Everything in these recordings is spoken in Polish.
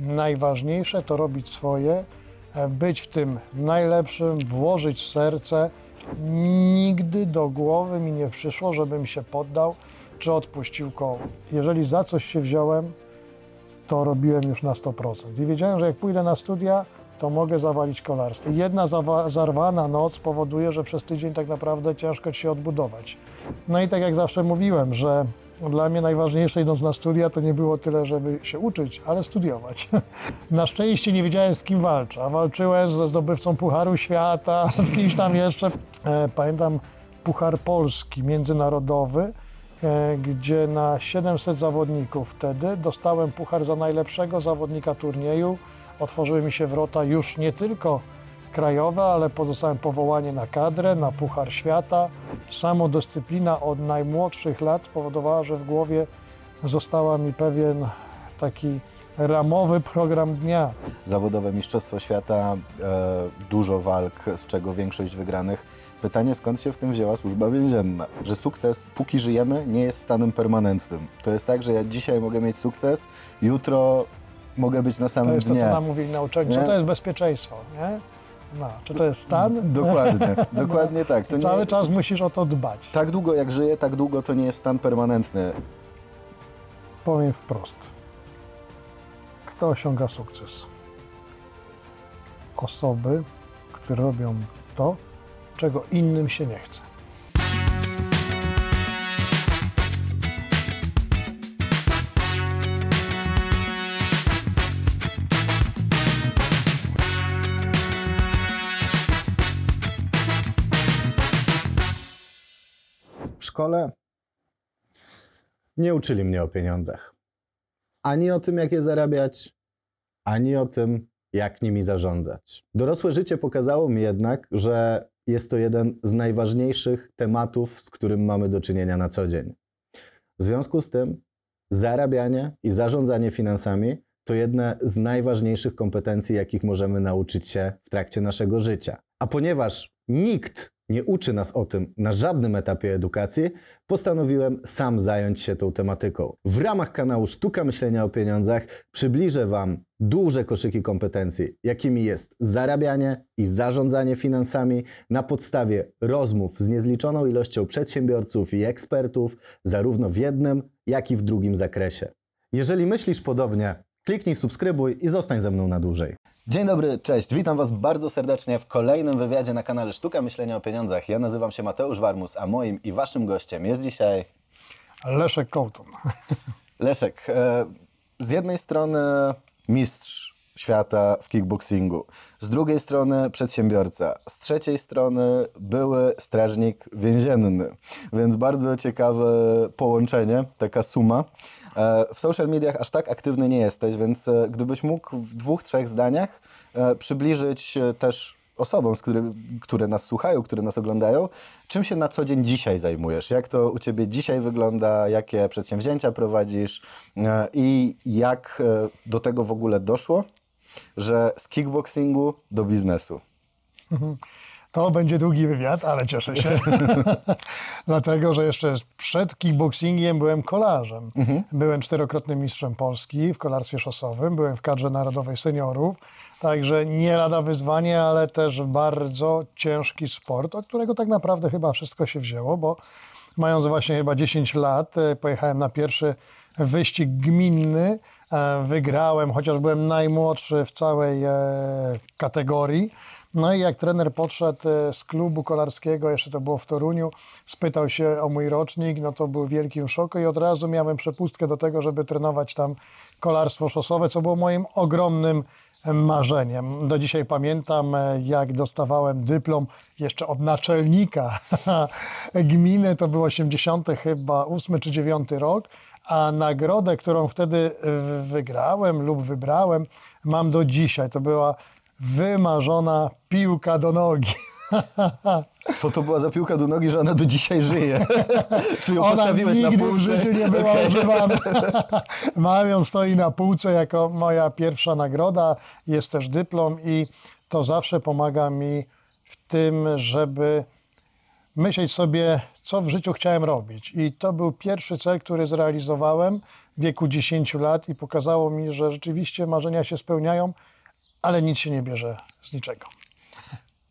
najważniejsze to robić swoje, e, być w tym najlepszym, włożyć serce. Nigdy do głowy mi nie przyszło, żebym się poddał czy odpuścił koło. Jeżeli za coś się wziąłem, to robiłem już na 100%. I wiedziałem, że jak pójdę na studia, to mogę zawalić kolarstwo. Jedna zarwana noc powoduje, że przez tydzień tak naprawdę ciężko ci się odbudować. No i tak jak zawsze mówiłem, że dla mnie najważniejsze idąc na studia to nie było tyle, żeby się uczyć, ale studiować. Na szczęście nie wiedziałem z kim walczę, a walczyłem ze zdobywcą Pucharu Świata, z kimś tam jeszcze. E, Pamiętam Puchar Polski międzynarodowy, e, gdzie na 700 zawodników wtedy dostałem puchar za najlepszego zawodnika turnieju. Otworzyły mi się wrota już nie tylko krajowe, ale pozostałem powołanie na kadrę, na Puchar Świata. Samodyscyplina od najmłodszych lat spowodowała, że w głowie została mi pewien taki ramowy program dnia. Zawodowe Mistrzostwo Świata, e, dużo walk, z czego większość wygranych. Pytanie, skąd się w tym wzięła służba więzienna? Że sukces, póki żyjemy, nie jest stanem permanentnym. To jest tak, że ja dzisiaj mogę mieć sukces, jutro mogę być na To samym jest to, dnie. co nam mówili na uczelni. Co Nie? to jest bezpieczeństwo, nie? No, czy to jest stan? Dokładnie, dokładnie tak. To Cały nie, czas musisz o to dbać. Tak długo jak żyję, tak długo to nie jest stan permanentny. Powiem wprost. Kto osiąga sukces? Osoby, które robią to, czego innym się nie chce. Szkole nie uczyli mnie o pieniądzach. Ani o tym, jak je zarabiać, ani o tym, jak nimi zarządzać. Dorosłe życie pokazało mi jednak, że jest to jeden z najważniejszych tematów, z którym mamy do czynienia na co dzień. W związku z tym, zarabianie i zarządzanie finansami to jedne z najważniejszych kompetencji, jakich możemy nauczyć się w trakcie naszego życia. A ponieważ nikt nie uczy nas o tym na żadnym etapie edukacji, postanowiłem sam zająć się tą tematyką. W ramach kanału Sztuka Myślenia o Pieniądzach przybliżę Wam duże koszyki kompetencji, jakimi jest zarabianie i zarządzanie finansami na podstawie rozmów z niezliczoną ilością przedsiębiorców i ekspertów, zarówno w jednym, jak i w drugim zakresie. Jeżeli myślisz podobnie, kliknij subskrybuj i zostań ze mną na dłużej. Dzień dobry, cześć. Witam Was bardzo serdecznie w kolejnym wywiadzie na kanale Sztuka Myślenia o Pieniądzach. Ja nazywam się Mateusz Warmus, a moim i Waszym gościem jest dzisiaj Leszek Kołtun. Leszek. E, z jednej strony mistrz świata w kickboxingu, z drugiej strony przedsiębiorca, z trzeciej strony były strażnik więzienny, więc bardzo ciekawe połączenie, taka suma. E, W social mediach aż tak aktywny nie jesteś, więc e, gdybyś mógł w dwóch, trzech zdaniach e, przybliżyć też osobom, z który, które nas słuchają, które nas oglądają, czym się na co dzień dzisiaj zajmujesz? Jak to u Ciebie dzisiaj wygląda? Jakie przedsięwzięcia prowadzisz? I jak do tego w ogóle doszło, że z kickboxingu do biznesu? To będzie długi wywiad, ale cieszę się. Dlatego, że jeszcze przed kickboxingiem byłem kolarzem. Byłem czterokrotnym mistrzem Polski w kolarstwie szosowym, byłem w kadrze narodowej seniorów. Także nie lada wyzwanie, ale też bardzo ciężki sport, od którego tak naprawdę chyba wszystko się wzięło, bo mając właśnie chyba 10 lat, e, pojechałem na pierwszy wyścig gminny. e, Wygrałem, chociaż byłem najmłodszy w całej e, kategorii. No i jak trener podszedł e, z klubu kolarskiego, jeszcze to było w Toruniu, spytał się o mój rocznik, no to był wielkim szoku i od razu miałem przepustkę do tego, żeby trenować tam kolarstwo szosowe, co było moim ogromnym marzeniem. Do dzisiaj pamiętam, e, jak dostawałem dyplom jeszcze od naczelnika gminy, to był 80 chyba 8 czy 9 rok, a nagrodę, którą wtedy wygrałem lub wybrałem, mam do dzisiaj. To była wymarzona piłka do nogi. Co to była za piłka do nogi, że ona do dzisiaj żyje? Czy ją Ona postawiłeś na nigdy półce? w życiu nie była Okej. używana. Mam ją stoi na półce jako moja pierwsza nagroda. Jest też dyplom i to zawsze pomaga mi w tym, żeby myśleć sobie, co w życiu chciałem robić. I to był pierwszy cel, który zrealizowałem w wieku 10 lat i pokazało mi, że rzeczywiście marzenia się spełniają, ale nic się nie bierze z niczego.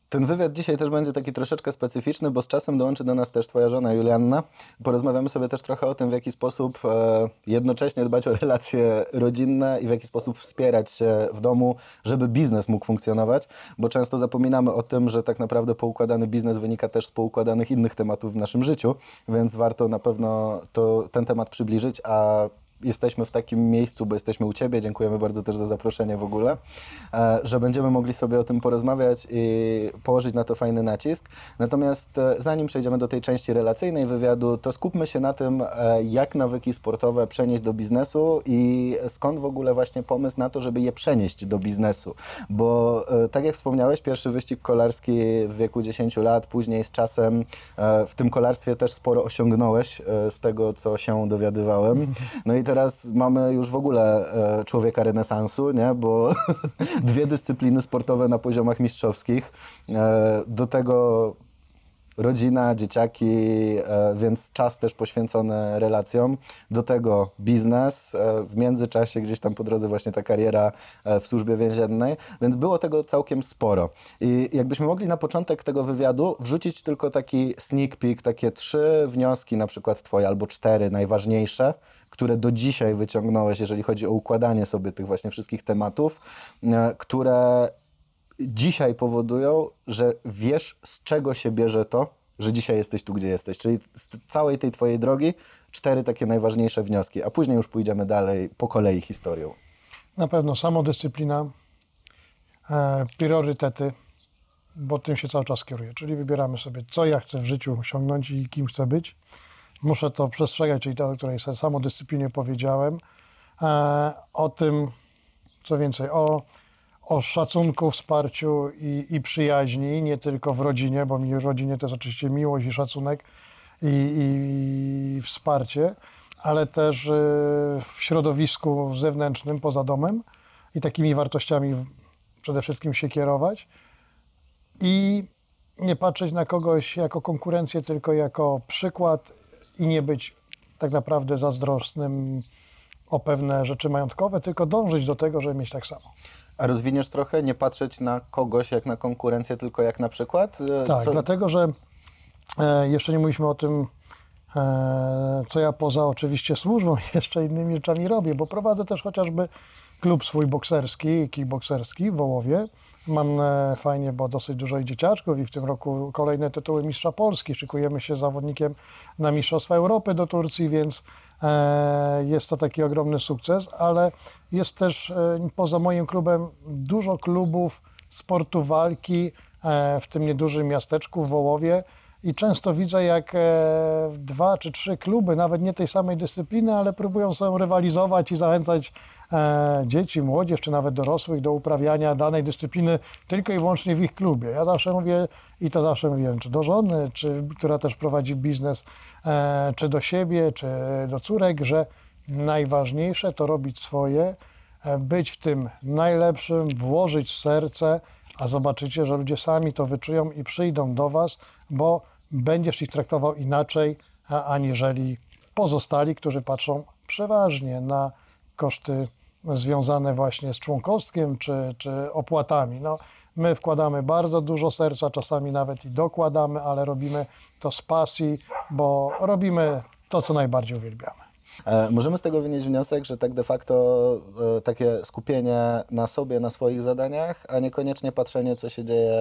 Ten wywiad dzisiaj też będzie taki troszeczkę specyficzny, bo z czasem dołączy do nas też Twoja żona Julianna. Porozmawiamy sobie też trochę o tym, w jaki sposób e, jednocześnie dbać o relacje rodzinne i w jaki sposób wspierać się w domu, żeby biznes mógł funkcjonować, bo często zapominamy o tym, że tak naprawdę poukładany biznes wynika też z poukładanych innych tematów w naszym życiu, więc warto na pewno to, ten temat przybliżyć, a jesteśmy w takim miejscu, bo jesteśmy u Ciebie, dziękujemy bardzo też za zaproszenie w ogóle, e, że będziemy mogli sobie o tym porozmawiać i położyć na to fajny nacisk. Natomiast e, zanim przejdziemy do tej części relacyjnej wywiadu, to skupmy się na tym, e, jak nawyki sportowe przenieść do biznesu i skąd w ogóle właśnie pomysł na to, żeby je przenieść do biznesu. Bo tak jak wspomniałeś, pierwszy wyścig kolarski w wieku 10 lat, później z czasem w tym kolarstwie też sporo osiągnąłeś z tego, co się dowiadywałem. No i teraz mamy już w ogóle e, człowieka renesansu, nie? bo dwie dyscypliny sportowe na poziomach mistrzowskich. E, Do tego rodzina, dzieciaki, e, więc czas też poświęcony relacjom. Do tego biznes, w międzyczasie gdzieś tam po drodze właśnie ta kariera w służbie więziennej, więc było tego całkiem sporo. I jakbyśmy mogli na początek tego wywiadu wrzucić tylko taki sneak peek, takie trzy wnioski, na przykład twoje albo cztery najważniejsze, które do dzisiaj wyciągnąłeś, jeżeli chodzi o układanie sobie tych właśnie wszystkich tematów, e, które dzisiaj powodują, że wiesz, z czego się bierze to, że dzisiaj jesteś tu, gdzie jesteś. Czyli z całej tej twojej drogi cztery takie najważniejsze wnioski, a później już pójdziemy dalej po kolei historią. Na pewno samodyscyplina, e, priorytety, bo tym się cały czas kieruję. Czyli wybieramy sobie, co ja chcę w życiu osiągnąć i kim chcę być. Muszę to przestrzegać, czyli to, o której sobie samodyscyplinie powiedziałem. E, o tym, co więcej, o, o szacunku, wsparciu i, i przyjaźni, nie tylko w rodzinie, bo mi w rodzinie to jest oczywiście miłość i szacunek i, i wsparcie, ale też y, w środowisku zewnętrznym, poza domem i takimi wartościami przede wszystkim się kierować i nie patrzeć na kogoś jako konkurencję, tylko jako przykład i nie być tak naprawdę zazdrosnym o pewne rzeczy majątkowe, tylko dążyć do tego, żeby mieć tak samo. A rozwiniesz trochę, nie patrzeć na kogoś jak na konkurencję, tylko jak na przykład? E, Tak, co- dlatego że e, jeszcze nie mówiliśmy o tym, e, co ja poza oczywiście służbą jeszcze innymi rzeczami robię, bo prowadzę też chociażby klub swój bokserski, kickbokserski w Wołowie. Mam e, fajnie, bo dosyć dużo i dzieciaczków i w tym roku kolejne tytuły Mistrza Polski. Szykujemy się zawodnikiem na Mistrzostwa Europy do Turcji, więc e, jest to taki ogromny sukces, ale jest też e, poza moim klubem dużo klubów sportu walki w tym niedużym miasteczku w Wołowie i często widzę, jak dwa czy trzy kluby, nawet nie tej samej dyscypliny, ale próbują sobie rywalizować i zachęcać dzieci, młodzież czy nawet dorosłych do uprawiania danej dyscypliny tylko i wyłącznie w ich klubie. Ja zawsze mówię i to zawsze mówiłem, czy do żony, czy która też prowadzi biznes, e, czy do siebie, czy do córek, że najważniejsze to robić swoje, e, być w tym najlepszym, włożyć serce, a zobaczycie, że ludzie sami to wyczują i przyjdą do Was, bo będziesz ich traktował inaczej, aniżeli pozostali, którzy patrzą przeważnie na koszty związane właśnie z członkostwem czy, czy opłatami. No, my wkładamy bardzo dużo serca, czasami nawet i dokładamy, ale robimy to z pasji, bo robimy to, co najbardziej uwielbiamy. E, Możemy z tego wynieść wniosek, że tak de facto e, takie skupienie na sobie, na swoich zadaniach, a niekoniecznie patrzenie, co się dzieje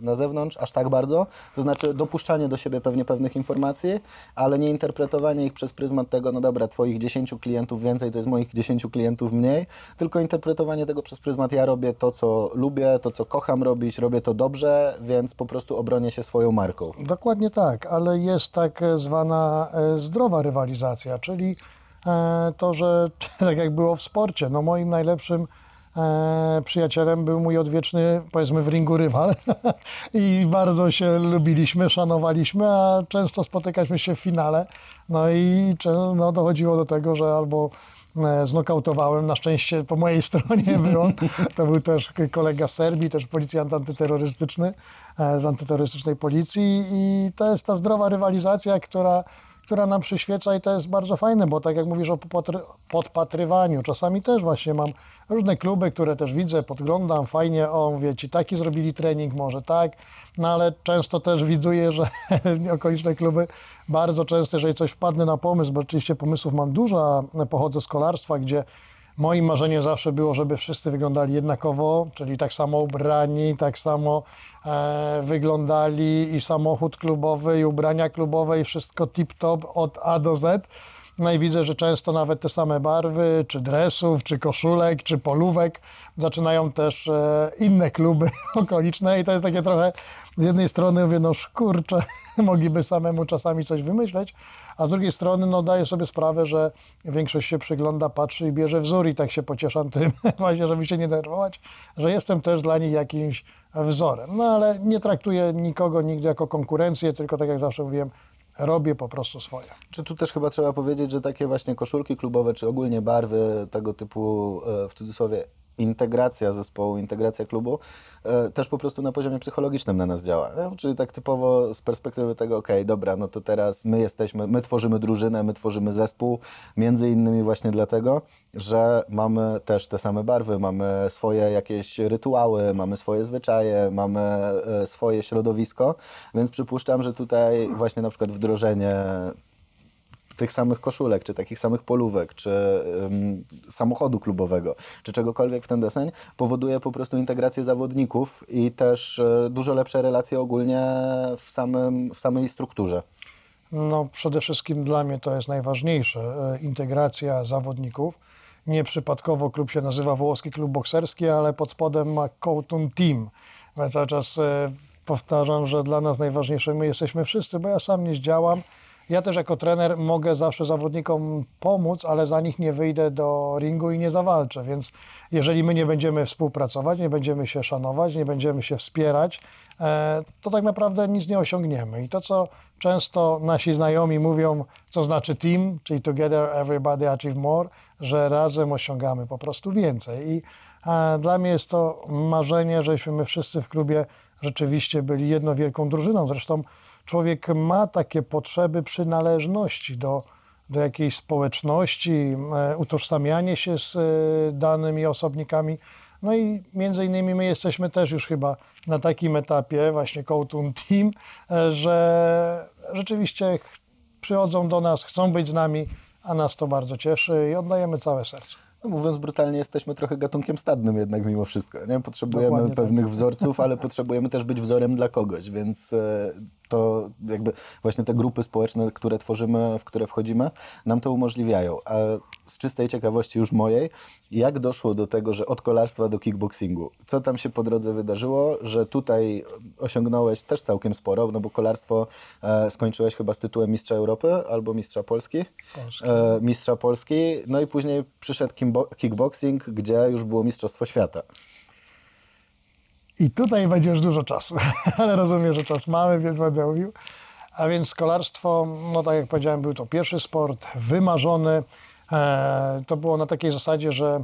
na zewnątrz, aż tak bardzo. To znaczy dopuszczanie do siebie pewnie pewnych informacji, ale nie interpretowanie ich przez pryzmat tego, no dobra, Twoich 10 klientów więcej to jest moich 10 klientów mniej, tylko interpretowanie tego przez pryzmat ja robię to, co lubię, to, co kocham robić, robię to dobrze, więc po prostu obronię się swoją marką. Dokładnie tak, ale jest tak zwana e, zdrowa rywalizacja, czyli to, że tak jak było w sporcie, no moim najlepszym e, przyjacielem był mój odwieczny, powiedzmy w ringu rywal i bardzo się lubiliśmy, szanowaliśmy, a często spotykaliśmy się w finale, no i no, dochodziło do tego, że albo e, znokautowałem. Na szczęście po mojej stronie było. To był też kolega z Serbii, też policjant antyterrorystyczny e, z antyterrorystycznej policji i to jest ta zdrowa rywalizacja, która, która nam przyświeca i to jest bardzo fajne, bo tak jak mówisz o podpatrywaniu, czasami też właśnie mam różne kluby, które też widzę, podglądam, fajnie, o mówię, ci taki zrobili trening, może tak, no ale często też widzuję, że okoliczne kluby bardzo często, jeżeli coś wpadnę na pomysł, bo oczywiście pomysłów mam dużo, a pochodzę z kolarstwa, gdzie moim marzeniem zawsze było, żeby wszyscy wyglądali jednakowo, czyli tak samo ubrani, tak samo wyglądali i samochód klubowy, i ubrania klubowe, i wszystko tip-top od A do Z. No i widzę, że często nawet te same barwy, czy dresów, czy koszulek, czy polówek zaczynają też e, inne kluby okoliczne i to jest takie trochę z jednej strony mówię, no kurczę, mogliby samemu czasami coś wymyśleć, a z drugiej strony no daję sobie sprawę, że większość się przygląda, patrzy i bierze wzór i tak się pocieszam tym właśnie, żeby się nie denerwować, że jestem też dla nich jakimś wzorem. No ale nie traktuję nikogo nigdy jako konkurencję, tylko tak jak zawsze mówiłem, robię po prostu swoje. Czy tu też chyba trzeba powiedzieć, że takie właśnie koszulki klubowe, czy ogólnie barwy tego typu, e, w cudzysłowie, integracja zespołu, integracja klubu, e, też po prostu na poziomie psychologicznym na nas działa. Czyli tak typowo z perspektywy tego, okej, dobra, no to teraz my jesteśmy, my tworzymy drużynę, my tworzymy zespół, między innymi właśnie dlatego, że mamy też te same barwy, mamy swoje jakieś rytuały, mamy swoje zwyczaje, mamy e, swoje środowisko, więc przypuszczam, że tutaj właśnie na przykład wdrożenie tych samych koszulek, czy takich samych polówek, czy samochodu klubowego, czy czegokolwiek w ten deseń, powoduje po prostu integrację zawodników i też e, dużo lepsze relacje ogólnie w, samym, w samej strukturze. No, przede wszystkim dla mnie to jest najważniejsze. e, Integracja zawodników. Nieprzypadkowo klub się nazywa Włoski Klub Bokserski, ale pod spodem ma Kołtun Team. Ja cały czas e, powtarzam, że dla nas najważniejsze my jesteśmy wszyscy, bo ja sam nie zdziałam. Ja też jako trener mogę zawsze zawodnikom pomóc, ale za nich nie wyjdę do ringu i nie zawalczę. Więc jeżeli my nie będziemy współpracować, nie będziemy się szanować, nie będziemy się wspierać, e, to tak naprawdę nic nie osiągniemy. I to, co często nasi znajomi mówią, co znaczy team, czyli together everybody achieve more, że razem osiągamy po prostu więcej. I e, dla mnie jest to marzenie, żeśmy my wszyscy w klubie rzeczywiście byli jedną wielką drużyną. Zresztą człowiek ma takie potrzeby przynależności do, do jakiejś społeczności, e, utożsamianie się z e, danymi osobnikami. No i między innymi my jesteśmy też już chyba na takim etapie, właśnie Kołtun Team, e, że rzeczywiście ch- przychodzą do nas, chcą być z nami, a nas to bardzo cieszy i oddajemy całe serce. No, mówiąc brutalnie, jesteśmy trochę gatunkiem stadnym jednak mimo wszystko. Nie? Potrzebujemy Dokładnie tak. pewnych wzorców, ale potrzebujemy też być wzorem dla kogoś, więc e, to jakby właśnie te grupy społeczne, które tworzymy, w które wchodzimy, nam to umożliwiają. A z czystej ciekawości już mojej, jak doszło do tego, że od kolarstwa do kickboxingu? Co tam się po drodze wydarzyło, że tutaj osiągnąłeś też całkiem sporo, no bo kolarstwo e, skończyłeś chyba z tytułem mistrza Europy albo mistrza Polski? E, mistrza Polski, no i później przyszedł kickboxing, gdzie już było mistrzostwo świata. I tutaj będzie już dużo czasu, ale rozumiem, że czas mamy, więc będę mówił. A więc kolarstwo, no tak jak powiedziałem, był to pierwszy sport, wymarzony. E, to było na takiej zasadzie, że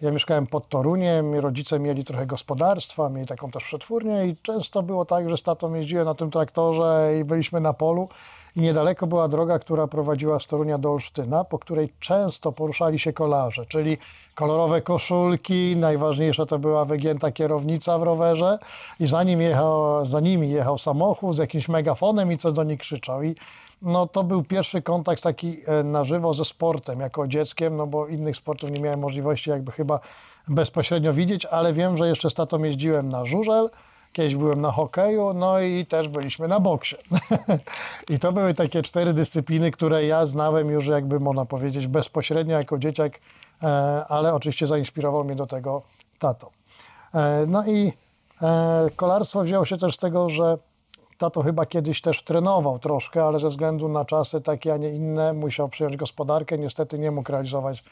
ja mieszkałem pod Toruniem, rodzice mieli trochę gospodarstwa, mieli taką też przetwórnię i często było tak, że z tatą jeździłem na tym traktorze i byliśmy na polu i niedaleko była droga, która prowadziła z Torunia do Olsztyna, po której często poruszali się kolarze, czyli kolorowe koszulki, najważniejsze to była wygięta kierownica w rowerze i za, nim jechał, za nimi jechał samochód z jakimś megafonem i co do nich krzyczał. I no, to był pierwszy kontakt taki e, na żywo ze sportem jako dzieckiem, no bo innych sportów nie miałem możliwości jakby chyba bezpośrednio widzieć, ale wiem, że jeszcze z tatą jeździłem na żużel, kiedyś byłem na hokeju, no i też byliśmy na boksie. I to były takie cztery dyscypliny, które ja znałem już jakby można powiedzieć bezpośrednio jako dzieciak, e, ale oczywiście zainspirował mnie do tego tato. E, No i kolarstwo wzięło się też z tego, że tato chyba kiedyś też trenował troszkę, ale ze względu na czasy takie, a nie inne, musiał przyjąć gospodarkę. Niestety nie mógł realizować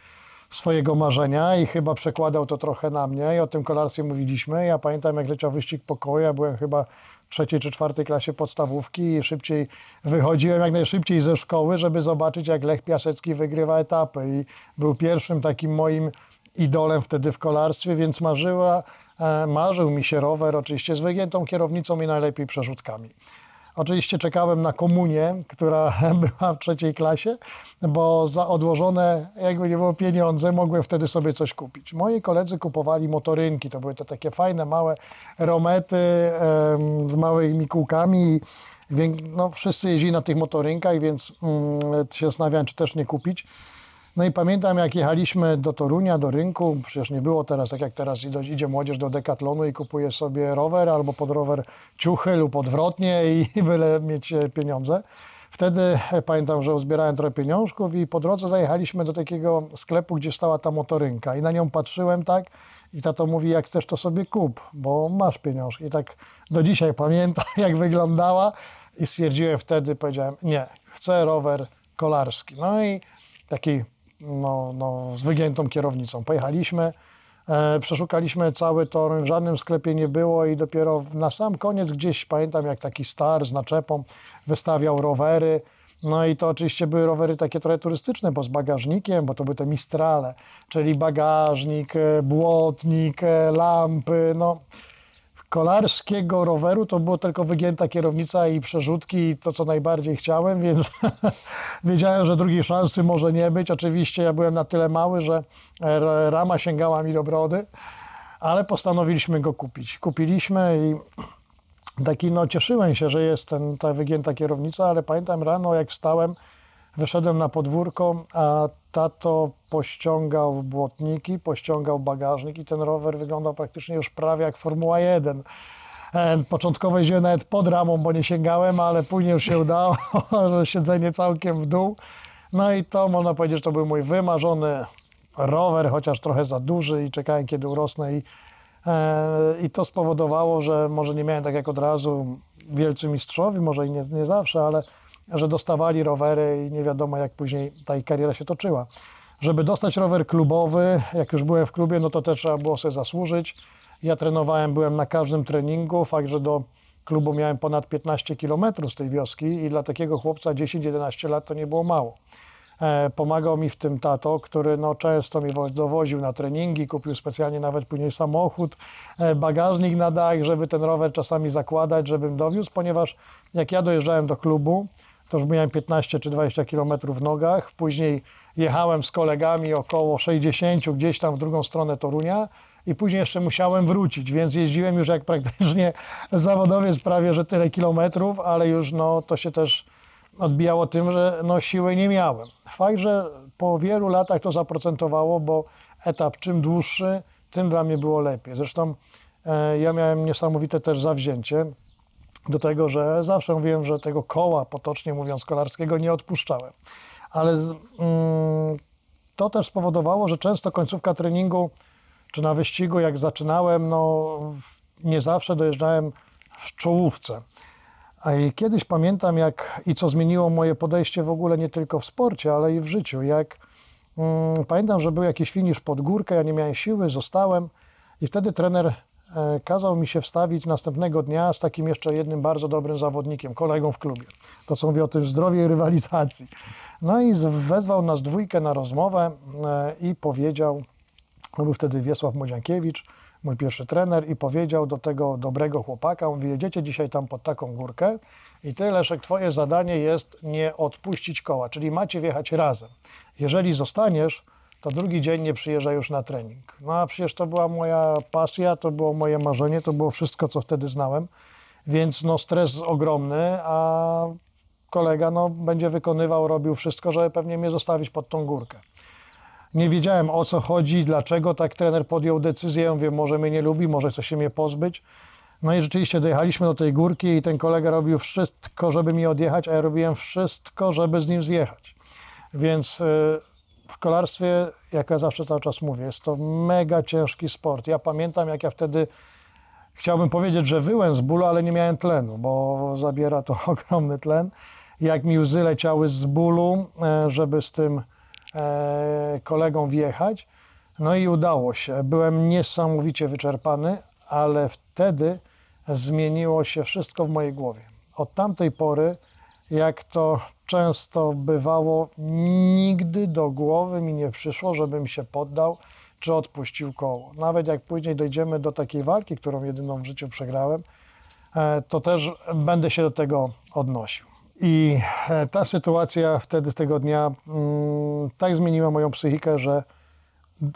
swojego marzenia i chyba przekładał to trochę na mnie i o tym kolarstwie mówiliśmy. Ja pamiętam, jak leciał wyścig pokoju, ja byłem chyba w trzeciej czy czwartej klasie podstawówki i szybciej wychodziłem jak najszybciej ze szkoły, żeby zobaczyć, jak Lech Piasecki wygrywa etapy i był pierwszym takim moim idolem wtedy w kolarstwie, więc marzyła, marzył mi się rower oczywiście z wygiętą kierownicą i najlepiej przerzutkami. Oczywiście czekałem na komunię, która była w trzeciej klasie, bo za odłożone, jakby nie było pieniądze, mogłem wtedy sobie coś kupić. Moi koledzy kupowali motorynki, to były te takie fajne, małe romety em, z małymi kółkami. No, wszyscy jeździli na tych motorynkach, więc mm, się zastanawiałem, czy też nie kupić. No i pamiętam, jak jechaliśmy do Torunia, do rynku, przecież nie było teraz, tak jak teraz idzie- młodzież do Decathlonu i kupuje sobie rower albo pod rower ciuchy lub odwrotnie i byle mieć e, pieniądze. Wtedy e, pamiętam, że uzbierałem trochę pieniążków i po drodze zajechaliśmy do takiego sklepu, gdzie stała ta motorynka i na nią patrzyłem tak i tato mówi, jak chcesz to sobie kup, bo masz pieniążki. I tak do dzisiaj pamiętam, jak wyglądała i stwierdziłem wtedy, powiedziałem, nie, chcę rower kolarski. No i taki no, no, z wygiętą kierownicą. Pojechaliśmy, e, przeszukaliśmy cały tor, w żadnym sklepie nie było i dopiero na sam koniec gdzieś pamiętam, jak taki star z naczepą wystawiał rowery. No i to oczywiście były rowery takie trochę turystyczne, bo z bagażnikiem, bo to były te mistrale, czyli bagażnik, e, błotnik, e, lampy, no kolarskiego roweru to było tylko wygięta kierownica i przerzutki i to, co najbardziej chciałem, więc wiedziałem, że drugiej szansy może nie być. Oczywiście ja byłem na tyle mały, że rama sięgała mi do brody, ale postanowiliśmy go kupić. Kupiliśmy i taki, no cieszyłem się, że jest ten, ta wygięta kierownica, ale pamiętam rano, jak wstałem, wyszedłem na podwórko, a tato pościągał błotniki, pościągał bagażnik i ten rower wyglądał praktycznie już prawie jak Formuła 1. E, Początkowo jeździłem nawet pod ramą, bo nie sięgałem, ale później już się udało, siedzenie całkiem w dół. No i to można powiedzieć, że to był mój wymarzony rower, chociaż trochę za duży i czekałem kiedy urosnę i, e, i to spowodowało, że może nie miałem tak jak od razu wielcy mistrzowi, może i nie, nie zawsze, ale że dostawali rowery i nie wiadomo jak później ta ich kariera się toczyła. Żeby dostać rower klubowy, jak już byłem w klubie, no to też trzeba było sobie zasłużyć. Ja trenowałem, byłem na każdym treningu, fakt, że do klubu miałem ponad 15 km z tej wioski i dla takiego chłopca 10-11 lat to nie było mało. E, Pomagał mi w tym tato, który no, często mi wo- dowoził na treningi, kupił specjalnie nawet później samochód, e, bagażnik na dach, żeby ten rower czasami zakładać, żebym dowiózł, ponieważ jak ja dojeżdżałem do klubu, to już miałem 15 czy 20 km w nogach, później jechałem z kolegami około 60 gdzieś tam w drugą stronę Torunia i później jeszcze musiałem wrócić, więc jeździłem już jak praktycznie zawodowiec prawie, że tyle kilometrów, ale już no, to się też odbijało tym, że no, siły nie miałem. Fakt, że po wielu latach to zaprocentowało, bo etap czym dłuższy, tym dla mnie było lepiej. Zresztą e, ja miałem niesamowite też zawzięcie do tego, że zawsze mówiłem, że tego koła, potocznie mówiąc, kolarskiego nie odpuszczałem. Ale mm, to też spowodowało, że często końcówka treningu czy na wyścigu, jak zaczynałem, no nie zawsze dojeżdżałem w czołówce. A i kiedyś pamiętam, jak i co zmieniło moje podejście w ogóle nie tylko w sporcie, ale i w życiu. Jak mm, pamiętam, że był jakiś finisz pod górkę, ja nie miałem siły, zostałem i wtedy trener kazał mi się wstawić następnego dnia z takim jeszcze jednym bardzo dobrym zawodnikiem, kolegą w klubie. To co mówię o tym zdrowie i rywalizacji. No i wezwał nas dwójkę na rozmowę e, i powiedział, to był wtedy Wiesław Młodziankiewicz, mój pierwszy trener i powiedział do tego dobrego chłopaka, on mówi, jedziecie dzisiaj tam pod taką górkę i ty, Leszek, twoje zadanie jest nie odpuścić koła, czyli macie wjechać razem. Jeżeli zostaniesz, to drugi dzień nie przyjeżdża już na trening. No a przecież to była moja pasja, to było moje marzenie, to było wszystko, co wtedy znałem, więc no stres ogromny, a kolega no, będzie wykonywał, robił wszystko, żeby pewnie mnie zostawić pod tą górkę. Nie wiedziałem o co chodzi, dlaczego tak trener podjął decyzję. Ja mówię, może mnie nie lubi, może chce się mnie pozbyć. No i rzeczywiście dojechaliśmy do tej górki i ten kolega robił wszystko, żeby mi odjechać, a ja robiłem wszystko, żeby z nim zjechać. Więc y, w kolarstwie, jak ja zawsze cały czas mówię, jest to mega ciężki sport. Ja pamiętam, jak ja wtedy chciałbym powiedzieć, że wyłem z bólu, ale nie miałem tlenu, bo zabiera to ogromny tlen. Jak mi łzy leciały z bólu, e, żeby z tym e, kolegą wjechać. No i udało się. Byłem niesamowicie wyczerpany, ale wtedy zmieniło się wszystko w mojej głowie. Od tamtej pory, jak to często bywało, nigdy do głowy mi nie przyszło, żebym się poddał czy odpuścił koło. Nawet jak później dojdziemy do takiej walki, którą jedyną w życiu przegrałem, e, to też będę się do tego odnosił. I e, ta sytuacja wtedy z tego dnia mm, tak zmieniła moją psychikę, że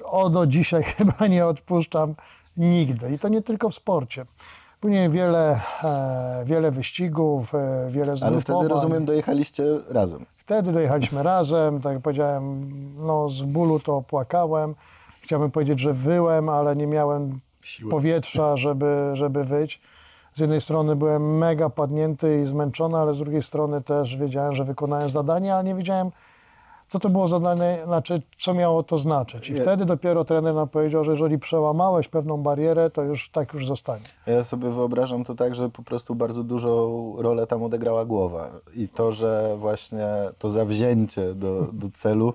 o do dzisiaj chyba nie odpuszczam nigdy. I to nie tylko w sporcie. Później wiele, e, wiele wyścigów, e, wiele Ale zgrupowań. wtedy, rozumiem, dojechaliście razem. Wtedy dojechaliśmy razem, tak jak powiedziałem, no z bólu to płakałem. Chciałbym powiedzieć, że wyłem, ale nie miałem powietrza, żeby, żeby wyć. Z jednej strony byłem mega padnięty i zmęczony, ale z drugiej strony też wiedziałem, że wykonałem zadanie, a nie wiedziałem, co to było zadanie, znaczy, co miało to znaczyć. I Nie. wtedy dopiero trener nam powiedział, że jeżeli przełamałeś pewną barierę, to już tak już zostanie. Ja sobie wyobrażam to tak, że po prostu bardzo dużą rolę tam odegrała głowa. I to, że właśnie to zawzięcie do, do celu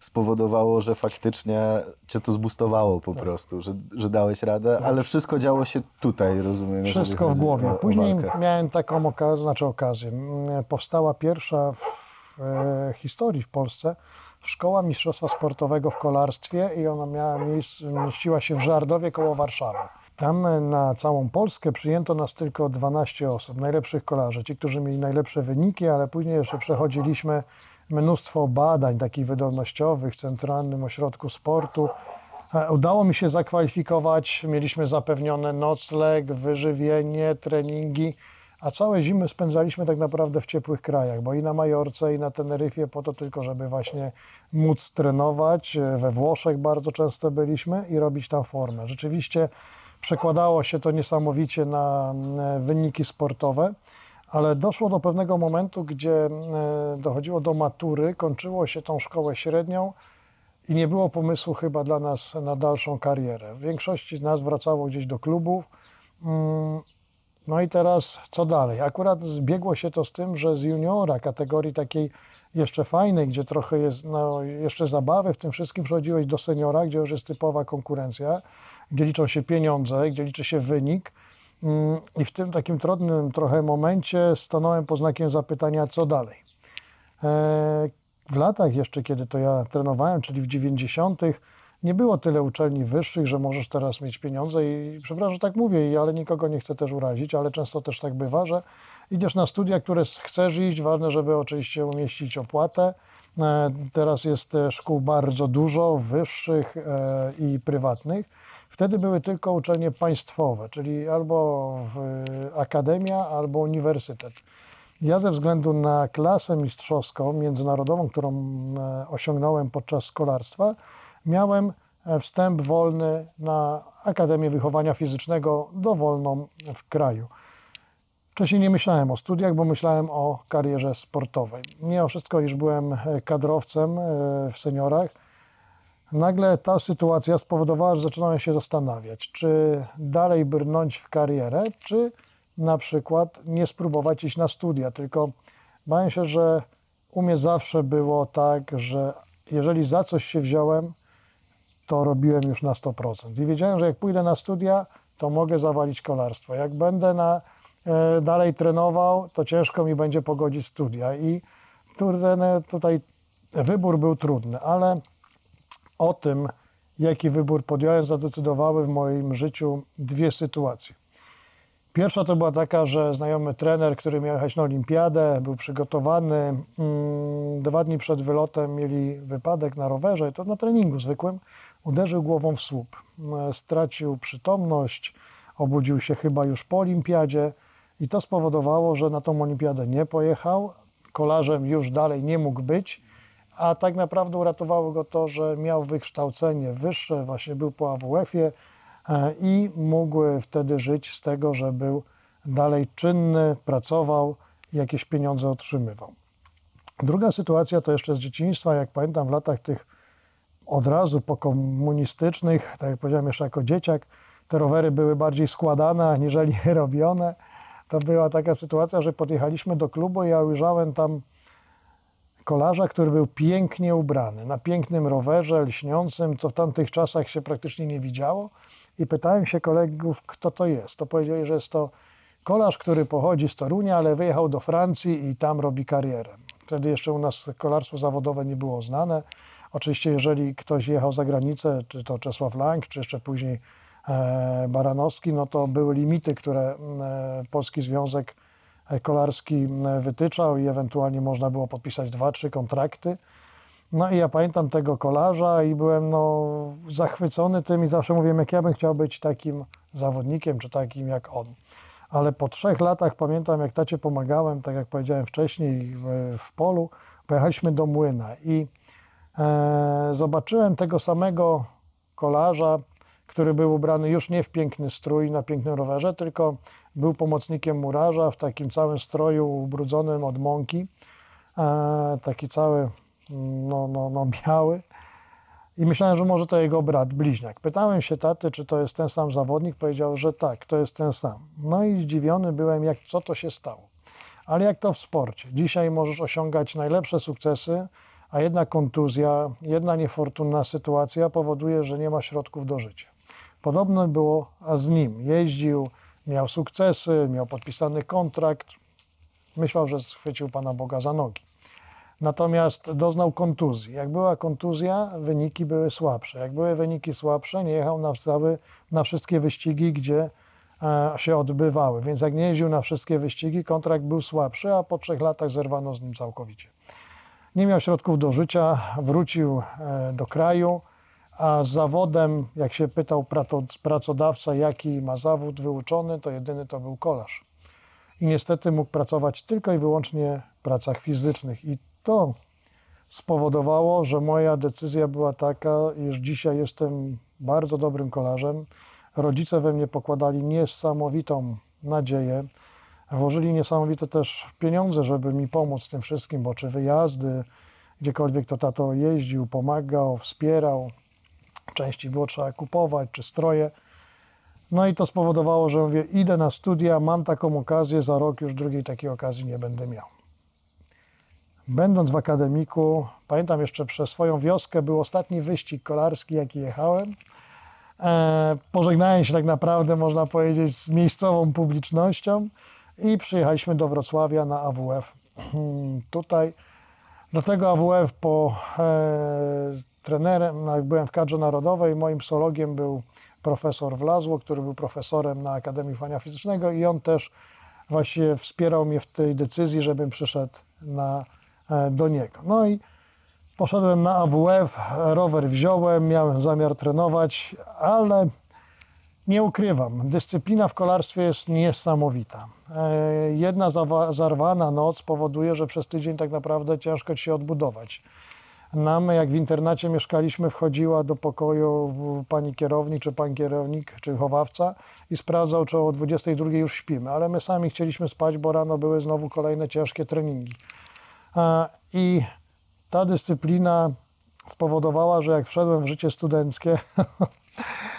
spowodowało, że faktycznie cię to zbustowało po prostu, że, że dałeś radę, ale wszystko działo się tutaj, rozumiem. Wszystko w głowie. Później miałem taką okazję, znaczy okazję. mm, Powstała pierwsza w e, historii w Polsce szkoła mistrzostwa sportowego w kolarstwie i ona miała miejsce, mieściła się w Żardowie koło Warszawy. Tam e, na całą Polskę przyjęto nas tylko 12 osób, najlepszych kolarzy, ci, którzy mieli najlepsze wyniki, ale później jeszcze przechodziliśmy mnóstwo badań takich wydolnościowych w Centralnym Ośrodku Sportu. E, Udało mi się zakwalifikować, mieliśmy zapewnione nocleg, wyżywienie, treningi, a całe zimy spędzaliśmy tak naprawdę w ciepłych krajach, bo i na Majorce, i na Teneryfie, po to tylko, żeby właśnie móc trenować. We Włoszech bardzo często byliśmy i robić tam formę. Rzeczywiście przekładało się to niesamowicie na e, wyniki sportowe, ale doszło do pewnego momentu, gdzie e, dochodziło do matury, kończyło się tą szkołę średnią, i nie było pomysłu chyba dla nas na dalszą karierę. W większości z nas wracało gdzieś do klubów. No i teraz co dalej? Akurat zbiegło się to z tym, że z juniora, kategorii takiej jeszcze fajnej, gdzie trochę jest no, jeszcze zabawy w tym wszystkim, przechodziłeś do seniora, gdzie już jest typowa konkurencja, gdzie liczą się pieniądze, gdzie liczy się wynik. Mm, I w tym takim trudnym trochę momencie stanąłem pod znakiem zapytania, co dalej. E, W latach jeszcze, kiedy to ja trenowałem, czyli w 90., nie było tyle uczelni wyższych, że możesz teraz mieć pieniądze i przepraszam, że tak mówię, ale nikogo nie chcę też urazić, ale często też tak bywa, że idziesz na studia, które chcesz iść, ważne, żeby oczywiście umieścić opłatę. E, Teraz jest e, szkół bardzo dużo, wyższych e, i prywatnych. Wtedy były tylko uczelnie państwowe, czyli albo akademia, albo uniwersytet. Ja ze względu na klasę mistrzowską międzynarodową, którą osiągnąłem podczas szkolarstwa, miałem e, wstęp wolny na Akademię Wychowania Fizycznego dowolną w kraju. Wcześniej nie myślałem o studiach, bo myślałem o karierze sportowej. Mimo wszystko, iż byłem e, kadrowcem e, w seniorach, nagle ta sytuacja spowodowała, że zaczynałem się zastanawiać, czy dalej brnąć w karierę, czy na przykład nie spróbować iść na studia. Tylko bałem się, że u mnie zawsze było tak, że jeżeli za coś się wziąłem, to robiłem już na 100%. I wiedziałem, że jak pójdę na studia, to mogę zawalić kolarstwo. Jak będę na, e, dalej trenował, to ciężko mi będzie pogodzić studia. I kurde, tutaj wybór był trudny, ale o tym, jaki wybór podjąłem, zadecydowały w moim życiu dwie sytuacje. Pierwsza to była taka, że znajomy trener, który miał jechać na olimpiadę, był przygotowany. mm, Dwa dni przed wylotem mieli wypadek na rowerze, to na treningu zwykłym. Uderzył głową w słup. E, Stracił przytomność, obudził się chyba już po olimpiadzie i to spowodowało, że na tą olimpiadę nie pojechał. Kolarzem już dalej nie mógł być, a tak naprawdę uratowało go to, że miał wykształcenie wyższe, właśnie był po AWF-ie e, i mógł wtedy żyć z tego, że był dalej czynny, pracował, jakieś pieniądze otrzymywał. Druga sytuacja to jeszcze z dzieciństwa, jak pamiętam w latach tych od razu pokomunistycznych, tak jak powiedziałem jeszcze jako dzieciak, te rowery były bardziej składane aniżeli robione. To była taka sytuacja, że podjechaliśmy do klubu i ja ujrzałem tam kolarza, który był pięknie ubrany, na pięknym rowerze lśniącym, co w tamtych czasach się praktycznie nie widziało. I pytałem się kolegów, kto to jest. To powiedzieli, że jest to kolarz, który pochodzi z Torunia, ale wyjechał do Francji i tam robi karierę. Wtedy jeszcze u nas kolarstwo zawodowe nie było znane. Oczywiście, jeżeli ktoś jechał za granicę, czy to Czesław Lang, czy jeszcze później e, Baranowski, no to były limity, które e, Polski Związek Kolarski m, wytyczał i ewentualnie można było podpisać dwa, trzy kontrakty. No i ja pamiętam tego kolarza i byłem no, zachwycony tym i zawsze mówiłem, jak ja bym chciał być takim zawodnikiem, czy takim jak on. Ale po trzech latach pamiętam, jak tacie pomagałem, tak jak powiedziałem wcześniej, w, polu, pojechaliśmy do młyna i e, zobaczyłem tego samego kolarza, który był ubrany już nie w piękny strój na pięknym rowerze, tylko był pomocnikiem murarza w takim całym stroju ubrudzonym od mąki, e, taki cały no, no, no, biały. I myślałem, że może to jego brat, bliźniak. Pytałem się taty, czy to jest ten sam zawodnik. Powiedział, że tak, to jest ten sam. No i zdziwiony byłem, jak, co to się stało. Ale jak to w sporcie. Dzisiaj możesz osiągać najlepsze sukcesy, a jedna kontuzja, jedna niefortunna sytuacja powoduje, że nie ma środków do życia. Podobno było z nim. Jeździł, miał sukcesy, miał podpisany kontrakt. Myślał, że schwycił Pana Boga za nogi. Natomiast doznał kontuzji. Jak była kontuzja, wyniki były słabsze. Jak były wyniki słabsze, nie jechał na, cały, na wszystkie wyścigi, gdzie e, się odbywały. Więc jak nie jeździł na wszystkie wyścigi, kontrakt był słabszy, a po trzech latach zerwano z nim całkowicie. Nie miał środków do życia, wrócił e, do kraju, a z zawodem, jak się pytał pracodawca, jaki ma zawód wyuczony, to jedyny to był kolarz. I niestety mógł pracować tylko i wyłącznie w pracach fizycznych. I to spowodowało, że moja decyzja była taka, iż dzisiaj jestem bardzo dobrym kolarzem. Rodzice we mnie pokładali niesamowitą nadzieję. Włożyli niesamowite też pieniądze, żeby mi pomóc tym wszystkim, bo czy wyjazdy, gdziekolwiek to tato jeździł, pomagał, wspierał, części było trzeba kupować, czy stroje. No i to spowodowało, że mówię, idę na studia, mam taką okazję, za rok już drugiej takiej okazji nie będę miał. Będąc w akademiku, pamiętam jeszcze przez swoją wioskę, był ostatni wyścig kolarski, jaki jechałem. E, pożegnałem się tak naprawdę, można powiedzieć, z miejscową publicznością i przyjechaliśmy do Wrocławia na AWF. Tutaj do tego AWF po e, trenerem, no, jak byłem w kadrze narodowej, moim sologiem był profesor Wlazło, który był profesorem na Akademii Fania Fizycznego i on też właśnie wspierał mnie w tej decyzji, żebym przyszedł na, e, do niego. No i poszedłem na AWF, rower wziąłem, miałem zamiar trenować, ale nie ukrywam, dyscyplina w kolarstwie jest niesamowita. E, Jedna zarwana noc powoduje, że przez tydzień tak naprawdę ciężko ci się odbudować. Nam, jak w internacie mieszkaliśmy, wchodziła do pokoju pani kierownik, czy pan kierownik, czy chowawca i sprawdzał, czy o 22 już śpimy. Ale my sami chcieliśmy spać, bo rano były znowu kolejne ciężkie treningi. A, I ta dyscyplina spowodowała, że jak wszedłem w życie studenckie,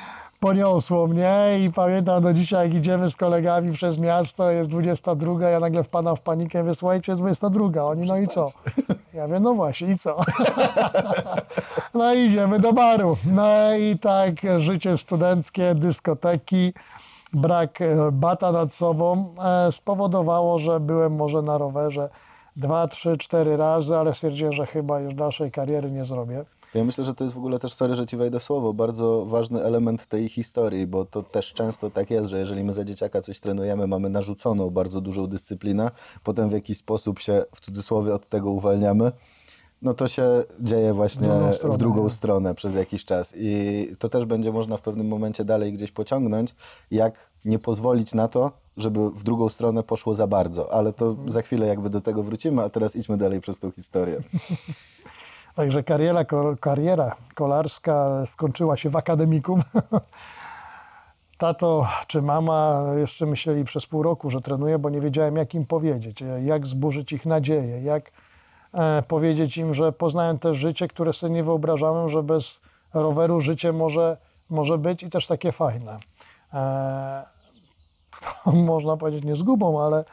poniosło mnie i pamiętam do dzisiaj, jak idziemy z kolegami przez miasto, jest 22, ja nagle wpadam w panikę, mówię, słuchajcie, jest 22, oni, no i co? Ja wiem, no właśnie, i co? No i idziemy do baru. No i tak, życie studenckie, dyskoteki, brak e, bata nad sobą e, spowodowało, że byłem może na rowerze dwa, trzy, cztery razy, ale stwierdziłem, że chyba już dalszej kariery nie zrobię. Ja myślę, że to jest w ogóle też, sorry, że ci wejdę w słowo, bardzo ważny element tej historii, bo to też często tak jest, że jeżeli my za dzieciaka coś trenujemy, mamy narzuconą bardzo dużą dyscyplinę, potem w jakiś sposób się w cudzysłowie od tego uwalniamy, no to się dzieje właśnie drugą w stronę, drugą nie? stronę przez jakiś czas. I to też będzie można w pewnym momencie dalej gdzieś pociągnąć, jak nie pozwolić na to, żeby w drugą stronę poszło za bardzo. Ale to Mhm. za chwilę jakby do tego wrócimy, a teraz idźmy dalej przez tą historię. Także kariera, kariera kolarska skończyła się w akademikum. Tato czy mama jeszcze myśleli przez pół roku, że trenuję, bo nie wiedziałem, jak im powiedzieć, jak zburzyć ich nadzieję, jak e, powiedzieć im, że poznają też życie, które sobie nie wyobrażałem, że bez roweru życie może, może być i też takie fajne. E, to można powiedzieć nie zgubą, ale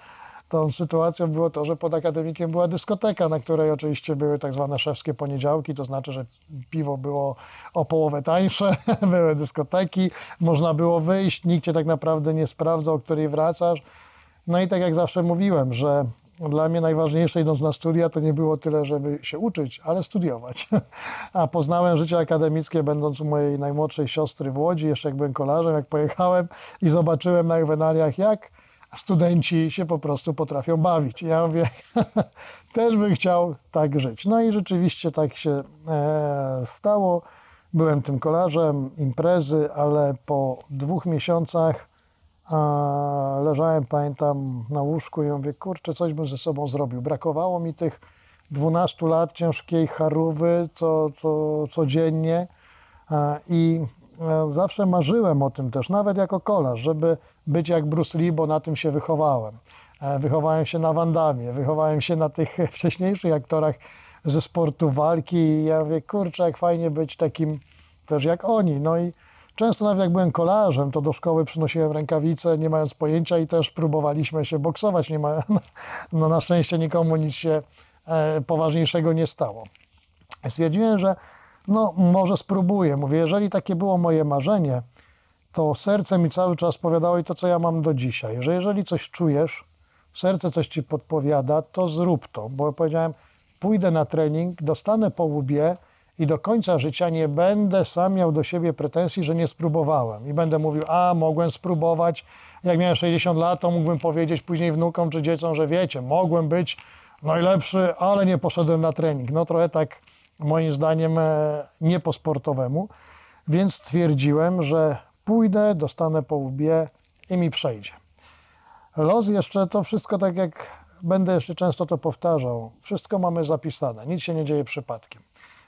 tą sytuacją było to, że pod akademikiem była dyskoteka, na której oczywiście były tak zwane szewskie poniedziałki, to znaczy, że piwo było o połowę tańsze, były dyskoteki, można było wyjść, nikt cię tak naprawdę nie sprawdzał, o której wracasz. No i tak jak zawsze mówiłem, że dla mnie najważniejsze idąc na studia to nie było tyle, żeby się uczyć, ale studiować. A poznałem życie akademickie będąc u mojej najmłodszej siostry w Łodzi, jeszcze jak byłem kolarzem, jak pojechałem i zobaczyłem na juwenaliach jak studenci się po prostu potrafią bawić. Ja mówię, też bym chciał tak żyć. No i rzeczywiście tak się e, stało. Byłem tym kolarzem, imprezy, ale po dwóch miesiącach leżałem, pamiętam, na łóżku i mówię, kurczę, coś bym ze sobą zrobił. Brakowało mi tych 12 lat ciężkiej charówy co, co, codziennie i zawsze marzyłem o tym też, nawet jako kolarz, żeby być jak Bruce Lee, bo na tym się wychowałem. E, Wychowałem się na Wandamie, wychowałem się na tych wcześniejszych aktorach ze sportu walki i ja mówię, kurczę, jak fajnie być takim też jak oni. No i często nawet jak byłem kolarzem, to do szkoły przynosiłem rękawice, nie mając pojęcia i też próbowaliśmy się boksować. Nie ma, no na szczęście nikomu nic się e, poważniejszego nie stało. Stwierdziłem, że no może spróbuję. Mówię, jeżeli takie było moje marzenie, to serce mi cały czas powiadało i to, co ja mam do dzisiaj, że jeżeli coś czujesz, serce coś ci podpowiada, to zrób to, bo powiedziałem, pójdę na trening, dostanę po łbie i do końca życia nie będę sam miał do siebie pretensji, że nie spróbowałem. I będę mówił, a mogłem spróbować, jak miałem 60 lat, to mógłbym powiedzieć później wnukom czy dzieciom, że wiecie, mogłem być najlepszy, ale nie poszedłem na trening. No trochę tak moim zdaniem e, nie po sportowemu, więc stwierdziłem, że pójdę, dostanę po łbie i mi przejdzie. Los jeszcze to wszystko tak jak będę jeszcze często to powtarzał, wszystko mamy zapisane, nic się nie dzieje przypadkiem.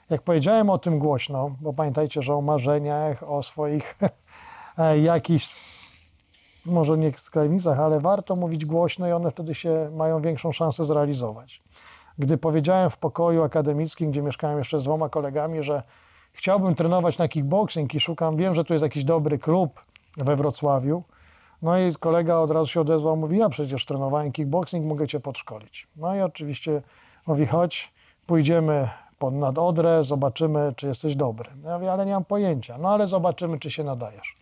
Jak powiedziałem o tym głośno, bo pamiętajcie, że o marzeniach, o swoich e, jakichś, może nie skrajnicach, ale warto mówić głośno i one wtedy się mają większą szansę zrealizować. Gdy powiedziałem w pokoju akademickim, gdzie mieszkałem jeszcze z dwoma kolegami, że chciałbym trenować na kickboxing i szukam, wiem, że tu jest jakiś dobry klub we Wrocławiu, no i kolega od razu się odezwał, mówi, ja przecież trenowałem kickboxing, mogę cię podszkolić. No i oczywiście mówi, chodź, pójdziemy pod, nad Odrę, zobaczymy, czy jesteś dobry. Ja mówię, ale nie mam pojęcia. No ale zobaczymy, czy się nadajesz.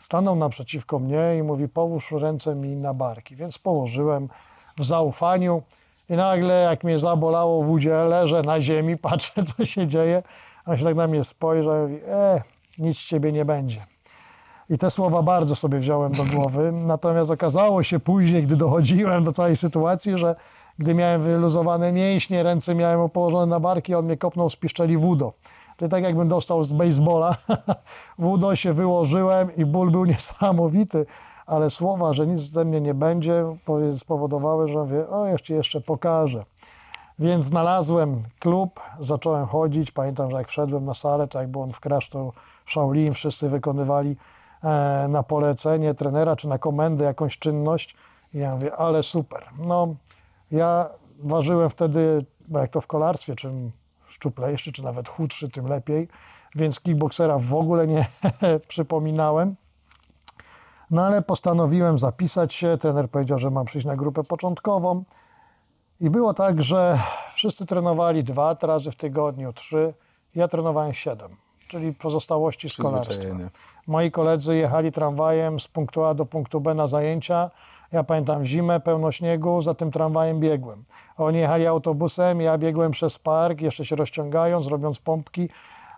Stanął naprzeciwko mnie i mówi, połóż ręce mi na barki. Więc położyłem w zaufaniu i nagle, jak mnie zabolało w udzie, leżę na ziemi, patrzę, co się dzieje. A on się tak na mnie spojrzał i mówi, e, nic z ciebie nie będzie. I te słowa bardzo sobie wziąłem do głowy. Natomiast okazało się później, gdy dochodziłem do całej sytuacji, że gdy miałem wyluzowane mięśnie, ręce miałem położone na barki, on mnie kopnął z piszczeli wódo. To tak jakbym dostał z baseballa. wódo się wyłożyłem i ból był niesamowity, ale słowa, że nic ze mnie nie będzie, spowodowały, że mówię, o jeszcze, jeszcze pokażę. Więc znalazłem klub, zacząłem chodzić. Pamiętam, że jak wszedłem na salę, to jak był on w klasztor Shaolin, wszyscy wykonywali e, na polecenie trenera czy na komendę jakąś czynność. I ja mówię, ale super. No, ja ważyłem wtedy, bo jak to w kolarstwie, czym szczuplejszy, czy nawet chudszy, tym lepiej, więc kickboksera w ogóle nie przypominałem. No ale postanowiłem zapisać się. Trener powiedział, że mam przyjść na grupę początkową. I było tak, że wszyscy trenowali dwa razy w tygodniu, trzy. Ja trenowałem siedem, czyli pozostałości z kolarstwa. Przyzwyczajenie. Moi koledzy jechali tramwajem z punktu A do punktu B na zajęcia. Ja pamiętam zimę, pełno śniegu, za tym tramwajem biegłem. Oni jechali autobusem, ja biegłem przez park, jeszcze się rozciągając, robiąc pompki,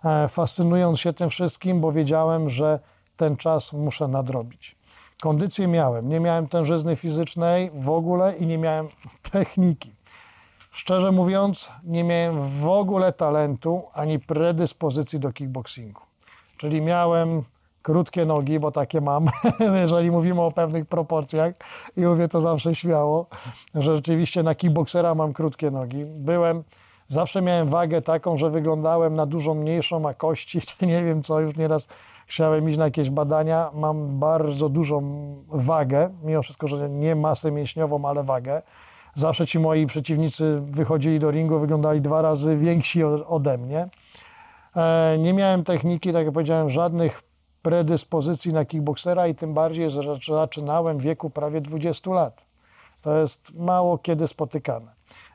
e, fascynując się tym wszystkim, bo wiedziałem, że ten czas muszę nadrobić. Kondycję miałem, nie miałem tężyzny fizycznej w ogóle i nie miałem techniki. Szczerze mówiąc, nie miałem w ogóle talentu ani predyspozycji do kickboxingu. Czyli miałem krótkie nogi, bo takie mam, jeżeli mówimy o pewnych proporcjach i mówię to zawsze śmiało, że rzeczywiście na kickboxera mam krótkie nogi. Byłem, zawsze miałem wagę taką, że wyglądałem na dużo mniejszą, a kości, nie wiem co, już nieraz chciałem iść na jakieś badania, mam bardzo dużą wagę, mimo wszystko, że nie masę mięśniową, ale wagę. Zawsze ci moi przeciwnicy wychodzili do ringu, wyglądali dwa razy więksi ode mnie. E, Nie miałem techniki, tak jak powiedziałem, żadnych predyspozycji na kickboksera i tym bardziej, że zaczynałem w wieku prawie 20 lat. To jest mało kiedy spotykane.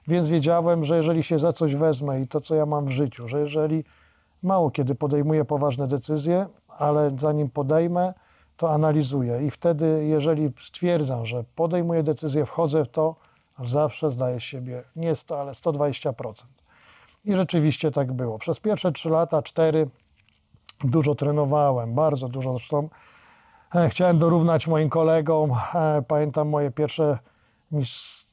Więc wiedziałem, że jeżeli się za coś wezmę i to, co ja mam w życiu, że jeżeli mało kiedy podejmuję poważne decyzje, ale zanim podejmę, to analizuję. I wtedy, jeżeli stwierdzam, że podejmuję decyzję, wchodzę w to, zawsze zdaję siebie nie 100, ale 120%. I rzeczywiście tak było. Przez pierwsze 3 lata, 4 dużo trenowałem, bardzo dużo. Zresztą e, chciałem dorównać moim kolegom. E, pamiętam moje pierwsze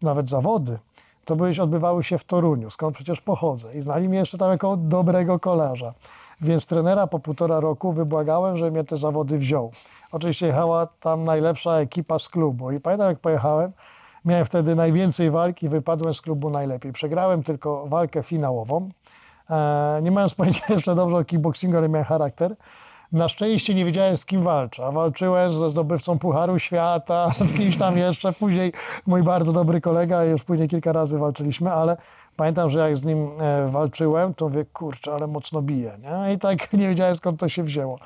nawet zawody. To były, odbywały się w Toruniu, skąd przecież pochodzę. I znali mnie jeszcze tam jako dobrego kolarza. Więc trenera po półtora roku wybłagałem, żeby mnie te zawody wziął. Oczywiście jechała tam najlepsza ekipa z klubu. I pamiętam, jak pojechałem, miałem wtedy najwięcej walki, wypadłem z klubu najlepiej. Przegrałem tylko walkę finałową. E, nie mając pojęcia jeszcze dobrze o kickboxingu, ale miałem charakter. Na szczęście nie wiedziałem z kim walczę, walczyłem ze zdobywcą Pucharu Świata, z kimś tam jeszcze. Później mój bardzo dobry kolega, już później kilka razy walczyliśmy, ale pamiętam, że jak z nim e, walczyłem, to mówię, kurczę, ale mocno bije. Nie? I tak nie wiedziałem skąd to się wzięło.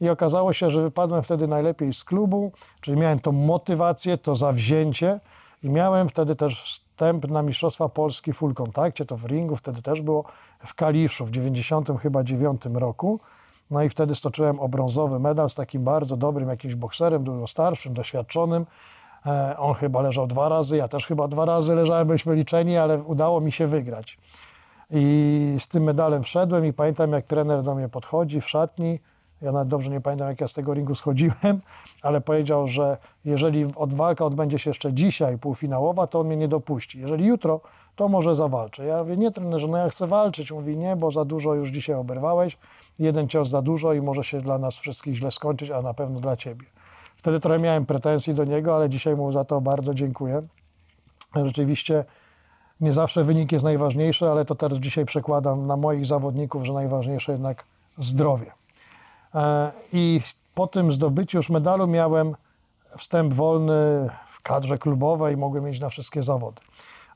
I okazało się, że wypadłem wtedy najlepiej z klubu, czyli miałem tą motywację, to zawzięcie i miałem wtedy też wstęp na Mistrzostwa Polski full kontakcie, to w ringu wtedy też było w Kaliszu w 90 chyba 9 roku. No i wtedy stoczyłem o brązowy medal z takim bardzo dobrym jakimś bokserem, dużo starszym, doświadczonym. E, On chyba leżał dwa razy, ja też chyba dwa razy leżałem, byliśmy liczeni, ale udało mi się wygrać. I z tym medalem wszedłem i pamiętam, jak trener do mnie podchodzi w szatni. Ja nawet dobrze nie pamiętam, jak ja z tego ringu schodziłem, ale powiedział, że jeżeli od walka odbędzie się jeszcze dzisiaj, półfinałowa, to on mnie nie dopuści. Jeżeli jutro, to może zawalczę. Ja mówię, nie trenerze, no ja chcę walczyć. Mówi, nie, bo za dużo już dzisiaj oberwałeś. Jeden cios za dużo i może się dla nas wszystkich źle skończyć, a na pewno dla ciebie. Wtedy trochę miałem pretensji do niego, ale dzisiaj mu za to bardzo dziękuję. Rzeczywiście nie zawsze wynik jest najważniejszy, ale to teraz dzisiaj przekładam na moich zawodników, że najważniejsze jednak zdrowie. E, I po tym zdobyciu już medalu miałem wstęp wolny w kadrze klubowej, mogłem mieć na wszystkie zawody.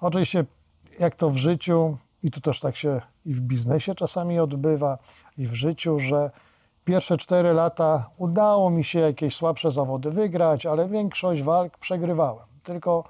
Oczywiście, jak to w życiu, i tu też tak się i w biznesie czasami odbywa, i w życiu, że pierwsze cztery lata udało mi się jakieś słabsze zawody wygrać, ale większość walk przegrywałem. Tylko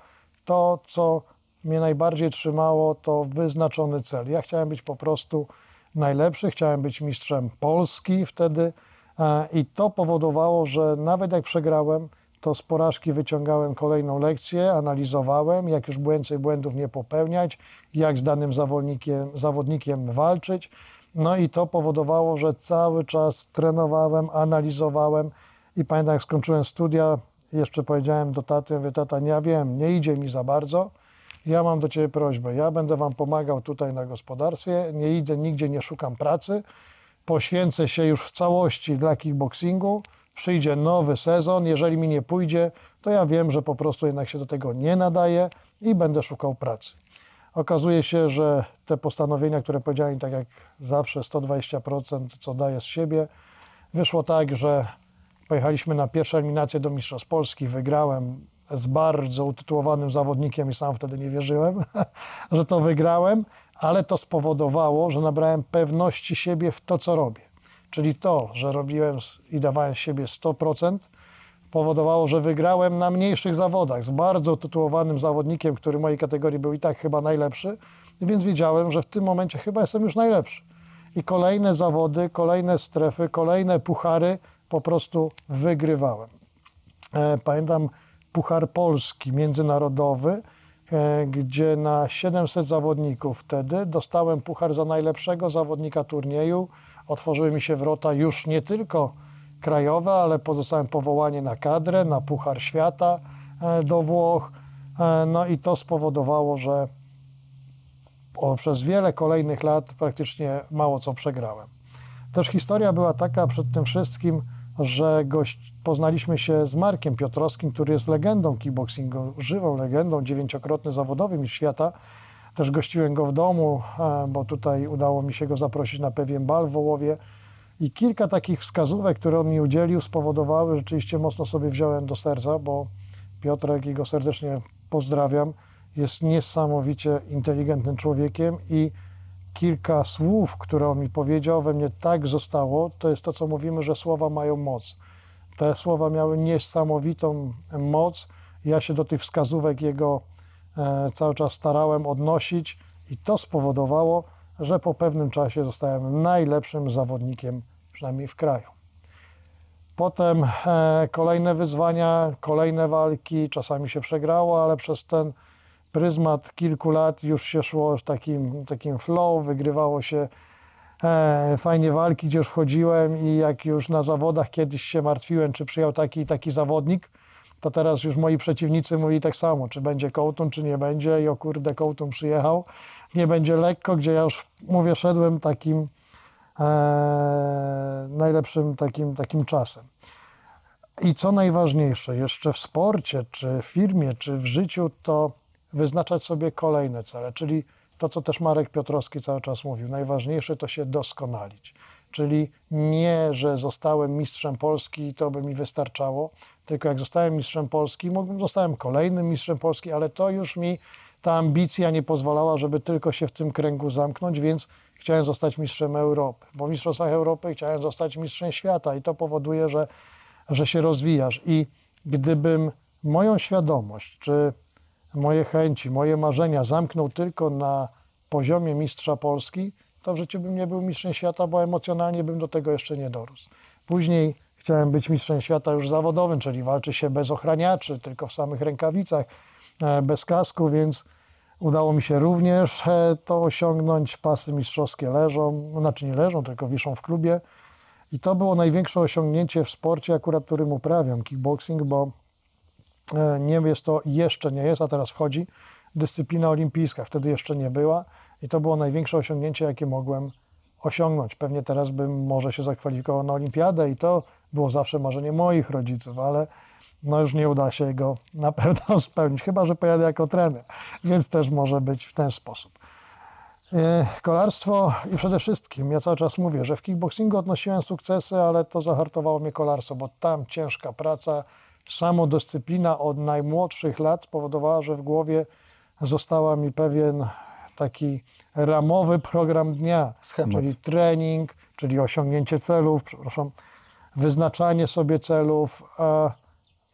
to, co mnie najbardziej trzymało, to wyznaczony cel. Ja chciałem być po prostu najlepszy, chciałem być mistrzem Polski wtedy e, i to powodowało, że nawet jak przegrałem, to z porażki wyciągałem kolejną lekcję, analizowałem, jak już więcej błędów nie popełniać, jak z danym zawodnikiem, zawodnikiem walczyć. No i to powodowało, że cały czas trenowałem, analizowałem i pamiętam, jak skończyłem studia, jeszcze powiedziałem do taty, mówię, tata, nie wiem, nie idzie mi za bardzo, ja mam do Ciebie prośbę, ja będę Wam pomagał tutaj na gospodarstwie, nie idę nigdzie, nie szukam pracy, poświęcę się już w całości dla kickboxingu, przyjdzie nowy sezon, jeżeli mi nie pójdzie, to ja wiem, że po prostu jednak się do tego nie nadaje i będę szukał pracy. Okazuje się, że te postanowienia, które powiedziałem, tak jak zawsze 120%, co daję z siebie, wyszło tak, że pojechaliśmy na pierwszą eliminację do Mistrzostw Polski, wygrałem z bardzo utytułowanym zawodnikiem i sam wtedy nie wierzyłem, że to wygrałem, ale to spowodowało, że nabrałem pewności siebie w to, co robię. Czyli to, że robiłem i dawałem siebie 100%, powodowało, że wygrałem na mniejszych zawodach z bardzo tytułowanym zawodnikiem, który w mojej kategorii był i tak chyba najlepszy, więc wiedziałem, że w tym momencie chyba jestem już najlepszy. I kolejne zawody, kolejne strefy, kolejne puchary po prostu wygrywałem. E, Pamiętam Puchar Polski międzynarodowy, e, gdzie na 700 zawodników wtedy dostałem puchar za najlepszego zawodnika turnieju. Otworzyły mi się wrota już nie tylko krajowe, ale pozostałem powołanie na kadrę, na Puchar Świata e, do Włoch. E, No i to spowodowało, że przez wiele kolejnych lat praktycznie mało co przegrałem. Też historia była taka przed tym wszystkim, że gość, poznaliśmy się z Markiem Piotrowskim, który jest legendą kickboxingu, żywą legendą, dziewięciokrotny zawodowy mistrz świata. Też gościłem go w domu, e, bo tutaj udało mi się go zaprosić na pewien bal w Wołowie. I kilka takich wskazówek, które on mi udzielił, spowodowały, że rzeczywiście mocno sobie wziąłem do serca, bo Piotrek, i go serdecznie pozdrawiam, jest niesamowicie inteligentnym człowiekiem i kilka słów, które on mi powiedział, we mnie tak zostało. To jest to, co mówimy, że słowa mają moc. Te słowa miały niesamowitą moc. Ja się do tych wskazówek jego e, cały czas starałem odnosić i to spowodowało, że po pewnym czasie zostałem najlepszym zawodnikiem, przynajmniej w kraju. Potem e, kolejne wyzwania, kolejne walki, czasami się przegrało, ale przez ten pryzmat kilku lat już się szło takim, takim flow, wygrywało się e, fajnie walki, gdzie już wchodziłem i jak już na zawodach kiedyś się martwiłem, czy przyjął taki i taki zawodnik, to teraz już moi przeciwnicy mówili tak samo, czy będzie Kołtun, czy nie będzie i o kurde, Kołtun przyjechał, nie będzie lekko, gdzie ja już, mówię, szedłem takim e, najlepszym takim, takim czasem. I co najważniejsze, jeszcze w sporcie, czy w firmie, czy w życiu, to wyznaczać sobie kolejne cele, czyli to, co też Marek Piotrowski cały czas mówił, najważniejsze to się doskonalić. Czyli nie, że zostałem mistrzem Polski i to by mi wystarczało, tylko jak zostałem mistrzem Polski, zostałem kolejnym mistrzem Polski, ale to już mi ta ambicja nie pozwalała, żeby tylko się w tym kręgu zamknąć, więc chciałem zostać mistrzem Europy. Po mistrzostwach Europy chciałem zostać mistrzem świata i to powoduje, że, że się rozwijasz. I gdybym moją świadomość, czy moje chęci, moje marzenia zamknął tylko na poziomie mistrza Polski, to w życiu bym nie był mistrzem świata, bo emocjonalnie bym do tego jeszcze nie dorósł. Później chciałem być mistrzem świata już zawodowym, czyli walczy się bez ochraniaczy, tylko w samych rękawicach, bez kasku, więc udało mi się również e, to osiągnąć. Pasy mistrzowskie leżą, znaczy nie leżą, tylko wiszą w klubie. I to było największe osiągnięcie w sporcie, akurat którym uprawiam, kickboxing, bo E, nie jest to, jeszcze nie jest, a teraz wchodzi dyscyplina olimpijska. Wtedy jeszcze nie była i to było największe osiągnięcie, jakie mogłem osiągnąć. Pewnie teraz bym może się zakwalifikował na olimpiadę i to było zawsze marzenie moich rodziców, ale no już nie uda się go na pewno spełnić, chyba że pojadę jako trener, więc też może być w ten sposób. E, Kolarstwo i przede wszystkim, ja cały czas mówię, że w kickboxingu odnosiłem sukcesy, ale to zahartowało mnie kolarstwo, bo tam ciężka praca, samodyscyplina od najmłodszych lat spowodowała, że w głowie została mi pewien taki ramowy program dnia, Schemat. czyli trening, czyli osiągnięcie celów, przepraszam, wyznaczanie sobie celów. a-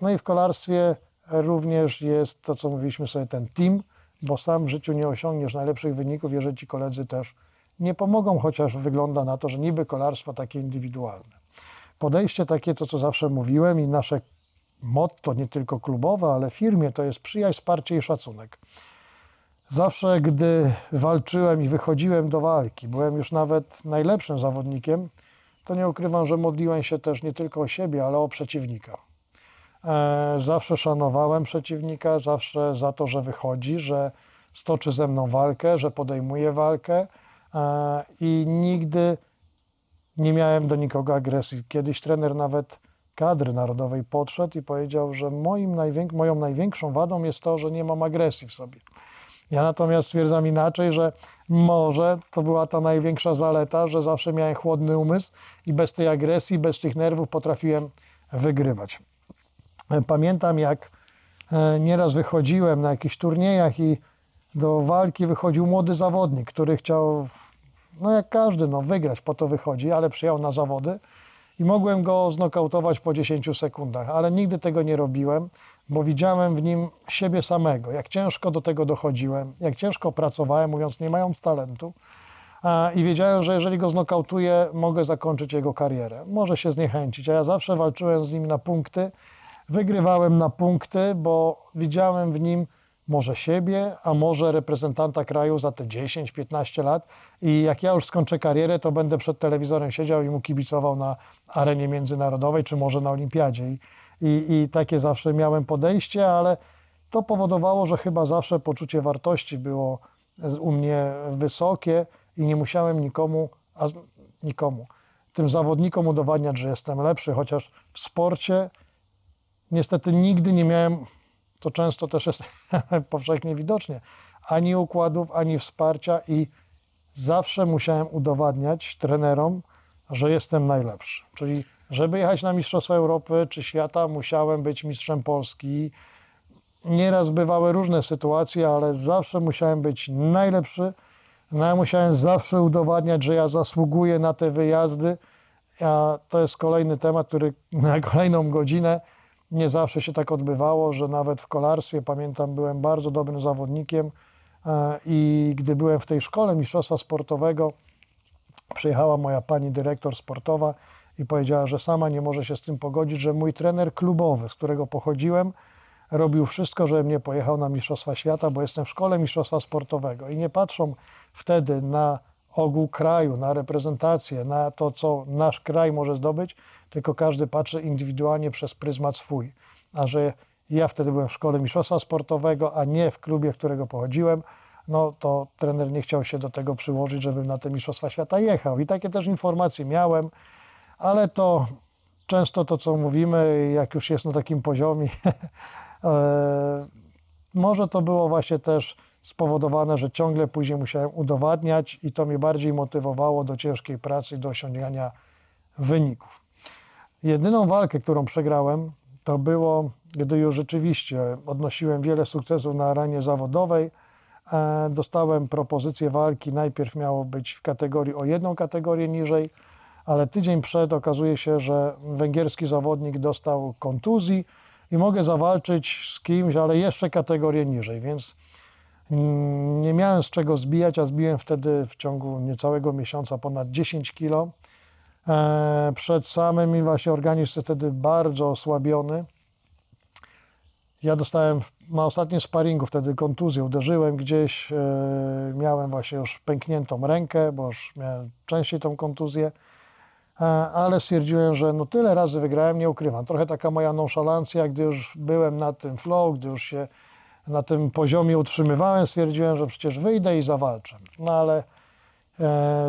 No i w kolarstwie również jest to, co mówiliśmy sobie, ten team, bo sam w życiu nie osiągniesz najlepszych wyników, jeżeli ci koledzy też nie pomogą, chociaż wygląda na to, że niby kolarstwo takie indywidualne. Podejście takie, to co zawsze mówiłem i nasze motto nie tylko klubowe, ale firmie to jest przyjaźń, wsparcie i szacunek. Zawsze, gdy walczyłem i wychodziłem do walki, byłem już nawet najlepszym zawodnikiem, to nie ukrywam, że modliłem się też nie tylko o siebie, ale o przeciwnika. E, Zawsze szanowałem przeciwnika, zawsze za to, że wychodzi, że stoczy ze mną walkę, że podejmuje walkę e, i nigdy nie miałem do nikogo agresji. Kiedyś trener nawet kadry narodowej podszedł i powiedział, że moim najwięk- moją największą wadą jest to, że nie mam agresji w sobie. Ja natomiast stwierdzam inaczej, że może to była ta największa zaleta, że zawsze miałem chłodny umysł i bez tej agresji, bez tych nerwów potrafiłem wygrywać. Pamiętam, jak e, nieraz wychodziłem na jakichś turniejach i do walki wychodził młody zawodnik, który chciał, no jak każdy, no wygrać, po to wychodzi, ale przyjechał na zawody i mogłem go znokautować po 10 sekundach, ale nigdy tego nie robiłem, bo widziałem w nim siebie samego, jak ciężko do tego dochodziłem, jak ciężko pracowałem, mówiąc nie mając talentu. I wiedziałem, że jeżeli go znokautuję, mogę zakończyć jego karierę. Może się zniechęcić, a ja zawsze walczyłem z nim na punkty. Wygrywałem na punkty, bo widziałem w nim może siebie, a może reprezentanta kraju za te 10-15 lat. I jak ja już skończę karierę, to będę przed telewizorem siedział i mu kibicował na arenie międzynarodowej, czy może na olimpiadzie. I, i, i takie zawsze miałem podejście, ale to powodowało, że chyba zawsze poczucie wartości było u mnie wysokie i nie musiałem nikomu, a nikomu, tym zawodnikom udowadniać, że jestem lepszy, chociaż w sporcie niestety nigdy nie miałem, to często też jest powszechnie widocznie, ani układów, ani wsparcia i zawsze musiałem udowadniać trenerom, że jestem najlepszy. Czyli żeby jechać na Mistrzostwa Europy czy świata, musiałem być mistrzem Polski. Nieraz bywały różne sytuacje, ale zawsze musiałem być najlepszy. No, ja musiałem zawsze udowadniać, że ja zasługuję na te wyjazdy. A to jest kolejny temat, który na kolejną godzinę nie zawsze się tak odbywało, że nawet w kolarstwie, pamiętam, byłem bardzo dobrym zawodnikiem e, i gdy byłem w tej szkole mistrzostwa sportowego, przyjechała moja pani dyrektor sportowa i powiedziała, że sama nie może się z tym pogodzić, że mój trener klubowy, z którego pochodziłem, robił wszystko, żebym nie pojechał na Mistrzostwa Świata, bo jestem w szkole mistrzostwa sportowego. I nie patrzą wtedy na ogół kraju, na reprezentację, na to, co nasz kraj może zdobyć, tylko każdy patrzy indywidualnie przez pryzmat swój. A że ja wtedy byłem w szkole mistrzostwa sportowego, a nie w klubie, którego pochodziłem, no to trener nie chciał się do tego przyłożyć, żebym na te Mistrzostwa Świata jechał. I takie też informacje miałem, ale to często to, co mówimy, jak już jest na takim poziomie, e, może to było właśnie też spowodowane, że ciągle później musiałem udowadniać i to mnie bardziej motywowało do ciężkiej pracy i do osiągania wyników. Jedyną walkę, którą przegrałem, to było, gdy już rzeczywiście odnosiłem wiele sukcesów na arenie zawodowej. E, Dostałem propozycję walki. Najpierw miało być w kategorii o jedną kategorię niżej, ale tydzień przed okazuje się, że węgierski zawodnik dostał kontuzji i mogę zawalczyć z kimś, ale jeszcze kategorię niżej, więc mm, nie miałem z czego zbijać, a zbiłem wtedy w ciągu niecałego miesiąca ponad 10 kilo. E, Przed samym i właśnie organizm jest wtedy bardzo osłabiony. Ja dostałem na ostatnim sparingu wtedy kontuzję, uderzyłem gdzieś, e, miałem właśnie już pękniętą rękę, bo już miałem częściej tą kontuzję, E, ale stwierdziłem, że no tyle razy wygrałem, nie ukrywam. Trochę taka moja nonszalancja, gdy już byłem na tym flow, gdy już się na tym poziomie utrzymywałem, stwierdziłem, że przecież wyjdę i zawalczę. No ale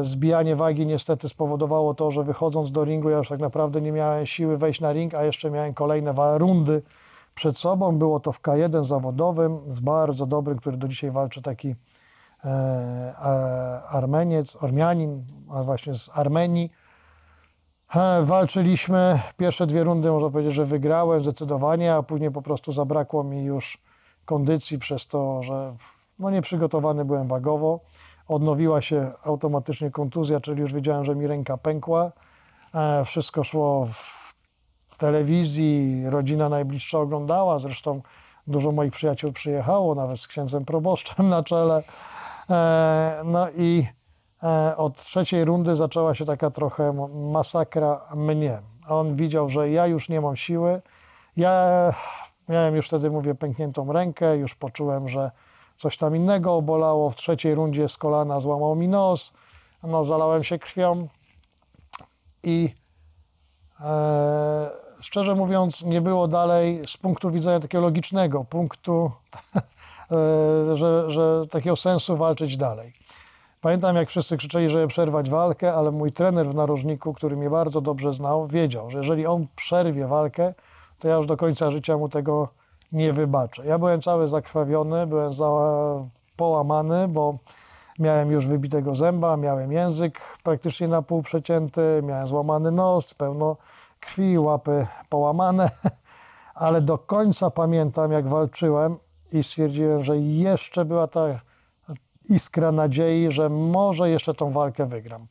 Zbijanie wagi niestety spowodowało to, że wychodząc do ringu, ja już tak naprawdę nie miałem siły wejść na ring, a jeszcze miałem kolejne rundy przed sobą. Było to w K1 zawodowym z bardzo dobrym, który do dzisiaj walczy taki e, Armeniec, Ormianin, a właśnie z Armenii. E, Walczyliśmy pierwsze dwie rundy, można powiedzieć, że wygrałem zdecydowanie, a później po prostu zabrakło mi już kondycji przez to, że no nieprzygotowany byłem wagowo. Odnowiła się automatycznie kontuzja, czyli już wiedziałem, że mi ręka pękła. E, Wszystko szło w telewizji, rodzina najbliższa oglądała, zresztą dużo moich przyjaciół przyjechało, nawet z księdzem proboszczem na czele. E, No i e, od trzeciej rundy zaczęła się taka trochę masakra mnie. On widział, że ja już nie mam siły. Ja miałem już wtedy, mówię, pękniętą rękę, już poczułem, że coś tam innego obolało. W trzeciej rundzie z kolana złamał mi nos, no, zalałem się krwią i e, szczerze mówiąc, nie było dalej z punktu widzenia takiego logicznego punktu, e, że, że takiego sensu walczyć dalej. Pamiętam, jak wszyscy krzyczeli, żeby przerwać walkę, ale mój trener w narożniku, który mnie bardzo dobrze znał, wiedział, że jeżeli on przerwie walkę, to ja już do końca życia mu tego nie wybaczę. Ja byłem cały zakrwawiony, byłem za, połamany, bo miałem już wybitego zęba, miałem język praktycznie na pół przecięty, miałem złamany nos, pełno krwi, łapy połamane, ale do końca pamiętam, jak walczyłem i stwierdziłem, że jeszcze była ta iskra nadziei, że może jeszcze tą walkę wygram.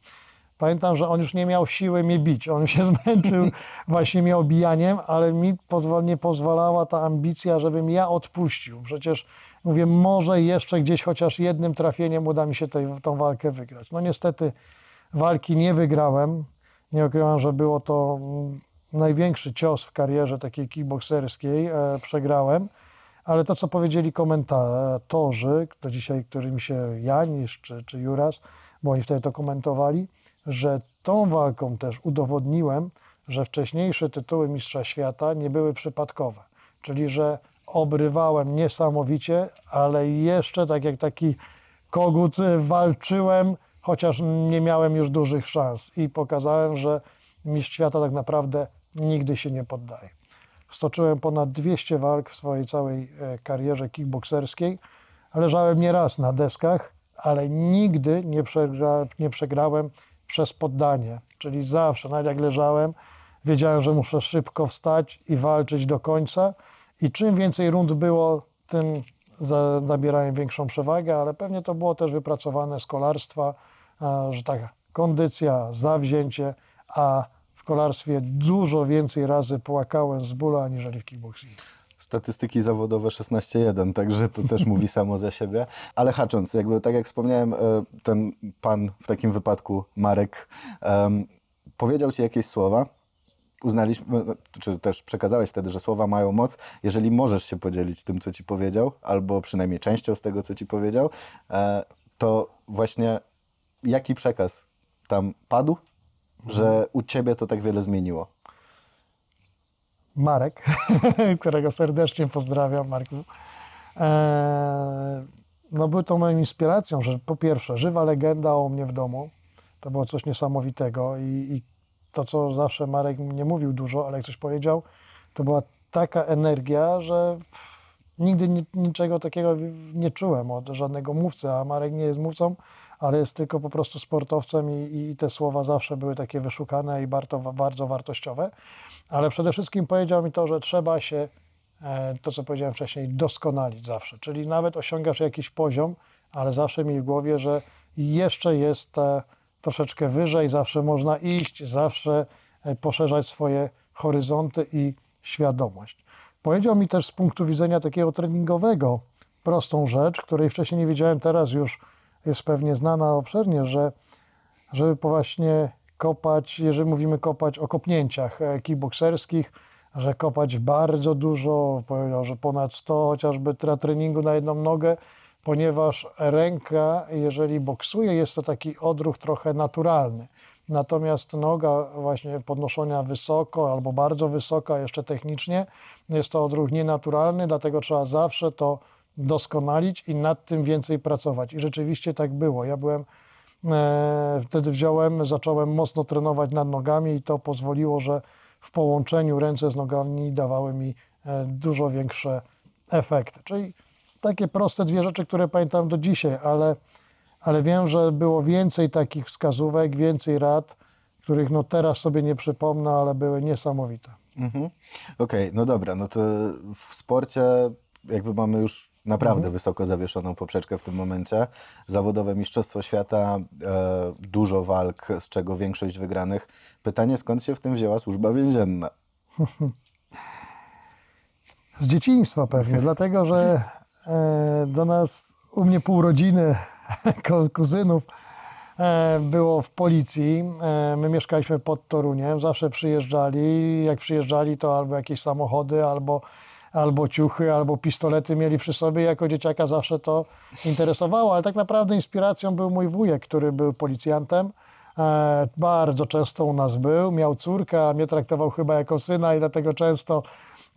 Pamiętam, że on już nie miał siły mnie bić. On się zmęczył właśnie mnie obijaniem, ale mi pozwol, nie pozwalała ta ambicja, żebym ja odpuścił. Przecież mówię, może jeszcze gdzieś chociaż jednym trafieniem uda mi się tej, tą walkę wygrać. No niestety walki nie wygrałem. Nie ukrywam, że było to mm, największy cios w karierze takiej kickbokserskiej. E, przegrałem. Ale to, co powiedzieli komentatorzy, to dzisiaj, którymi się Janisz czy, czy Juras, bo oni wtedy to komentowali, że tą walką też udowodniłem, że wcześniejsze tytuły Mistrza Świata nie były przypadkowe. Czyli, że obrywałem niesamowicie, ale jeszcze tak jak taki kogut y, walczyłem, chociaż nie miałem już dużych szans i pokazałem, że Mistrz Świata tak naprawdę nigdy się nie poddaje. Stoczyłem ponad 200 walk w swojej całej e, karierze kickbokserskiej. Leżałem nieraz na deskach, ale nigdy nie, przegra, nie przegrałem przez poddanie. Czyli zawsze, nawet jak leżałem, wiedziałem, że muszę szybko wstać i walczyć do końca. I czym więcej rund było, tym nabierałem większą przewagę, ale pewnie to było też wypracowane z kolarstwa, że tak kondycja, zawzięcie, a w kolarstwie dużo więcej razy płakałem z bólu aniżeli w kickboxingu. Statystyki zawodowe 16-1, także to też mówi samo za siebie. Ale hacząc, jakby tak jak wspomniałem, e, ten pan w takim wypadku, Marek, em, powiedział ci jakieś słowa. Uznaliśmy, czy też przekazałeś wtedy, że słowa mają moc. Jeżeli możesz się podzielić tym, co ci powiedział, albo przynajmniej częścią z tego, co ci powiedział, e, to właśnie jaki przekaz tam padł, że u ciebie to tak wiele zmieniło? Marek, którego serdecznie pozdrawiam, Marku. Eee, no był to moją inspiracją, że po pierwsze, żywa legenda o mnie w domu, to było coś niesamowitego i, i to, co zawsze Marek nie mówił dużo, ale jak coś powiedział, to była taka energia, że nigdy ni, niczego takiego nie czułem od żadnego mówcy, a Marek nie jest mówcą, ale jest tylko po prostu sportowcem i, i te słowa zawsze były takie wyszukane i bardzo, bardzo wartościowe. Ale przede wszystkim powiedział mi to, że trzeba się, e, to co powiedziałem wcześniej, doskonalić zawsze. Czyli nawet osiągasz jakiś poziom, ale zawsze mi w głowie, że jeszcze jest e, troszeczkę wyżej, zawsze można iść, zawsze e, poszerzać swoje horyzonty i świadomość. Powiedział mi też z punktu widzenia takiego treningowego prostą rzecz, której wcześniej nie wiedziałem, teraz już jest pewnie znana obszernie, że żeby właśnie kopać, jeżeli mówimy kopać o kopnięciach e, kickbokserskich, że kopać bardzo dużo, powiedział, że ponad 100 chociażby na treningu na jedną nogę, ponieważ ręka, jeżeli boksuje, jest to taki odruch trochę naturalny. Natomiast noga właśnie podnoszenia wysoko albo bardzo wysoko, jeszcze technicznie, jest to odruch nienaturalny, dlatego trzeba zawsze to doskonalić i nad tym więcej pracować. I rzeczywiście tak było. Ja byłem E, Wtedy wziąłem, zacząłem mocno trenować nad nogami i to pozwoliło, że w połączeniu ręce z nogami dawały mi e, dużo większe efekty. Czyli takie proste dwie rzeczy, które pamiętam do dzisiaj, ale, ale wiem, że było więcej takich wskazówek, więcej rad, których no teraz sobie nie przypomnę, ale były niesamowite. Mhm. Okej, no dobra, no to w sporcie jakby mamy już naprawdę wysoko zawieszoną poprzeczkę w tym momencie. Zawodowe Mistrzostwo Świata, e, dużo walk, z czego większość wygranych. Pytanie, skąd się w tym wzięła służba więzienna? Z dzieciństwa pewnie, dlatego że e, do nas, u mnie pół rodziny kuzynów e, było w policji. E, my mieszkaliśmy pod Toruniem, zawsze przyjeżdżali. Jak przyjeżdżali, to albo jakieś samochody, albo, albo ciuchy, albo pistolety mieli przy sobie. Jako dzieciaka zawsze to interesowało, ale tak naprawdę inspiracją był mój wujek, który był policjantem. E, bardzo często u nas był, miał córkę, a mnie traktował chyba jako syna i dlatego często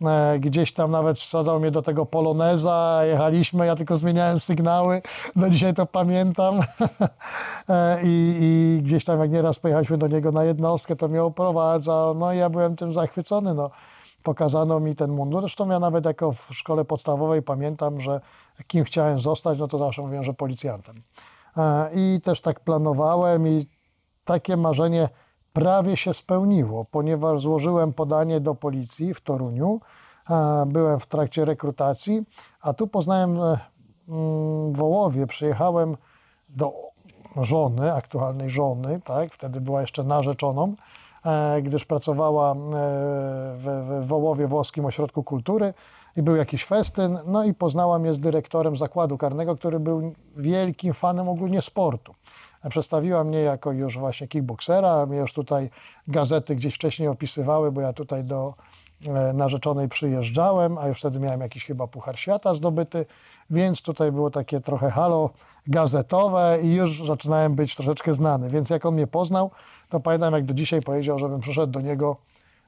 e, gdzieś tam nawet wsadzał mnie do tego poloneza, jechaliśmy, ja tylko zmieniałem sygnały, do dzisiaj to pamiętam E, I, i gdzieś tam jak nieraz pojechaliśmy do niego na jednostkę, to mnie oprowadzał, no i ja byłem tym zachwycony, no. Pokazano mi ten mundur, zresztą ja nawet jako w szkole podstawowej pamiętam, że kim chciałem zostać, no to zawsze mówiłem, że policjantem. E, I też tak planowałem i takie marzenie prawie się spełniło, ponieważ złożyłem podanie do policji w Toruniu. e, Byłem w trakcie rekrutacji, a tu poznałem mm, w Wołowie, przyjechałem do żony, aktualnej żony, tak, wtedy była jeszcze narzeczoną, gdyż pracowała e, w, w Wołowie Włoskim Ośrodku Kultury i był jakiś festyn, no i poznała mnie z dyrektorem zakładu karnego, który był wielkim fanem ogólnie sportu. Przedstawiła mnie jako już właśnie kickboksera, mnie już tutaj gazety gdzieś wcześniej opisywały, bo ja tutaj do e, narzeczonej przyjeżdżałem, a już wtedy miałem jakiś chyba Puchar Świata zdobyty, więc tutaj było takie trochę halo gazetowe i już zaczynałem być troszeczkę znany. Więc jak on mnie poznał, to pamiętam jak do dzisiaj powiedział, żebym przyszedł do niego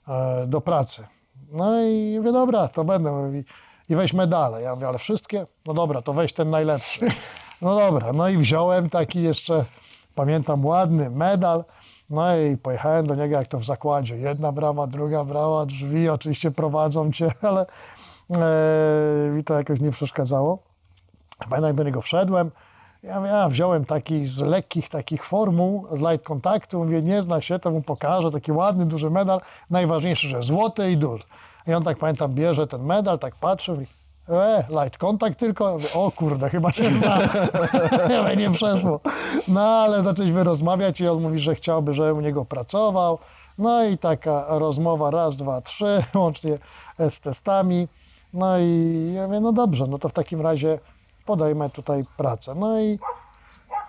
e, do pracy. No i mówię, dobra, to będę. Mówi, I weź medale. Ja mówię, ale wszystkie? No dobra, to weź ten najlepszy. No dobra, no i wziąłem taki jeszcze, pamiętam, ładny medal. No i pojechałem do niego jak to w zakładzie. Jedna brama, druga brama, drzwi oczywiście prowadzą cię, ale e, mi to jakoś nie przeszkadzało. Pamiętam, jak do niego wszedłem. Ja, ja wziąłem taki z lekkich takich formuł, z light kontaktu, mówię, nie zna się, to mu pokażę, taki ładny, duży medal, najważniejszy, że złoty i duży. I on tak, pamiętam, bierze ten medal, tak patrzy, mówi, e, light kontakt tylko, mówię, o kurde, chyba się zna, mówię, nie przeszło. No, ale zaczęliśmy rozmawiać i on mówi, że chciałby, żebym u niego pracował, No i taka rozmowa raz, dwa, trzy, łącznie z testami. No i ja mówię, no dobrze, no to w takim razie podejmę tutaj pracę. No i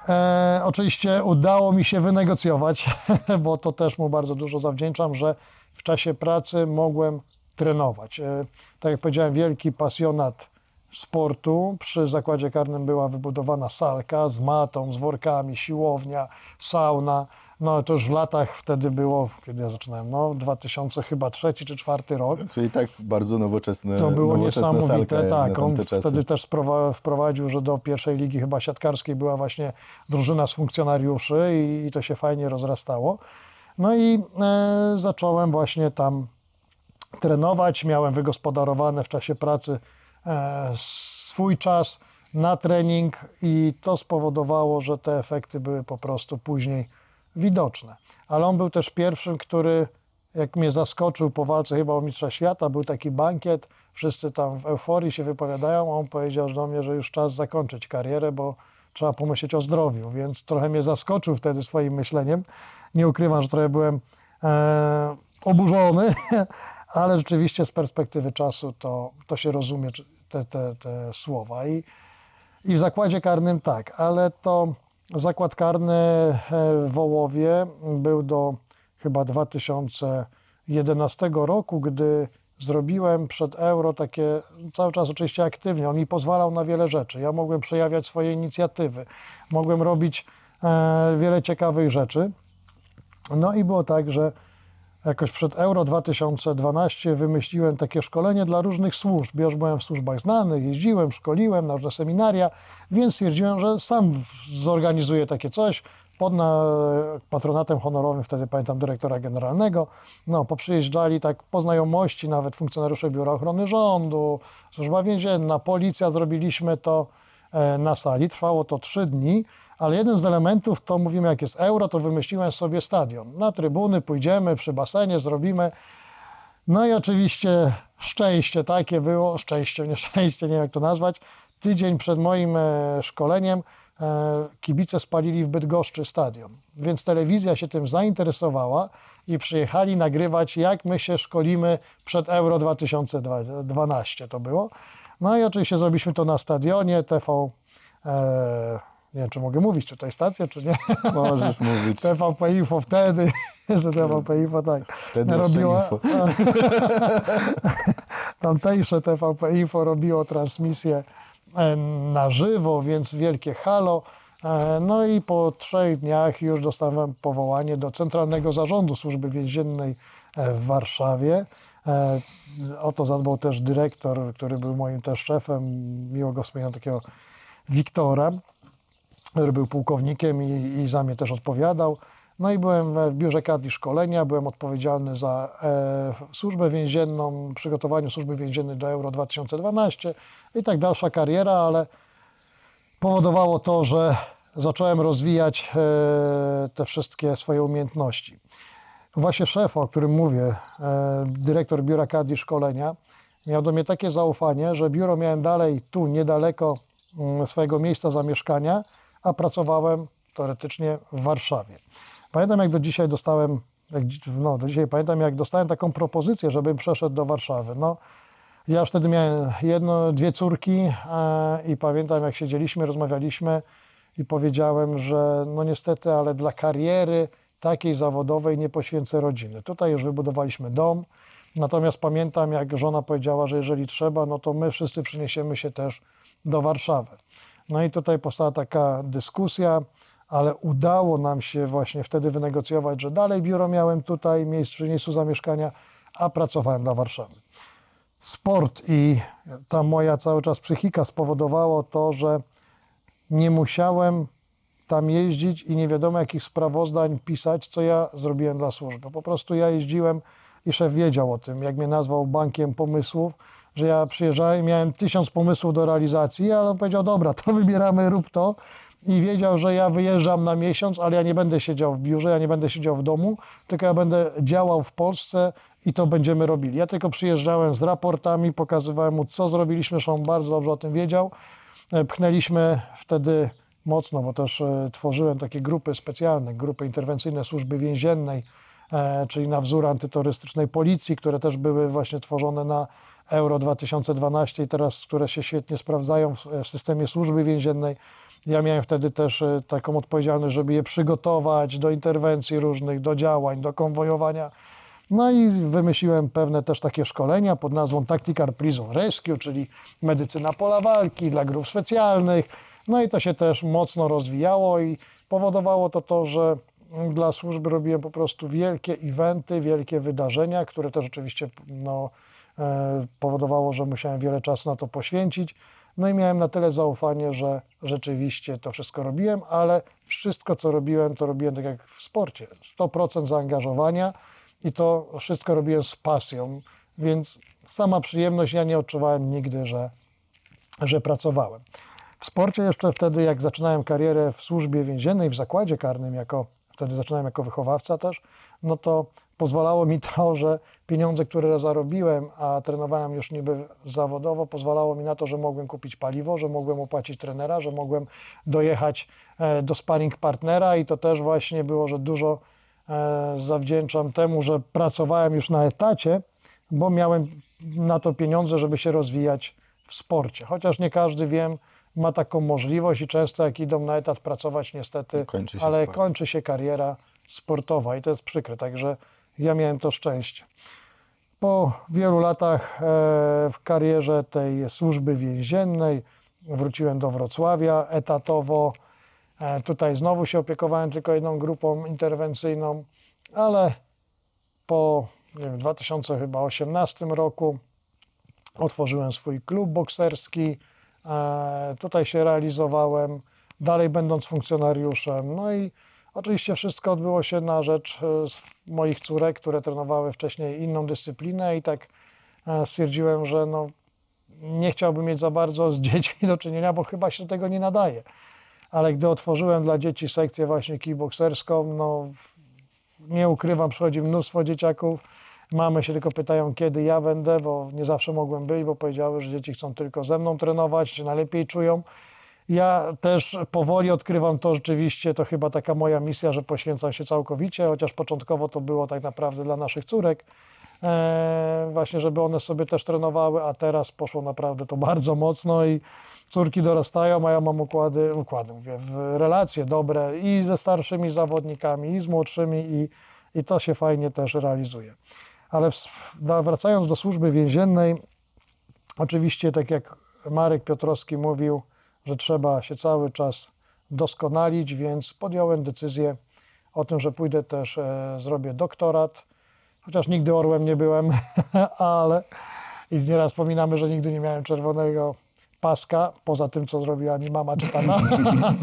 E, oczywiście udało mi się wynegocjować, bo to też mu bardzo dużo zawdzięczam, że w czasie pracy mogłem trenować. E, tak jak powiedziałem, wielki pasjonat sportu. Przy zakładzie karnym była wybudowana salka z matą, z workami, siłownia, sauna. No to już w latach wtedy było, kiedy ja zaczynałem, no 2000 chyba trzeci czy czwarty rok. Czyli tak bardzo nowoczesne To było niesamowite, tak. On czasy. wtedy też wprowadził, że do pierwszej ligi chyba siatkarskiej była właśnie drużyna z funkcjonariuszy i, i to się fajnie rozrastało. No i e, zacząłem właśnie tam trenować. Miałem wygospodarowane w czasie pracy e, swój czas na trening i to spowodowało, że te efekty były po prostu później widoczne. Ale on był też pierwszym, który jak mnie zaskoczył po walce chyba o Mistrza Świata, był taki bankiet, wszyscy tam w euforii się wypowiadają, a on powiedział do mnie, że już czas zakończyć karierę, bo trzeba pomyśleć o zdrowiu, więc trochę mnie zaskoczył wtedy swoim myśleniem. Nie ukrywam, że trochę byłem e, oburzony, ale rzeczywiście z perspektywy czasu to, to się rozumie te, te, te słowa. I, I w zakładzie karnym tak, ale to zakład karny e, w Wołowie był do chyba 2011 roku, gdy zrobiłem przed euro takie, cały czas oczywiście aktywnie, on mi pozwalał na wiele rzeczy. Ja mogłem przejawiać swoje inicjatywy, mogłem robić e, wiele ciekawych rzeczy. No i było tak, że jakoś przed Euro 2012 wymyśliłem takie szkolenie dla różnych służb. Ja już byłem w służbach znanych, jeździłem, szkoliłem na różne seminaria, więc stwierdziłem, że sam zorganizuję takie coś pod na, patronatem honorowym, wtedy pamiętam dyrektora generalnego. No, poprzyjeżdżali tak po znajomości nawet funkcjonariusze Biura Ochrony Rządu, Służba Więzienna, Policja, zrobiliśmy to e, na sali. Trwało to trzy dni, ale jeden z elementów to mówimy, jak jest euro, to wymyśliłem sobie stadion. Na trybuny pójdziemy, przy basenie zrobimy. No i oczywiście szczęście takie było, szczęście, nieszczęście, nie wiem jak to nazwać. Tydzień przed moim e, szkoleniem e, kibice spalili w Bydgoszczy stadion. Więc telewizja się tym zainteresowała i przyjechali nagrywać, jak my się szkolimy przed Euro 2012 to było. No i oczywiście zrobiliśmy to na stadionie TV. E, nie wiem, czy mogę mówić tutaj stację, czy nie. Możesz mówić. TVP Info wtedy, że TVP Info tak Wtedy jeszcze info. tamtejsze TVP Info robiło transmisję e, na żywo, więc wielkie halo. E, No i po trzech dniach już dostałem powołanie do Centralnego Zarządu Służby Więziennej e, w Warszawie. O to zadbał też dyrektor, który był moim też szefem, miło go wspominam, takiego Wiktora który był pułkownikiem i, i za mnie też odpowiadał. No i byłem w biurze kadri szkolenia, byłem odpowiedzialny za e, służbę więzienną, przygotowanie służby więziennej do Euro 2012 i tak dalsza kariera, ale powodowało to, że zacząłem rozwijać e, te wszystkie swoje umiejętności. Właśnie szef, o którym mówię, e, dyrektor biura kadri szkolenia, miał do mnie takie zaufanie, że biuro miałem dalej tu, niedaleko mm, swojego miejsca zamieszkania, a pracowałem teoretycznie w Warszawie. Pamiętam, jak do dzisiaj dostałem, jak, no, do dzisiaj pamiętam, jak dostałem taką propozycję, żebym przeszedł do Warszawy. No, ja już wtedy miałem jedno, dwie córki e, i pamiętam, jak siedzieliśmy, rozmawialiśmy i powiedziałem, że no niestety, ale dla kariery takiej zawodowej nie poświęcę rodziny. Tutaj już wybudowaliśmy dom, natomiast pamiętam, jak żona powiedziała, że jeżeli trzeba, no to my wszyscy przeniesiemy się też do Warszawy. No i tutaj powstała taka dyskusja, ale udało nam się właśnie wtedy wynegocjować, że dalej biuro miałem tutaj, miejsc, przy miejscu zamieszkania, a pracowałem dla Warszawy sport i ta moja cały czas psychika spowodowało to, że nie musiałem tam jeździć i nie wiadomo jakich sprawozdań pisać, co ja zrobiłem dla służby. Po prostu ja jeździłem i szef wiedział o tym, jak mnie nazwał bankiem pomysłów, że ja przyjeżdżałem miałem tysiąc pomysłów do realizacji, ale on powiedział, dobra, to wybieramy, rób to. I wiedział, że ja wyjeżdżam na miesiąc, ale ja nie będę siedział w biurze, ja nie będę siedział w domu, tylko ja będę działał w Polsce i to będziemy robili. Ja tylko przyjeżdżałem z raportami, pokazywałem mu, co zrobiliśmy, że on bardzo dobrze o tym wiedział. E, Pchnęliśmy wtedy mocno, bo też e, tworzyłem takie grupy specjalne, grupy interwencyjne służby więziennej, e, czyli na wzór antyterrorystycznej policji, które też były właśnie tworzone na Euro 2012 i teraz, które się świetnie sprawdzają w, systemie służby więziennej. Ja miałem wtedy też e, taką odpowiedzialność, żeby je przygotować do interwencji różnych, do działań, do konwojowania. No i wymyśliłem pewne też takie szkolenia pod nazwą Tactical Prison Rescue, czyli medycyna pola walki dla grup specjalnych. No i to się też mocno rozwijało i powodowało to to, że dla służby robiłem po prostu wielkie eventy, wielkie wydarzenia, które też oczywiście no, powodowało, że musiałem wiele czasu na to poświęcić. No i miałem na tyle zaufanie, że rzeczywiście to wszystko robiłem, ale wszystko, co robiłem, to robiłem tak jak w sporcie. 100% zaangażowania i to wszystko robiłem z pasją, więc sama przyjemność, ja nie odczuwałem nigdy, że, że pracowałem. W sporcie jeszcze wtedy, jak zaczynałem karierę w służbie więziennej, w zakładzie karnym, jako, wtedy zaczynałem jako wychowawca też, no to pozwalało mi to, że pieniądze, które zarobiłem, a trenowałem już niby zawodowo, pozwalało mi na to, że mogłem kupić paliwo, że mogłem opłacić trenera, że mogłem dojechać e, do sparring partnera i to też właśnie było, że dużo e, zawdzięczam temu, że pracowałem już na etacie, bo miałem na to pieniądze, żeby się rozwijać w sporcie. Chociaż nie każdy, wiem, ma taką możliwość i często jak idą na etat pracować, niestety, Kończy ale sport. kończy się kariera sportowa i to jest przykre, także ja miałem to szczęście. Po wielu latach e, w karierze tej służby więziennej wróciłem do Wrocławia etatowo. E, Tutaj znowu się opiekowałem tylko jedną grupą interwencyjną, ale po nie wiem, 2018 roku otworzyłem swój klub bokserski. E, Tutaj się realizowałem, dalej będąc funkcjonariuszem. No i oczywiście wszystko odbyło się na rzecz e, moich córek, które trenowały wcześniej inną dyscyplinę i tak e, stwierdziłem, że no, nie chciałbym mieć za bardzo z dziećmi do czynienia, bo chyba się tego nie nadaje. Ale gdy otworzyłem dla dzieci sekcję właśnie kickbokserską, no nie ukrywam, przychodzi mnóstwo dzieciaków. Mamy się tylko pytają, kiedy ja będę, bo nie zawsze mogłem być, bo powiedziały, że dzieci chcą tylko ze mną trenować, czy najlepiej czują. Ja też powoli odkrywam to rzeczywiście, to chyba taka moja misja, że poświęcam się całkowicie, chociaż początkowo to było tak naprawdę dla naszych córek, e, właśnie żeby one sobie też trenowały, a teraz poszło naprawdę to bardzo mocno i córki dorastają, a ja mam układy, układy mówię, relacje dobre i ze starszymi zawodnikami, i z młodszymi i, i to się fajnie też realizuje. Ale w, wracając do służby więziennej, oczywiście tak jak Marek Piotrowski mówił, że trzeba się cały czas doskonalić, więc podjąłem decyzję o tym, że pójdę też, e, zrobię doktorat, chociaż nigdy orłem nie byłem, ale i nieraz wspominamy, że nigdy nie miałem czerwonego paska, poza tym, co zrobiła mi mama czy pana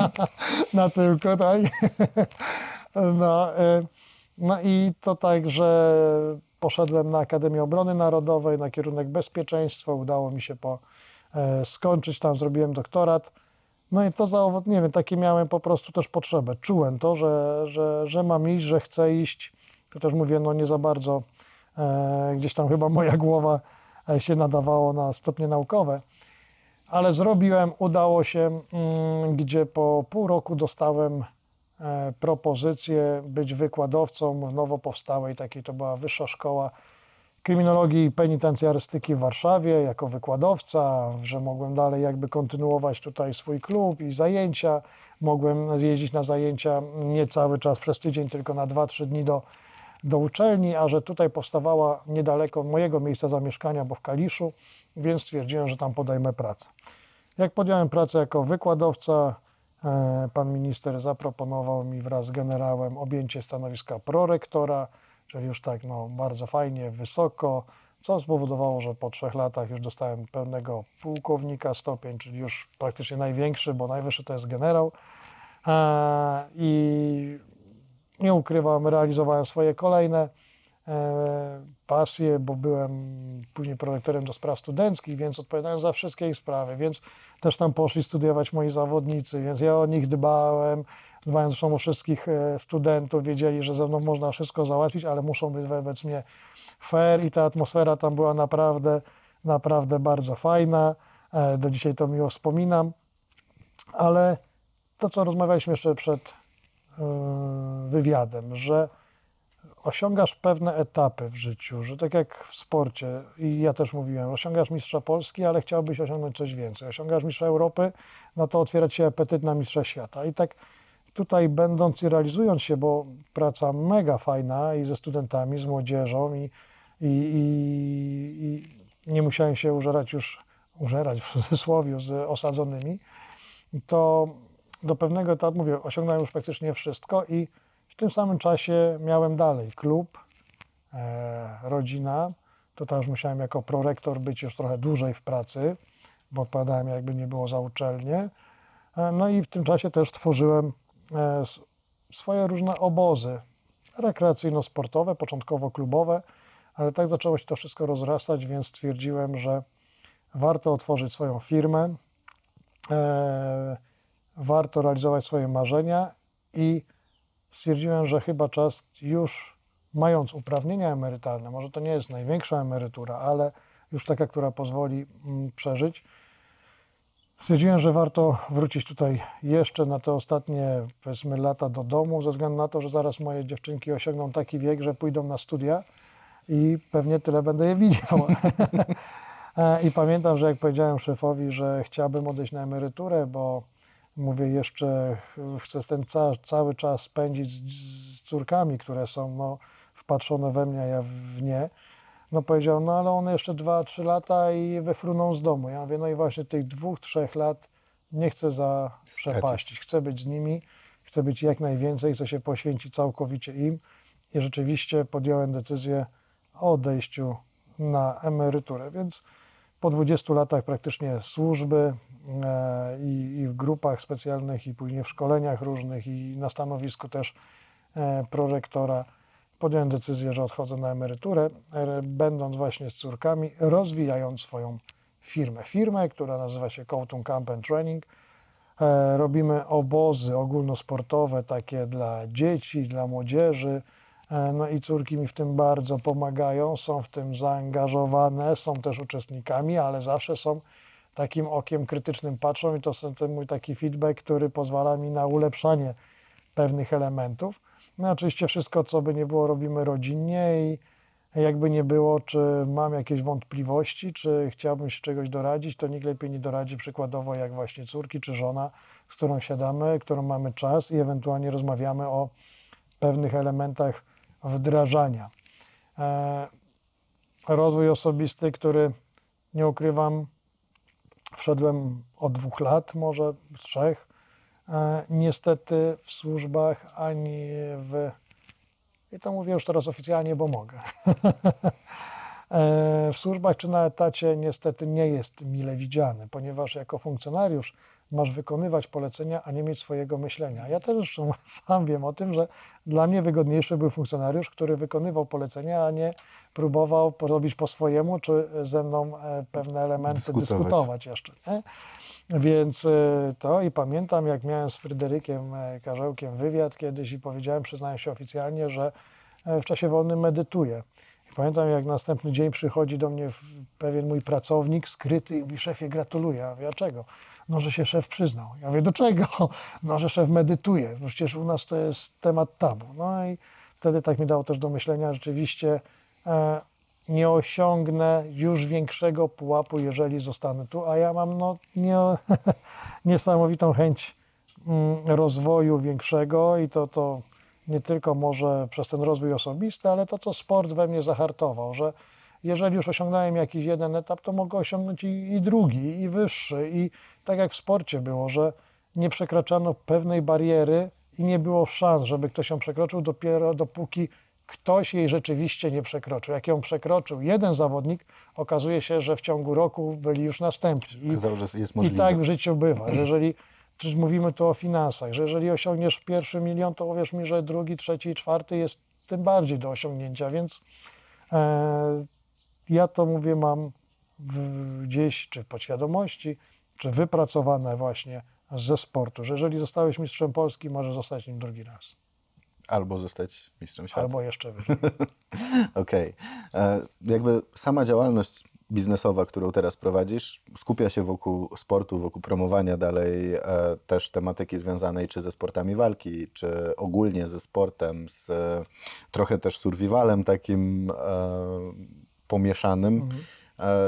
na tyłku, tak? No, e, no i to tak, że poszedłem na Akademię Obrony Narodowej, na kierunek bezpieczeństwo, udało mi się po, skończyć tam, zrobiłem doktorat. No i to zaowoc, nie wiem, takie miałem po prostu też potrzebę. Czułem to, że, że, że mam iść, że chcę iść. Też mówię, no nie za bardzo e, gdzieś tam chyba moja głowa e, się nadawało na stopnie naukowe. Ale zrobiłem, udało się, mm, gdzie po pół roku dostałem e, propozycję być wykładowcą w nowo powstałej, takiej to była wyższa szkoła kryminologii penitencjarystyki w Warszawie jako wykładowca, że mogłem dalej jakby kontynuować tutaj swój klub i zajęcia. Mogłem jeździć na zajęcia nie cały czas przez tydzień, tylko na 2-3 dni do, do uczelni, a że tutaj powstawała niedaleko mojego miejsca zamieszkania, bo w Kaliszu, więc stwierdziłem, że tam podejmę pracę. Jak podjąłem pracę jako wykładowca, e, pan minister zaproponował mi wraz z generałem objęcie stanowiska prorektora, czyli już tak no, bardzo fajnie, wysoko, co spowodowało, że po trzech latach już dostałem pełnego pułkownika stopień, czyli już praktycznie największy, bo najwyższy to jest generał. E, I nie ukrywam, realizowałem swoje kolejne e, pasje, bo byłem później prorektorem do spraw studenckich, więc odpowiadałem za wszystkie ich sprawy, więc też tam poszli studiować moi zawodnicy, więc ja o nich dbałem, dbając o wszystkich e, studentów, wiedzieli, że ze mną można wszystko załatwić, ale muszą być wobec mnie fair i ta atmosfera tam była naprawdę, naprawdę bardzo fajna. E, Do dzisiaj to miło wspominam, ale to, co rozmawialiśmy jeszcze przed e, wywiadem, że osiągasz pewne etapy w życiu, że tak jak w sporcie, i ja też mówiłem, osiągasz mistrza Polski, ale chciałbyś osiągnąć coś więcej. Osiągasz mistrza Europy, no to otwiera ci apetyt na mistrza świata. I tak tutaj będąc i realizując się, bo praca mega fajna i ze studentami, z młodzieżą i, i, i, i nie musiałem się użerać już, użerać w cudzysłowie z osadzonymi, to do pewnego etapu, mówię, osiągnąłem już praktycznie wszystko i w tym samym czasie miałem dalej klub, e, rodzina. Tutaj już musiałem jako prorektor być już trochę dłużej w pracy, bo odpowiadałem jakby nie było za uczelnię. E, no i w tym czasie też tworzyłem swoje różne obozy rekreacyjno-sportowe, początkowo klubowe, ale tak zaczęło się to wszystko rozrastać, więc stwierdziłem, że warto otworzyć swoją firmę, e, warto realizować swoje marzenia i stwierdziłem, że chyba czas już mając uprawnienia emerytalne, może to nie jest największa emerytura, ale już taka, która pozwoli mm, przeżyć, stwierdziłem, że warto wrócić tutaj jeszcze na te ostatnie, powiedzmy, lata do domu, ze względu na to, że zaraz moje dziewczynki osiągną taki wiek, że pójdą na studia i pewnie tyle będę je widział. E, I pamiętam, że jak powiedziałem szefowi, że chciałbym odejść na emeryturę, bo mówię jeszcze, ch- chcę ten ca cały czas spędzić z, z córkami, które są no, wpatrzone we mnie, a ja w nie. No powiedział, no ale one jeszcze 2-3 lata i wyfruną z domu. Ja mówię, no i właśnie tych dwóch, trzech lat nie chcę zaprzepaścić. Chcę być z nimi, chcę być jak najwięcej, chcę się poświęcić całkowicie im. I rzeczywiście podjąłem decyzję o odejściu na emeryturę. Więc po 20 latach praktycznie służby e, i, i w grupach specjalnych, i później w szkoleniach różnych, i na stanowisku też e, prorektora, podjąłem decyzję, że odchodzę na emeryturę, e, będąc właśnie z córkami, rozwijając swoją firmę. Firmę, która nazywa się Kowtun Camp and Training. E, Robimy obozy ogólnosportowe, takie dla dzieci, dla młodzieży. E, No i córki mi w tym bardzo pomagają, są w tym zaangażowane, są też uczestnikami, ale zawsze są takim okiem krytycznym patrzą i to jest ten mój taki feedback, który pozwala mi na ulepszanie pewnych elementów. No oczywiście wszystko, co by nie było, robimy rodzinnie i jakby nie było, czy mam jakieś wątpliwości, czy chciałbym się czegoś doradzić, to nikt lepiej nie doradzi przykładowo jak właśnie córki czy żona, z którą siadamy, którą mamy czas i ewentualnie rozmawiamy o pewnych elementach wdrażania. E, rozwój osobisty, który nie ukrywam, wszedłem od dwóch lat, może trzech. E, niestety w służbach ani w. I to mówię już teraz oficjalnie, bo mogę. E, w służbach czy na etacie niestety nie jest mile widziany, ponieważ jako funkcjonariusz masz wykonywać polecenia, a nie mieć swojego myślenia. Ja też sam wiem o tym, że dla mnie wygodniejszy był funkcjonariusz, który wykonywał polecenia, a nie próbował porobić po swojemu, czy ze mną e, pewne elementy Dyskutować. dyskutować, jeszcze. Nie? Więc e, to i pamiętam, jak miałem z Fryderykiem e, Karzełkiem wywiad kiedyś i powiedziałem, przyznaję się oficjalnie, że w czasie wolnym medytuję. I pamiętam, jak następny dzień przychodzi do mnie pewien mój pracownik skryty i mówi, szefie, gratuluję. Ja a czego? No, że się szef przyznał. Ja mówię, do czego? No, że szef medytuje. No, przecież u nas to jest temat tabu. No i wtedy tak mi dało też do myślenia, rzeczywiście e, nie osiągnę już większego pułapu, jeżeli zostanę tu, a ja mam no, nie, niesamowitą chęć mm, rozwoju większego i to, to nie tylko może przez ten rozwój osobisty, ale to, co sport we mnie zahartował, że jeżeli już osiągnąłem jakiś jeden etap, to mogę osiągnąć i, i drugi, i wyższy. I tak jak w sporcie było, że nie przekraczano pewnej bariery i nie było szans, żeby ktoś ją przekroczył dopiero dopóki ktoś jej rzeczywiście nie przekroczył. Jak ją przekroczył jeden zawodnik, okazuje się, że w ciągu roku byli już następni. I, Okazało, i tak w życiu bywa, że jeżeli przecież mówimy tu o finansach, że jeżeli osiągniesz pierwszy milion, to uwierz mi, że drugi, trzeci i czwarty jest tym bardziej do osiągnięcia, więc e, ja to mówię, mam w, gdzieś czy w podświadomości, czy wypracowane właśnie ze sportu, że jeżeli zostałeś mistrzem Polski, możesz zostać nim drugi raz, Albo zostać mistrzem świata. albo jeszcze wyżej. Okej. E, Jakby sama działalność biznesowa, którą teraz prowadzisz, skupia się wokół sportu, wokół promowania dalej e, też tematyki związanej czy ze sportami walki, czy ogólnie ze sportem, z e, trochę też survivalem takim e, pomieszanym. E,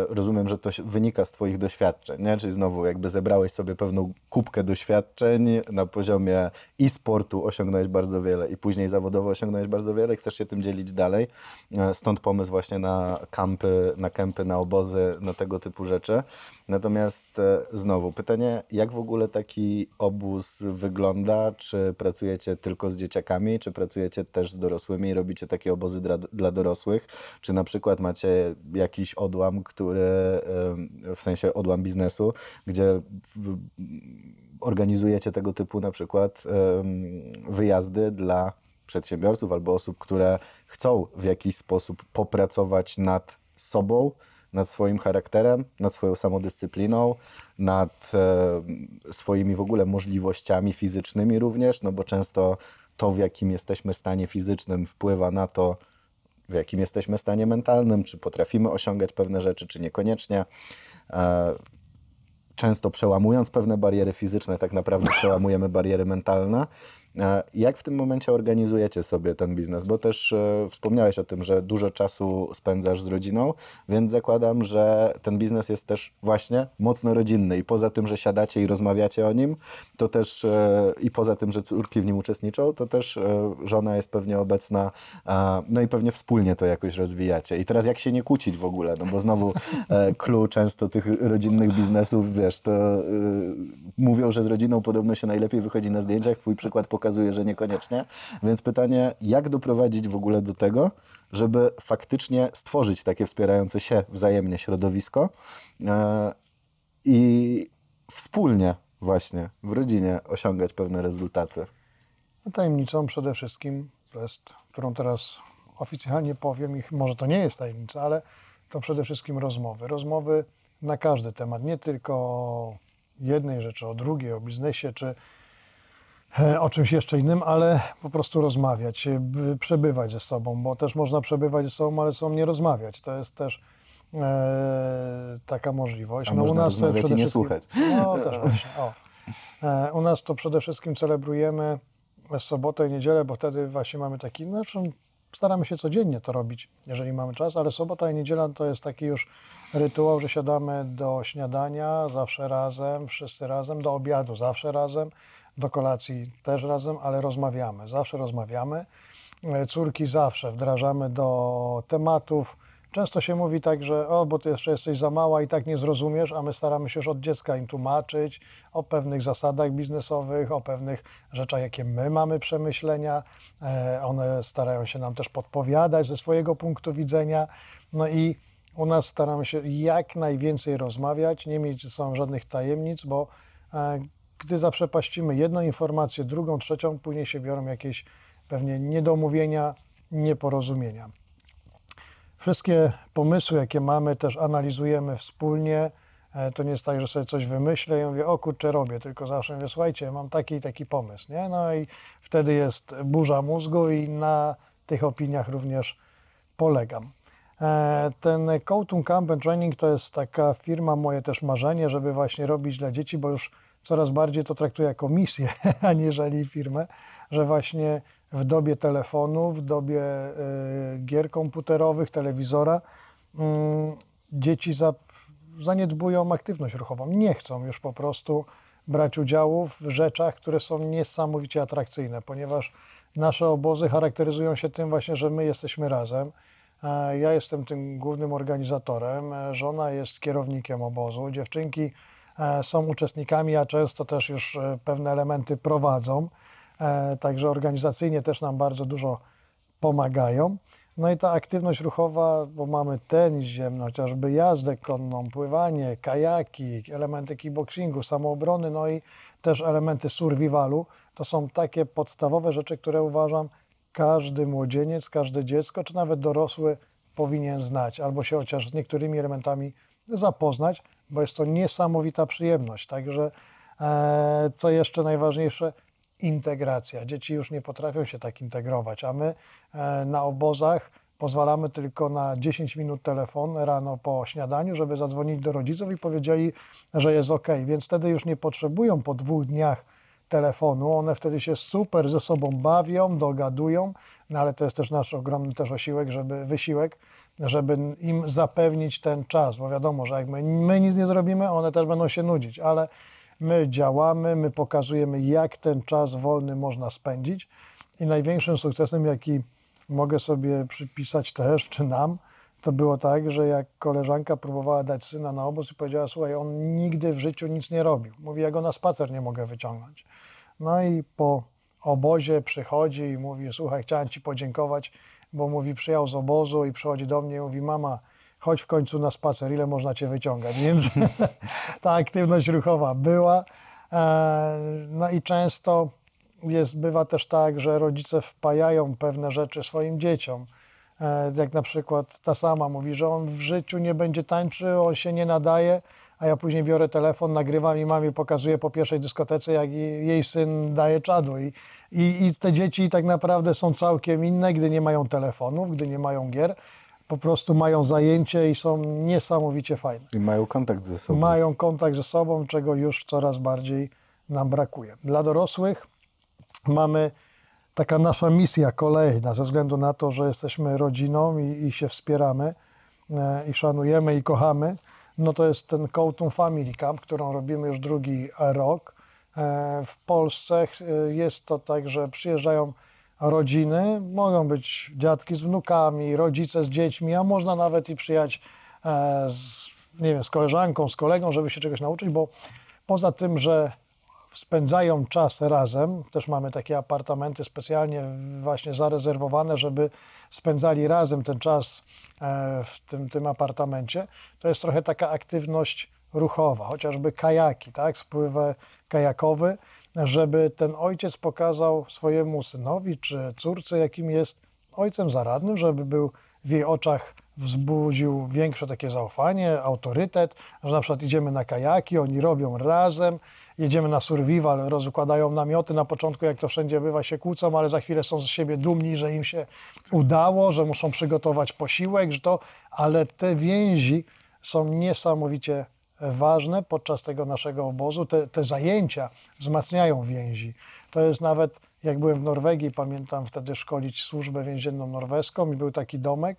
Rozumiem, że to wynika z Twoich doświadczeń, nie? Czyli znowu jakby zebrałeś sobie pewną kubkę doświadczeń na poziomie i sportu osiągnąłeś bardzo wiele i później zawodowo osiągnąłeś bardzo wiele, chcesz się tym dzielić dalej. E, Stąd pomysł właśnie na kampy, na kempy, na obozy, na tego typu rzeczy. Natomiast e, znowu pytanie, jak w ogóle taki obóz wygląda? Czy pracujecie tylko z dzieciakami, czy pracujecie też z dorosłymi i robicie takie obozy dla, dla dorosłych? Czy na przykład macie jakiś odłam, który w sensie odłam biznesu, gdzie organizujecie tego typu na przykład wyjazdy dla przedsiębiorców albo osób, które chcą w jakiś sposób popracować nad sobą, nad swoim charakterem, nad swoją samodyscypliną, nad swoimi w ogóle możliwościami fizycznymi również, no bo często to, w jakim jesteśmy stanie fizycznym, wpływa na to, w jakim jesteśmy stanie mentalnym, czy potrafimy osiągać pewne rzeczy, czy niekoniecznie. E, często przełamując pewne bariery fizyczne, tak naprawdę przełamujemy bariery mentalne. Jak w tym momencie organizujecie sobie ten biznes? Bo też e, wspomniałeś o tym, że dużo czasu spędzasz z rodziną, więc zakładam, że ten biznes jest też właśnie mocno rodzinny i poza tym, że siadacie i rozmawiacie o nim, to też e, i poza tym, że córki w nim uczestniczą, to też e, żona jest pewnie obecna, no i pewnie wspólnie to jakoś rozwijacie. I teraz jak się nie kłócić w ogóle, no bo znowu clue często tych rodzinnych biznesów, wiesz, to mówią, że z rodziną podobno się najlepiej wychodzi na zdjęciach, twój przykład pokazuje, że niekoniecznie. Więc pytanie, jak doprowadzić w ogóle do tego, żeby faktycznie stworzyć takie wspierające się wzajemnie środowisko e, i wspólnie właśnie w rodzinie osiągać pewne rezultaty. No, Tajemnicą przede wszystkim, jest, którą teraz oficjalnie powiem, i może to nie jest tajemnica, ale to przede wszystkim rozmowy. Rozmowy na każdy temat, nie tylko o jednej rzeczy, o drugiej, o biznesie czy o czymś jeszcze innym, ale po prostu rozmawiać, e, by- przebywać ze sobą, bo też można przebywać ze sobą, ale ze sobą nie rozmawiać. To jest też e, taka możliwość. A można to jest rozmawiać i przede wszystkim- słuchać. No też właśnie, o. E, U nas to przede wszystkim celebrujemy sobotę i niedzielę, bo wtedy właśnie mamy taki, no zresztą staramy się codziennie to robić, jeżeli mamy czas, ale sobota i niedziela to jest taki już rytuał, że siadamy do śniadania zawsze razem, wszyscy razem, do obiadu zawsze razem, do kolacji też razem, ale rozmawiamy, zawsze rozmawiamy. E, Córki zawsze wdrażamy do tematów. Często się mówi tak, że o, bo ty jeszcze jesteś za mała i tak nie zrozumiesz, a my staramy się już od dziecka im tłumaczyć o pewnych zasadach biznesowych, o pewnych rzeczach, jakie my mamy przemyślenia. E, One starają się nam też podpowiadać ze swojego punktu widzenia. No i u nas staramy się jak najwięcej rozmawiać, nie mieć ze sobą żadnych tajemnic, bo e, gdy zaprzepaścimy jedną informację, drugą, trzecią, później się biorą jakieś pewnie niedomówienia, nieporozumienia. Wszystkie pomysły, jakie mamy, też analizujemy wspólnie. E, To nie jest tak, że sobie coś wymyślę i mówię, o kurczę, robię, tylko zawsze mówię, słuchajcie, mam taki i taki pomysł, nie? No i wtedy jest burza mózgu i na tych opiniach również polegam. E, Ten Coatum Camp and Training to jest taka firma, moje też marzenie, żeby właśnie robić dla dzieci, bo już coraz bardziej to traktuję jako misję, aniżeli firmę, że właśnie w dobie telefonu, w dobie e, gier komputerowych, telewizora, mm, dzieci za, zaniedbują aktywność ruchową. Nie chcą już po prostu brać udziału w rzeczach, które są niesamowicie atrakcyjne, ponieważ nasze obozy charakteryzują się tym właśnie, że my jesteśmy razem. E, Ja jestem tym głównym organizatorem, e, żona jest kierownikiem obozu, dziewczynki są uczestnikami, a często też już e, pewne elementy prowadzą. E, Także organizacyjnie też nam bardzo dużo pomagają. No i ta aktywność ruchowa, bo mamy tenis ziemny, chociażby jazdę konną, pływanie, kajaki, elementy kickboxingu, samoobrony, no i też elementy survivalu. To są takie podstawowe rzeczy, które uważam każdy młodzieniec, każde dziecko, czy nawet dorosły powinien znać, albo się chociaż z niektórymi elementami zapoznać, bo jest to niesamowita przyjemność. Także e, co jeszcze najważniejsze, integracja. Dzieci już nie potrafią się tak integrować, a my e, na obozach pozwalamy tylko na 10 minut telefon rano po śniadaniu, żeby zadzwonić do rodziców i powiedzieli, że jest ok. Więc wtedy już nie potrzebują po dwóch dniach telefonu. One wtedy się super ze sobą bawią, dogadują, no ale to jest też nasz ogromny też osiłek, żeby, wysiłek, żeby im zapewnić ten czas, bo wiadomo, że jak my, my nic nie zrobimy, one też będą się nudzić, ale my działamy, my pokazujemy, jak ten czas wolny można spędzić i największym sukcesem, jaki mogę sobie przypisać też, czy nam, to było tak, że jak koleżanka próbowała dać syna na obóz i powiedziała, słuchaj, on nigdy w życiu nic nie robił. Mówi, ja go na spacer nie mogę wyciągnąć. No i po obozie przychodzi i mówi, słuchaj, chciałem ci podziękować, bo mówi, przyjechał z obozu i przychodzi do mnie i mówi, mama, chodź w końcu na spacer, ile można cię wyciągać. Więc ta aktywność ruchowa była. E, No i często jest, bywa też tak, że rodzice wpajają pewne rzeczy swoim dzieciom. E, Jak na przykład ta sama mówi, że on w życiu nie będzie tańczył, on się nie nadaje, a ja później biorę telefon, nagrywam i mamie pokazuję po pierwszej dyskotece, jak jej syn daje czadu. I, i, I te dzieci tak naprawdę są całkiem inne, gdy nie mają telefonów, gdy nie mają gier. Po prostu mają zajęcie i są niesamowicie fajne I mają kontakt ze sobą. mają kontakt ze sobą, czego już coraz bardziej nam brakuje. Dla dorosłych mamy taka nasza misja kolejna, ze względu na to, że jesteśmy rodziną i, i się wspieramy e, i szanujemy i kochamy, no to jest ten Kołtun Family Camp, którą robimy już drugi rok. E, W Polsce e, jest to tak, że przyjeżdżają rodziny, mogą być dziadki z wnukami, rodzice z dziećmi, a można nawet i przyjechać e, z, nie wiem, z koleżanką, z kolegą, żeby się czegoś nauczyć, bo poza tym, że spędzają czas razem, też mamy takie apartamenty specjalnie właśnie zarezerwowane, żeby spędzali razem ten czas e, w tym, tym apartamencie, to jest trochę taka aktywność ruchowa, chociażby kajaki, tak, spływ kajakowy, żeby ten ojciec pokazał swojemu synowi czy córce, jakim jest ojcem zaradnym, żeby był w jej oczach wzbudził większe takie zaufanie, autorytet, że na przykład idziemy na kajaki, oni robią razem, jedziemy na survival, rozkładają namioty, na początku jak to wszędzie bywa się kłócą, ale za chwilę są z siebie dumni, że im się udało, że muszą przygotować posiłek, że to, ale te więzi są niesamowicie ważne podczas tego naszego obozu. Te, te zajęcia wzmacniają więzi. To jest nawet, jak byłem w Norwegii, pamiętam wtedy szkolić służbę więzienną norweską i był taki domek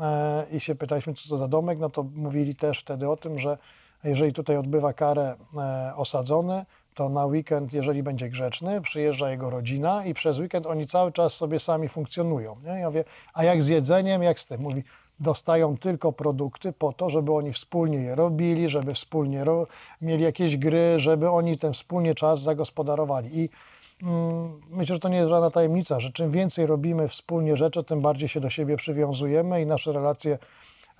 e, i się pytaliśmy, co to za domek, no to mówili też wtedy o tym, że jeżeli tutaj odbywa karę e, osadzony, to na weekend, jeżeli będzie grzeczny, przyjeżdża jego rodzina i przez weekend oni cały czas sobie sami funkcjonują. Nie? Ja mówię, a jak z jedzeniem, jak z tym? Mówi, dostają tylko produkty po to, żeby oni wspólnie je robili, żeby wspólnie ro- mieli jakieś gry, żeby oni ten wspólnie czas zagospodarowali. I mm, myślę, że to nie jest żadna tajemnica, że czym więcej robimy wspólnie rzeczy, tym bardziej się do siebie przywiązujemy i nasze relacje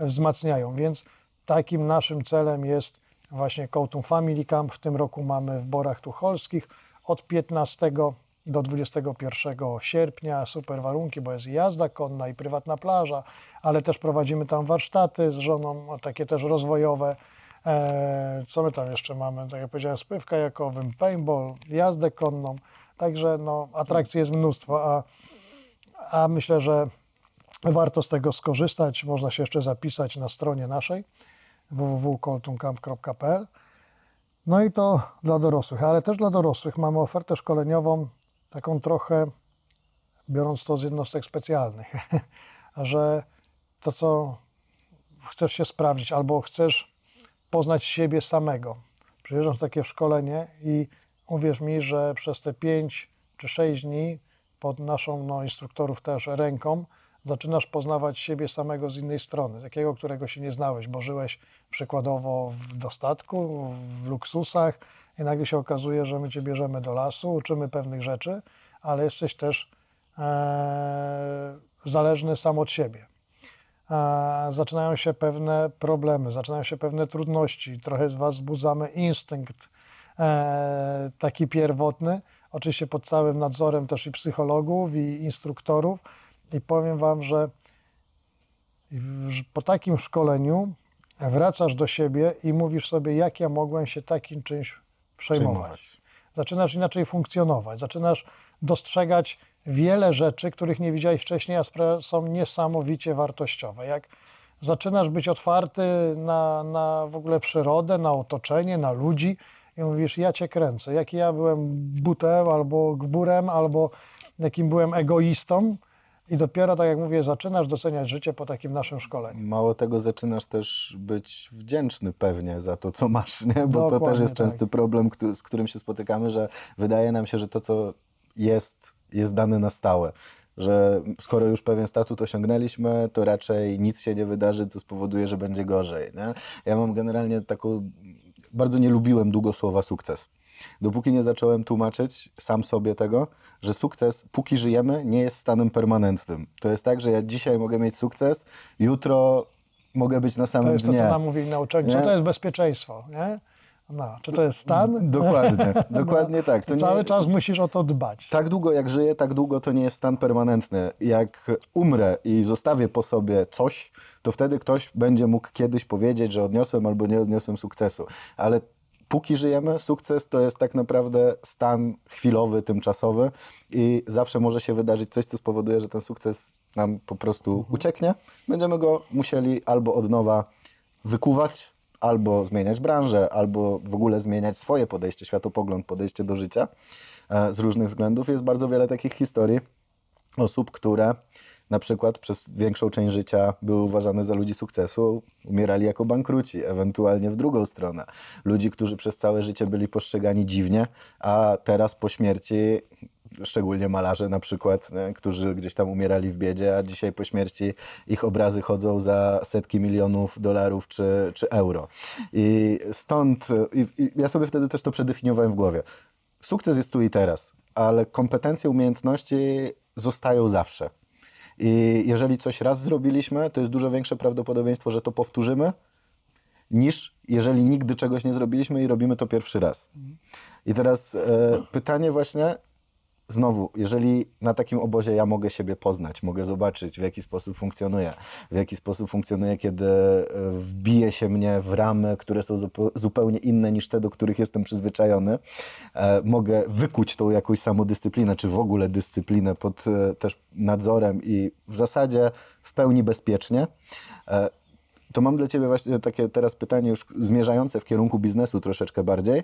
wzmacniają. Więc takim naszym celem jest właśnie Kołtun Family Camp. W tym roku mamy w Borach Tucholskich od 15 do 21 sierpnia. Super warunki, bo jest i jazda konna i prywatna plaża, ale też prowadzimy tam warsztaty z żoną, takie też rozwojowe. E, co my tam jeszcze mamy? Tak jak powiedziałem, spływ kajakowym, paintball, jazdę konną. Także no, atrakcji jest mnóstwo, a, a myślę, że warto z tego skorzystać. Można się jeszcze zapisać na stronie naszej www.koltuncamp.pl No i to dla dorosłych, ale też dla dorosłych mamy ofertę szkoleniową, taką trochę, biorąc to z jednostek specjalnych, że to, co chcesz się sprawdzić albo chcesz poznać siebie samego. Przyjeżdżasz takie szkolenie i uwierz mi, że przez te 5 czy 6 dni pod naszą no, instruktorów też ręką zaczynasz poznawać siebie samego z innej strony, takiego, którego się nie znałeś, bo żyłeś przykładowo w dostatku, w luksusach i nagle się okazuje, że my cię bierzemy do lasu, uczymy pewnych rzeczy, ale jesteś też e, zależny sam od siebie. E, zaczynają się pewne problemy, zaczynają się pewne trudności, trochę z Was wzbudzamy instynkt e, taki pierwotny, oczywiście pod całym nadzorem też i psychologów, i instruktorów. I powiem Wam, że po takim szkoleniu wracasz do siebie i mówisz sobie, jak ja mogłem się takim czymś przejmować. Przejmować. Zaczynasz inaczej funkcjonować, zaczynasz dostrzegać wiele rzeczy, których nie widziałeś wcześniej, a są niesamowicie wartościowe. Jak zaczynasz być otwarty na, na w ogóle przyrodę, na otoczenie, na ludzi i mówisz, ja cię kręcę. Jaki ja byłem butem albo gburem, albo jakim byłem egoistą. I dopiero, tak jak mówię, zaczynasz doceniać życie po takim naszym szkoleniu. Mało tego, zaczynasz też być wdzięczny pewnie za to, co masz, nie? bo to Dokładnie też jest tak. częsty problem, z którym się spotykamy, że wydaje nam się, że to, co jest, jest dane na stałe. Że skoro już pewien statut osiągnęliśmy, to raczej nic się nie wydarzy, co spowoduje, że będzie gorzej. Nie? Ja mam generalnie taką. Bardzo nie lubiłem długo słowa sukces. Dopóki nie zacząłem tłumaczyć sam sobie tego, że sukces, póki żyjemy, nie jest stanem permanentnym. To jest tak, że ja dzisiaj mogę mieć sukces, jutro mogę być na To samym jest to, dnie. co nam mówili nauczeni. Co to jest bezpieczeństwo, nie? No, czy to jest stan? Dokładnie, dokładnie tak. To I nie- cały czas musisz o to dbać. Tak długo jak żyję, tak długo to nie jest stan permanentny. Jak umrę i zostawię po sobie coś, to wtedy ktoś będzie mógł kiedyś powiedzieć, że odniosłem albo nie odniosłem sukcesu. Ale póki żyjemy, sukces to jest tak naprawdę stan chwilowy, tymczasowy i zawsze może się wydarzyć coś, co spowoduje, że ten sukces nam po prostu ucieknie. Będziemy go musieli albo od nowa wykuwać, albo zmieniać branżę, albo w ogóle zmieniać swoje podejście, światopogląd, podejście do życia e, z różnych względów. Jest bardzo wiele takich historii osób, które na przykład przez większą część życia były uważane za ludzi sukcesu, umierali jako bankruci, ewentualnie w drugą stronę. Ludzi, którzy przez całe życie byli postrzegani dziwnie, a teraz po śmierci szczególnie malarze na przykład, nie, którzy gdzieś tam umierali w biedzie, a dzisiaj po śmierci ich obrazy chodzą za setki milionów dolarów czy, czy euro. I stąd, i, i ja sobie wtedy też to przedefiniowałem w głowie. Sukces jest tu i teraz, ale kompetencje, umiejętności zostają zawsze. I jeżeli coś raz zrobiliśmy, to jest dużo większe prawdopodobieństwo, że to powtórzymy, niż jeżeli nigdy czegoś nie zrobiliśmy i robimy to pierwszy raz. I teraz e, pytanie właśnie, znowu, jeżeli na takim obozie ja mogę siebie poznać, mogę zobaczyć, w jaki sposób funkcjonuje, w jaki sposób funkcjonuje, kiedy e, wbije się mnie w ramy, które są zupe- zupełnie inne niż te, do których jestem przyzwyczajony, e, mogę wykuć tą jakąś samodyscyplinę, czy w ogóle dyscyplinę pod e, też nadzorem i w zasadzie w pełni bezpiecznie. To mam dla Ciebie właśnie takie teraz pytanie już zmierzające w kierunku biznesu troszeczkę bardziej,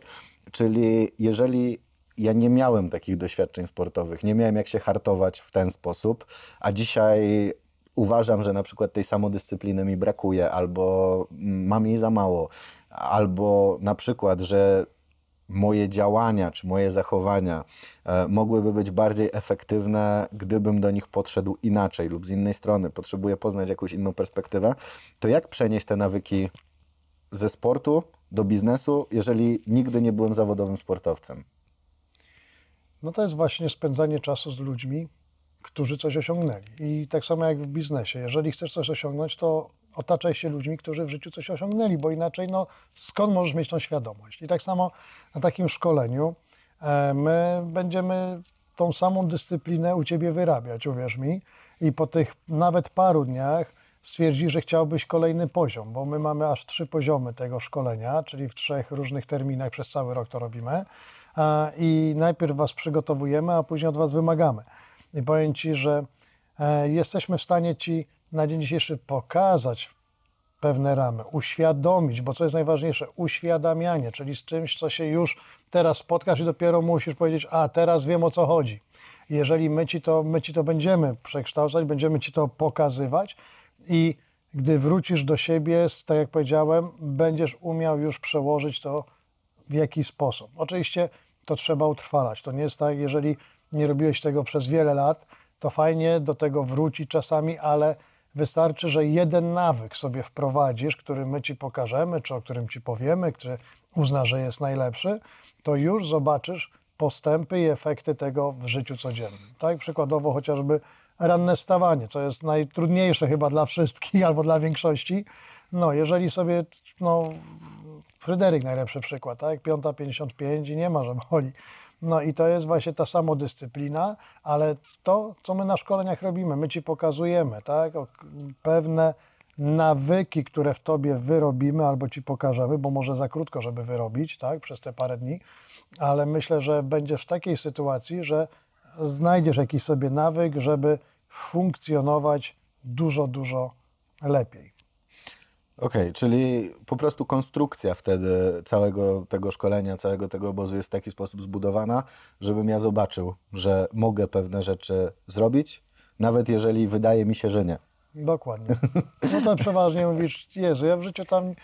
czyli jeżeli ja nie miałem takich doświadczeń sportowych, nie miałem jak się hartować w ten sposób, a dzisiaj uważam, że na przykład tej samodyscypliny mi brakuje, albo mm, mam jej za mało, albo na przykład, że moje działania czy moje zachowania e, mogłyby być bardziej efektywne, gdybym do nich podszedł inaczej lub z innej strony, potrzebuję poznać jakąś inną perspektywę, to jak przenieść te nawyki ze sportu do biznesu, jeżeli nigdy nie byłem zawodowym sportowcem? No to jest właśnie spędzanie czasu z ludźmi, którzy coś osiągnęli. I tak samo jak w biznesie. Jeżeli chcesz coś osiągnąć, to otaczaj się ludźmi, którzy w życiu coś osiągnęli, bo inaczej no, skąd możesz mieć tą świadomość? I tak samo na takim szkoleniu e, my będziemy tą samą dyscyplinę u Ciebie wyrabiać, uwierz mi. I po tych nawet paru dniach stwierdzi, że chciałbyś kolejny poziom, bo my mamy aż trzy poziomy tego szkolenia, czyli w trzech różnych terminach przez cały rok to robimy. I najpierw Was przygotowujemy, a później od Was wymagamy. I powiem Ci, że e, jesteśmy w stanie Ci na dzień dzisiejszy pokazać pewne ramy, uświadomić, bo co jest najważniejsze, uświadamianie, czyli z czymś, co się już teraz spotkasz i dopiero musisz powiedzieć, a teraz wiem o co chodzi. Jeżeli my ci to, my ci to będziemy przekształcać, będziemy ci to pokazywać i gdy wrócisz do siebie, tak jak powiedziałem, będziesz umiał już przełożyć to w jaki sposób. Oczywiście to trzeba utrwalać. To nie jest tak, jeżeli nie robiłeś tego przez wiele lat, to fajnie do tego wrócić czasami, ale wystarczy, że jeden nawyk sobie wprowadzisz, który my ci pokażemy, czy o którym ci powiemy, który uznasz, że jest najlepszy, to już zobaczysz postępy i efekty tego w życiu codziennym. Tak? Przykładowo chociażby ranne stawanie, co jest najtrudniejsze chyba dla wszystkich albo dla większości. No, jeżeli sobie, no, Fryderyk najlepszy przykład, tak? 5.55 i nie ma, że boli. No i to jest właśnie ta samodyscyplina, ale to, co my na szkoleniach robimy, my Ci pokazujemy, tak? Pewne nawyki, które w Tobie wyrobimy albo Ci pokażemy, bo może za krótko, żeby wyrobić, tak? Przez te parę dni, ale myślę, że będziesz w takiej sytuacji, że znajdziesz jakiś sobie nawyk, żeby funkcjonować dużo, dużo lepiej. Okej, czyli po prostu konstrukcja wtedy całego tego szkolenia, całego tego obozu jest w taki sposób zbudowana, żebym ja zobaczył, że mogę pewne rzeczy zrobić, nawet jeżeli wydaje mi się, że nie. Dokładnie. No to przeważnie mówisz, Jezu, ja w życiu tam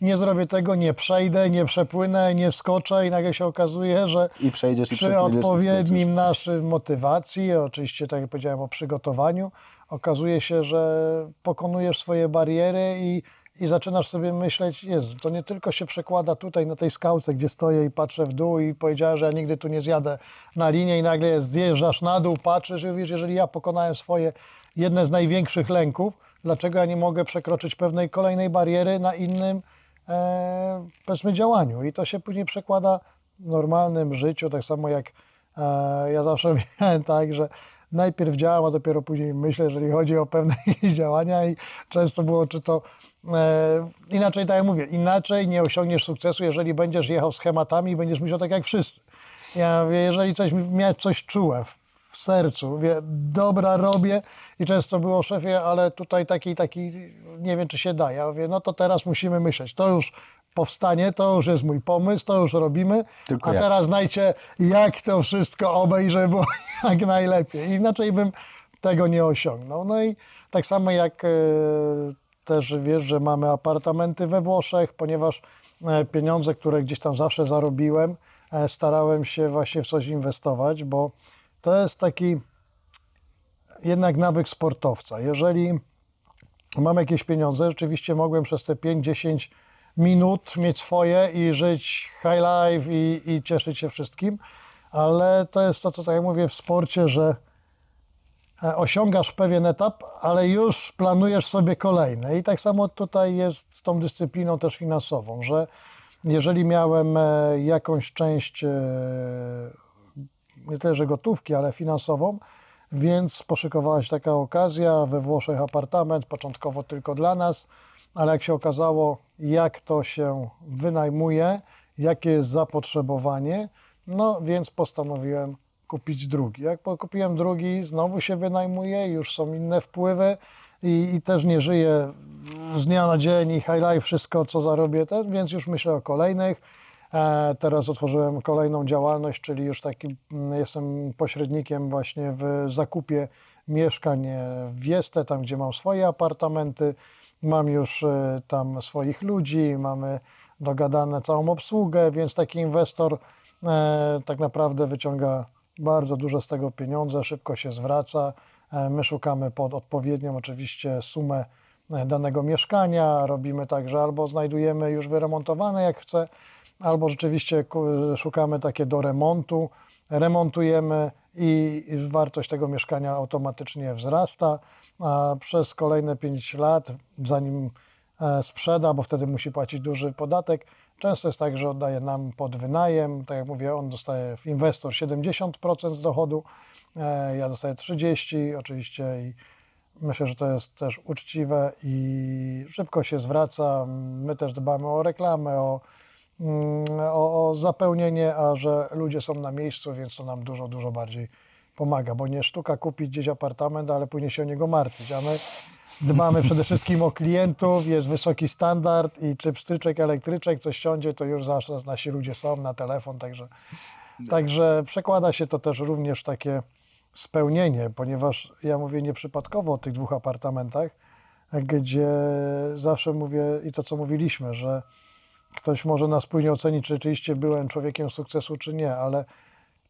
nie zrobię tego, nie przejdę, nie przepłynę, nie wskoczę i nagle się okazuje, że I przejdziesz przy i odpowiednim naszym motywacji, oczywiście tak jak powiedziałem o przygotowaniu, okazuje się, że pokonujesz swoje bariery i, i zaczynasz sobie myśleć, Jezu, to nie tylko się przekłada tutaj na tej skałce, gdzie stoję i patrzę w dół i powiedziałem, że ja nigdy tu nie zjadę na linię i nagle zjeżdżasz na dół, patrzysz i mówisz, jeżeli ja pokonałem swoje jedne z największych lęków, dlaczego ja nie mogę przekroczyć pewnej kolejnej bariery na innym e, powiedzmy działaniu? I to się później przekłada w normalnym życiu, tak samo jak e, ja zawsze miałem tak, że najpierw działam, a dopiero później myślę, jeżeli chodzi o pewne działania i często było, czy to e, inaczej, tak jak mówię, inaczej nie osiągniesz sukcesu, jeżeli będziesz jechał schematami i będziesz myślał tak jak wszyscy. Ja jeżeli coś, miałem coś czułem w, w sercu, mówię, dobra, robię i często było szefie, ale tutaj taki, taki, nie wiem, czy się da. Ja mówię, no to teraz musimy myśleć, to już powstanie, to już jest mój pomysł, to już robimy, Tylko a jak? teraz znajdźcie, jak to wszystko obejść, żeby było jak najlepiej. Inaczej bym tego nie osiągnął. No i tak samo jak e, też wiesz, że mamy apartamenty we Włoszech, ponieważ e, pieniądze, które gdzieś tam zawsze zarobiłem, e, starałem się właśnie w coś inwestować, bo to jest taki jednak nawyk sportowca. Jeżeli mam jakieś pieniądze, rzeczywiście mogłem przez te 5-10 minut mieć swoje i żyć high life i, i cieszyć się wszystkim, ale to jest to, co tak jak mówię w sporcie, że e, osiągasz pewien etap, ale już planujesz sobie kolejne. I tak samo tutaj jest z tą dyscypliną też finansową, że jeżeli miałem e, jakąś część, e, nie tyle, że gotówki, ale finansową, więc poszykowała się taka okazja, we Włoszech apartament, początkowo tylko dla nas, ale jak się okazało, jak to się wynajmuje, jakie jest zapotrzebowanie, no więc postanowiłem kupić drugi. Jak kupiłem drugi, znowu się wynajmuje, już są inne wpływy i, i też nie żyję z dnia na dzień i high life, wszystko co zarobię, ten, więc już myślę o kolejnych. E, Teraz otworzyłem kolejną działalność, czyli już taki mm, jestem pośrednikiem właśnie w zakupie mieszkań w Wieste, tam gdzie mam swoje apartamenty. Mam już e, tam swoich ludzi, mamy dogadane całą obsługę, więc taki inwestor e, tak naprawdę wyciąga bardzo duże z tego pieniądze, szybko się zwraca. E, My szukamy pod odpowiednią oczywiście sumę danego mieszkania. Robimy tak, że albo znajdujemy już wyremontowane jak chce, albo rzeczywiście szukamy takie do remontu, remontujemy i wartość tego mieszkania automatycznie wzrasta, przez kolejne 5 lat, zanim e, sprzeda, bo wtedy musi płacić duży podatek, często jest tak, że oddaje nam pod wynajem, tak jak mówię, on dostaje, inwestor 70% z dochodu, e, ja dostaję 30% oczywiście i Myślę, że to jest też uczciwe i szybko się zwraca. My też dbamy o reklamę, o, mm, o, o zapełnienie, a że ludzie są na miejscu, więc to nam dużo, dużo bardziej pomaga, bo nie sztuka kupić gdzieś apartament, ale później się o niego martwić, a my dbamy przede wszystkim o klientów, jest wysoki standard i czy pstryczek, elektryczek, coś siądzie, to już zawsze nasi ludzie są na telefon, także, także przekłada się to też również w takie spełnienie, ponieważ ja mówię nieprzypadkowo o tych dwóch apartamentach, gdzie zawsze mówię i to, co mówiliśmy, że ktoś może nas później ocenić, czy rzeczywiście byłem człowiekiem sukcesu, czy nie, ale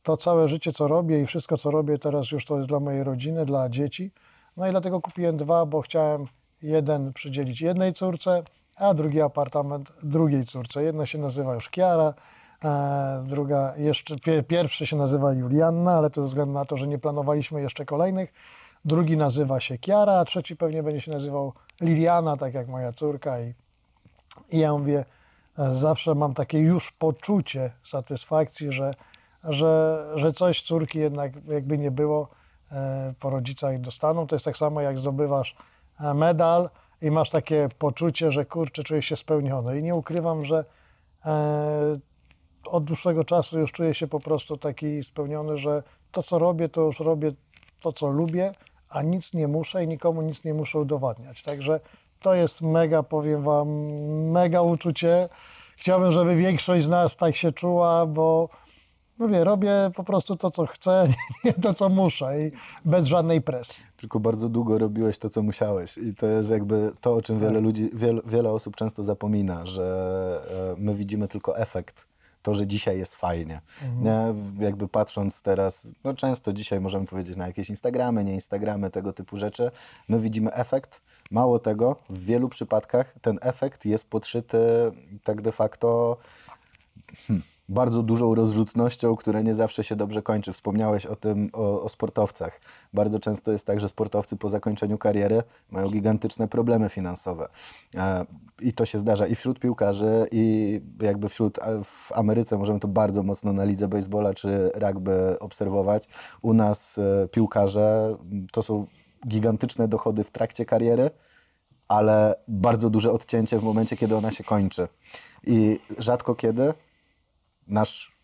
to całe życie, co robię i wszystko, co robię teraz już to jest dla mojej rodziny, dla dzieci. No i dlatego kupiłem dwa, bo chciałem jeden przydzielić jednej córce, a drugi apartament drugiej córce. Jedna się nazywa już Kiara, e, druga jeszcze, pie- pierwszy się nazywa Julianna, ale to ze względu na to, że nie planowaliśmy jeszcze kolejnych. Drugi nazywa się Kiara, a trzeci pewnie będzie się nazywał Liliana, tak jak moja córka i i ja mówię, e, zawsze mam takie już poczucie satysfakcji, że, że, że coś córki jednak jakby nie było e, po rodzicach dostaną. To jest tak samo jak zdobywasz e, medal i masz takie poczucie, że kurczę, czujesz się spełniony. I nie ukrywam, że e, od dłuższego czasu już czuję się po prostu taki spełniony, że to, co robię, to już robię to, co lubię, a nic nie muszę i nikomu nic nie muszę udowadniać. Także to jest mega, powiem Wam, mega uczucie. Chciałbym, żeby większość z nas tak się czuła, bo mówię, robię po prostu to, co chcę, nie to, co muszę i bez żadnej presji. Tylko bardzo długo robiłeś to, co musiałeś. I to jest jakby to, o czym wiele ludzi, wiele, wiele osób często zapomina, że e, my widzimy tylko efekt. To, że dzisiaj jest fajnie. Nie? Jakby patrząc teraz, no często dzisiaj możemy powiedzieć na jakieś Instagramy, nie Instagramy, tego typu rzeczy, my widzimy efekt. Mało tego, w wielu przypadkach ten efekt jest podszyty tak de facto hmm, bardzo dużą rozrzutnością, która nie zawsze się dobrze kończy. Wspomniałeś o tym, o, o sportowcach. Bardzo często jest tak, że sportowcy po zakończeniu kariery mają gigantyczne problemy finansowe. E, I to się zdarza i wśród piłkarzy, i jakby wśród, w Ameryce możemy to bardzo mocno na lidze baseballa czy rugby obserwować. U nas e, piłkarze to są gigantyczne dochody w trakcie kariery, ale bardzo duże odcięcie w momencie, kiedy ona się kończy. I rzadko kiedy nasz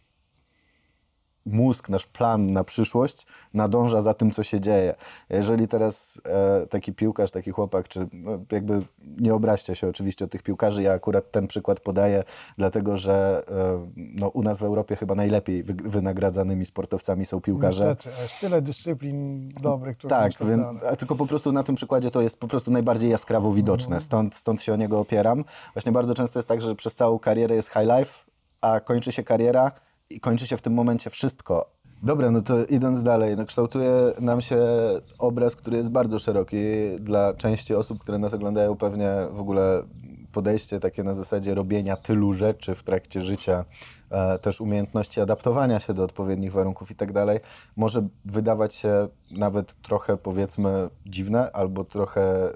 mózg, nasz plan na przyszłość nadąża za tym, co się dzieje. Jeżeli teraz e, taki piłkarz, taki chłopak, czy no, jakby nie obraźcie się oczywiście od tych piłkarzy, ja akurat ten przykład podaję, dlatego że e, no, u nas w Europie chyba najlepiej wy, wynagradzanymi sportowcami są piłkarze. Niestety, jest tyle dyscyplin dobrych, które Tak, tak więc, a tylko po prostu na tym przykładzie to jest po prostu najbardziej jaskrawo widoczne, stąd, stąd się o niego opieram. Właśnie bardzo często jest tak, że przez całą karierę jest high life, a kończy się kariera i kończy się w tym momencie wszystko. Dobra, no to idąc dalej, no kształtuje nam się obraz, który jest bardzo szeroki dla części osób, które nas oglądają, pewnie w ogóle podejście takie na zasadzie robienia tylu rzeczy w trakcie życia, e, też umiejętności adaptowania się do odpowiednich warunków i tak dalej, może wydawać się nawet trochę powiedzmy dziwne albo trochę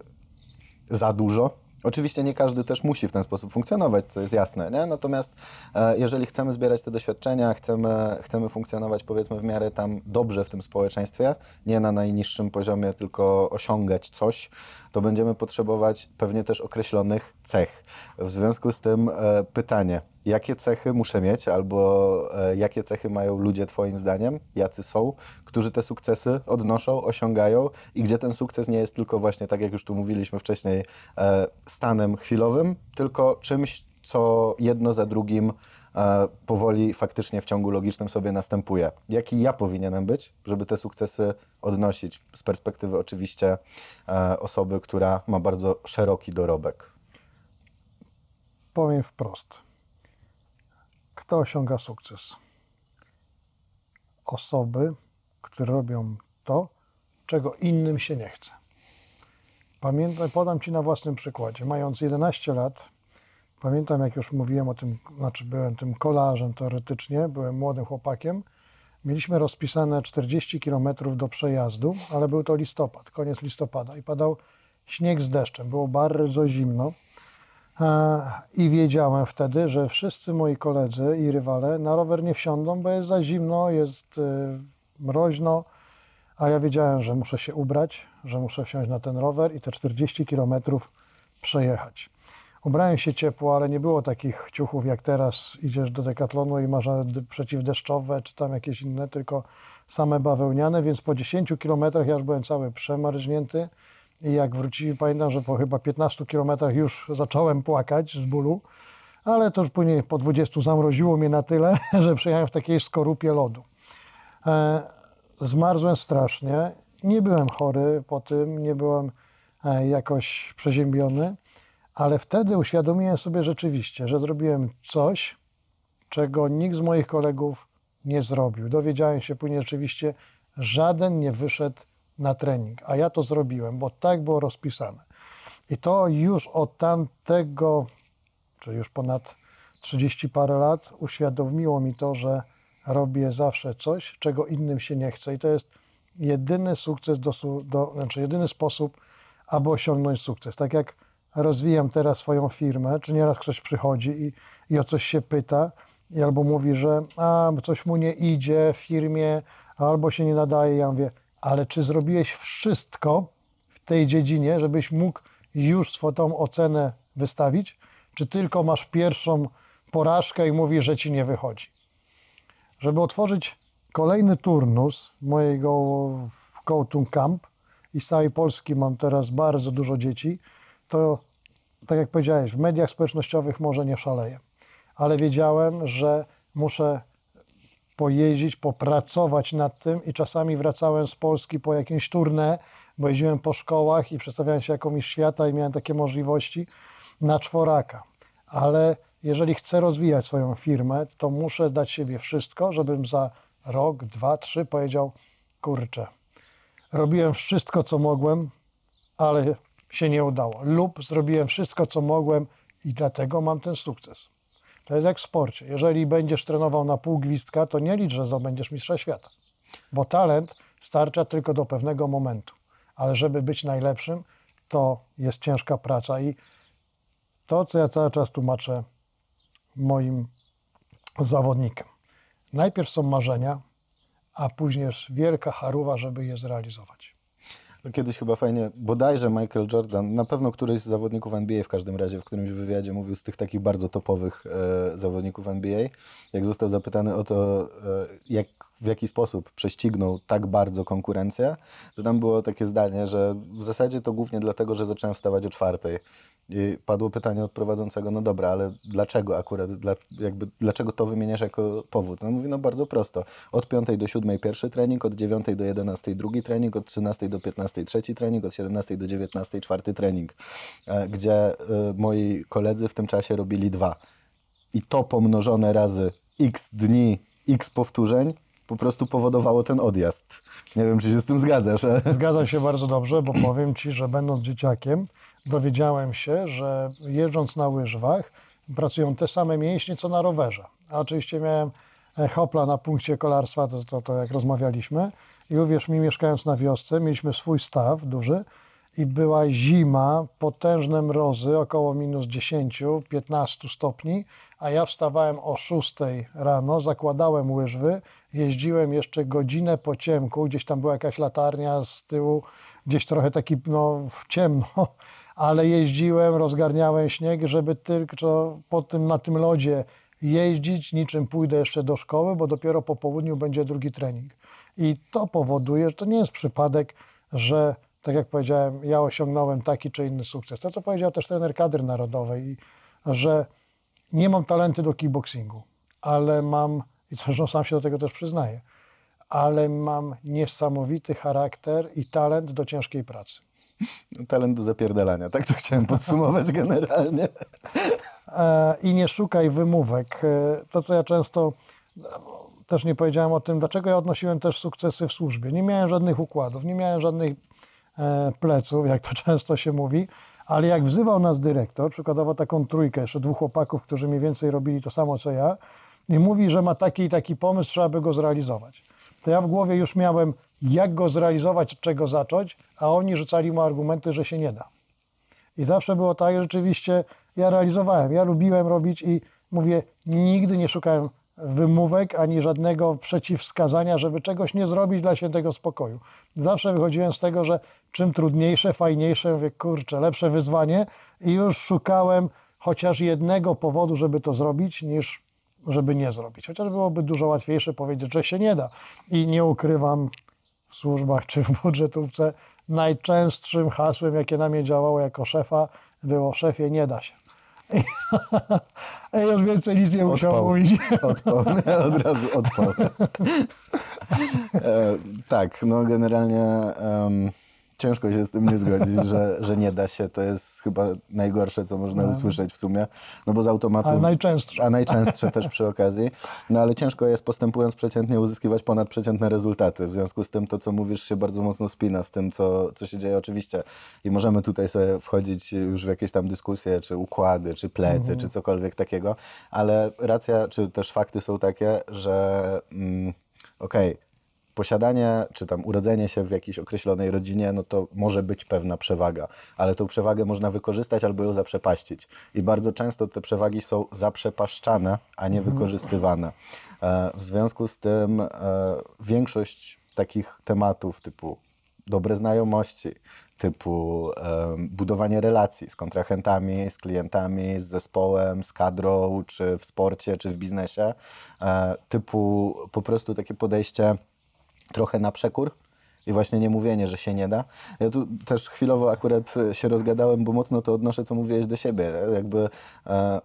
za dużo. Oczywiście nie każdy też musi w ten sposób funkcjonować, co jest jasne, nie? Natomiast e, jeżeli chcemy zbierać te doświadczenia, chcemy, chcemy funkcjonować powiedzmy w miarę tam dobrze w tym społeczeństwie, nie na najniższym poziomie, tylko osiągać coś, to będziemy potrzebować pewnie też określonych cech. W związku z tym e, pytanie, jakie cechy muszę mieć, albo e, jakie cechy mają ludzie Twoim zdaniem, jacy są, którzy te sukcesy odnoszą, osiągają? I gdzie ten sukces nie jest tylko właśnie, tak jak już tu mówiliśmy wcześniej, e, stanem chwilowym, tylko czymś, co jedno za drugim powoli faktycznie w ciągu logicznym sobie następuje. Jaki ja powinienem być, żeby te sukcesy odnosić z perspektywy oczywiście e, osoby, która ma bardzo szeroki dorobek. Powiem wprost. Kto osiąga sukces? Osoby, które robią to, czego innym się nie chce. Pamiętam, podam Ci na własnym przykładzie. Mając 11 lat, pamiętam jak już mówiłem o tym, znaczy byłem tym kolarzem teoretycznie, byłem młodym chłopakiem. Mieliśmy rozpisane 40 km do przejazdu, ale był to listopad, koniec listopada i padał śnieg z deszczem. Było bardzo zimno. E, I wiedziałem wtedy, że wszyscy moi koledzy i rywale na rower nie wsiądą, bo jest za zimno, jest y, mroźno, a ja wiedziałem, że muszę się ubrać, że muszę wsiąść na ten rower i te 40 kilometrów przejechać. Ubrałem się ciepło, ale nie było takich ciuchów jak teraz. Idziesz do dekatlonu i masz przeciwdeszczowe czy tam jakieś inne, tylko same bawełniane, więc po 10 kilometrach ja już byłem cały przemarznięty. I jak wrócili, pamiętam, że po chyba 15 kilometrach już zacząłem płakać z bólu, ale to już później po 20 zamroziło mnie na tyle, że przejechałem w takiej skorupie lodu. E, zmarzłem strasznie. Nie byłem chory po tym, nie byłem e, jakoś przeziębiony, ale wtedy uświadomiłem sobie rzeczywiście, że zrobiłem coś, czego nikt z moich kolegów nie zrobił. Dowiedziałem się później rzeczywiście, żaden nie wyszedł na trening, a ja to zrobiłem, bo tak było rozpisane. I to już od tamtego, czy już ponad 30 parę lat, uświadomiło mi to, że robię zawsze coś, czego innym się nie chce. I to jest jedyny sukces, do, do, znaczy jedyny sposób, aby osiągnąć sukces. Tak jak rozwijam teraz swoją firmę, czy nieraz ktoś przychodzi i, i o coś się pyta, i albo mówi, że a, coś mu nie idzie w firmie, albo się nie nadaje. Ja mówię, ale czy zrobiłeś wszystko w tej dziedzinie, żebyś mógł już swoją ocenę wystawić? Czy tylko masz pierwszą porażkę i mówi, że ci nie wychodzi. Żeby otworzyć kolejny turnus mojego Coaching Camp i z całej Polski mam teraz bardzo dużo dzieci, to tak jak powiedziałeś, w mediach społecznościowych może nie szaleję, ale wiedziałem, że muszę pojeździć, popracować nad tym i czasami wracałem z Polski po jakimś tournée, bo jeździłem po szkołach i przedstawiałem się jako mistrz świata i miałem takie możliwości na czworaka. Ale jeżeli chcę rozwijać swoją firmę, to muszę dać siebie wszystko, żebym za rok, dwa, trzy powiedział, kurczę, robiłem wszystko, co mogłem, ale się nie udało. Lub zrobiłem wszystko, co mogłem i dlatego mam ten sukces. To jest jak w sporcie. Jeżeli będziesz trenował na pół gwizdka, to nie licz, że zdobędziesz mistrza świata. Bo talent starcza tylko do pewnego momentu. Ale żeby być najlepszym, to jest ciężka praca. I to, co ja cały czas tłumaczę moim zawodnikom. Najpierw są marzenia, a później jest wielka haruwa, żeby je zrealizować. No Kiedyś chyba fajnie, bodajże Michael Jordan, na pewno któryś z zawodników NBA w każdym razie w którymś wywiadzie mówił z tych takich bardzo topowych e, zawodników NBA, jak został zapytany o to, e, jak, w jaki sposób prześcignął tak bardzo konkurencję, to tam było takie zdanie, że w zasadzie to głównie dlatego, że zacząłem wstawać o czwartej. I padło pytanie od prowadzącego, no dobra, ale dlaczego akurat, dla, jakby, dlaczego to wymieniasz jako powód? No mówi, no bardzo prosto. Od 5 do 7 pierwszy trening, od 9 do 11 drugi trening, od 13 do 15 trzeci trening, od 17 do 19 czwarty trening, e, gdzie e, moi koledzy w tym czasie robili dwa. I to pomnożone razy x dni, x powtórzeń po prostu powodowało ten odjazd. Nie wiem, czy się z tym zgadzasz. ale- Zgadzam się bardzo dobrze, bo powiem Ci, że będąc dzieciakiem, dowiedziałem się, że jeżdżąc na łyżwach pracują te same mięśnie, co na rowerze. A oczywiście miałem e, hopla na punkcie kolarstwa, to, to, to jak rozmawialiśmy. I uwierz mi, mieszkając na wiosce, mieliśmy swój staw duży i była zima, potężne mrozy, około minus 10-15 stopni, a ja wstawałem o 6 rano, zakładałem łyżwy, jeździłem jeszcze godzinę po ciemku, gdzieś tam była jakaś latarnia z tyłu, gdzieś trochę taki no, w ciemno, ale jeździłem, rozgarniałem śnieg, żeby tylko po tym, na tym lodzie jeździć, niczym pójdę jeszcze do szkoły, bo dopiero po południu będzie drugi trening. I to powoduje, że to nie jest przypadek, że tak jak powiedziałem, ja osiągnąłem taki czy inny sukces. To, co powiedział też trener kadry narodowej, że nie mam talenty do kickboxingu, ale mam, i zresztą sam się do tego też przyznaję, ale mam niesamowity charakter i talent do ciężkiej pracy. Talent do zapierdalania, tak to chciałem podsumować generalnie. E, I nie szukaj wymówek. E, To, co ja często e, też nie powiedziałem o tym, dlaczego ja odnosiłem też sukcesy w służbie. Nie miałem żadnych układów, nie miałem żadnych pleców, jak to często się mówi, ale jak wzywał nas dyrektor, przykładowo taką trójkę, jeszcze dwóch chłopaków, którzy mniej więcej robili to samo co ja, i mówi, że ma taki i taki pomysł, trzeba by go zrealizować. To ja w głowie już miałem, jak go zrealizować, od czego zacząć, a oni rzucali mu argumenty, że się nie da. I zawsze było tak, że rzeczywiście ja realizowałem, ja lubiłem robić i mówię, nigdy nie szukałem wymówek ani żadnego przeciwwskazania, żeby czegoś nie zrobić dla świętego spokoju. Zawsze wychodziłem z tego, że czym trudniejsze, fajniejsze, mówię, kurczę, lepsze wyzwanie i już szukałem chociaż jednego powodu, żeby to zrobić, niż żeby nie zrobić. Chociaż byłoby dużo łatwiejsze powiedzieć, że się nie da. I nie ukrywam, w służbach czy w budżetówce najczęstszym hasłem, jakie na mnie działało jako szefa, było szefie, nie da się. I już więcej nic nie musiał mówić. Odpał, od razu odpał. E, tak, no generalnie em, ciężko się z tym nie zgodzić, że, że nie da się. To jest chyba najgorsze, co można usłyszeć w sumie. No bo z automatu... Ale najczęstsze. A najczęstsze też przy okazji. No ale ciężko jest postępując przeciętnie uzyskiwać ponadprzeciętne rezultaty. W związku z tym to, co mówisz, się bardzo mocno spina z tym, co, co się dzieje oczywiście. I możemy tutaj sobie wchodzić już w jakieś tam dyskusje, czy układy, czy plecy, czy cokolwiek takiego, ale racja, czy też fakty są takie, że mm, okej, posiadanie, czy tam urodzenie się w jakiejś określonej rodzinie, no to może być pewna przewaga, ale tą przewagę można wykorzystać albo ją zaprzepaścić. I bardzo często te przewagi są zaprzepaszczane, a nie wykorzystywane. E, W związku z tym e, większość takich tematów typu dobre znajomości, typu budowanie relacji z kontrahentami, z klientami, z zespołem, z kadrą, czy w sporcie, czy w biznesie, e, typu po prostu takie podejście trochę na przekór i właśnie nie mówienie, że się nie da. Ja tu też chwilowo akurat się rozgadałem, bo mocno to odnoszę, co mówiłeś do siebie. Jakby e,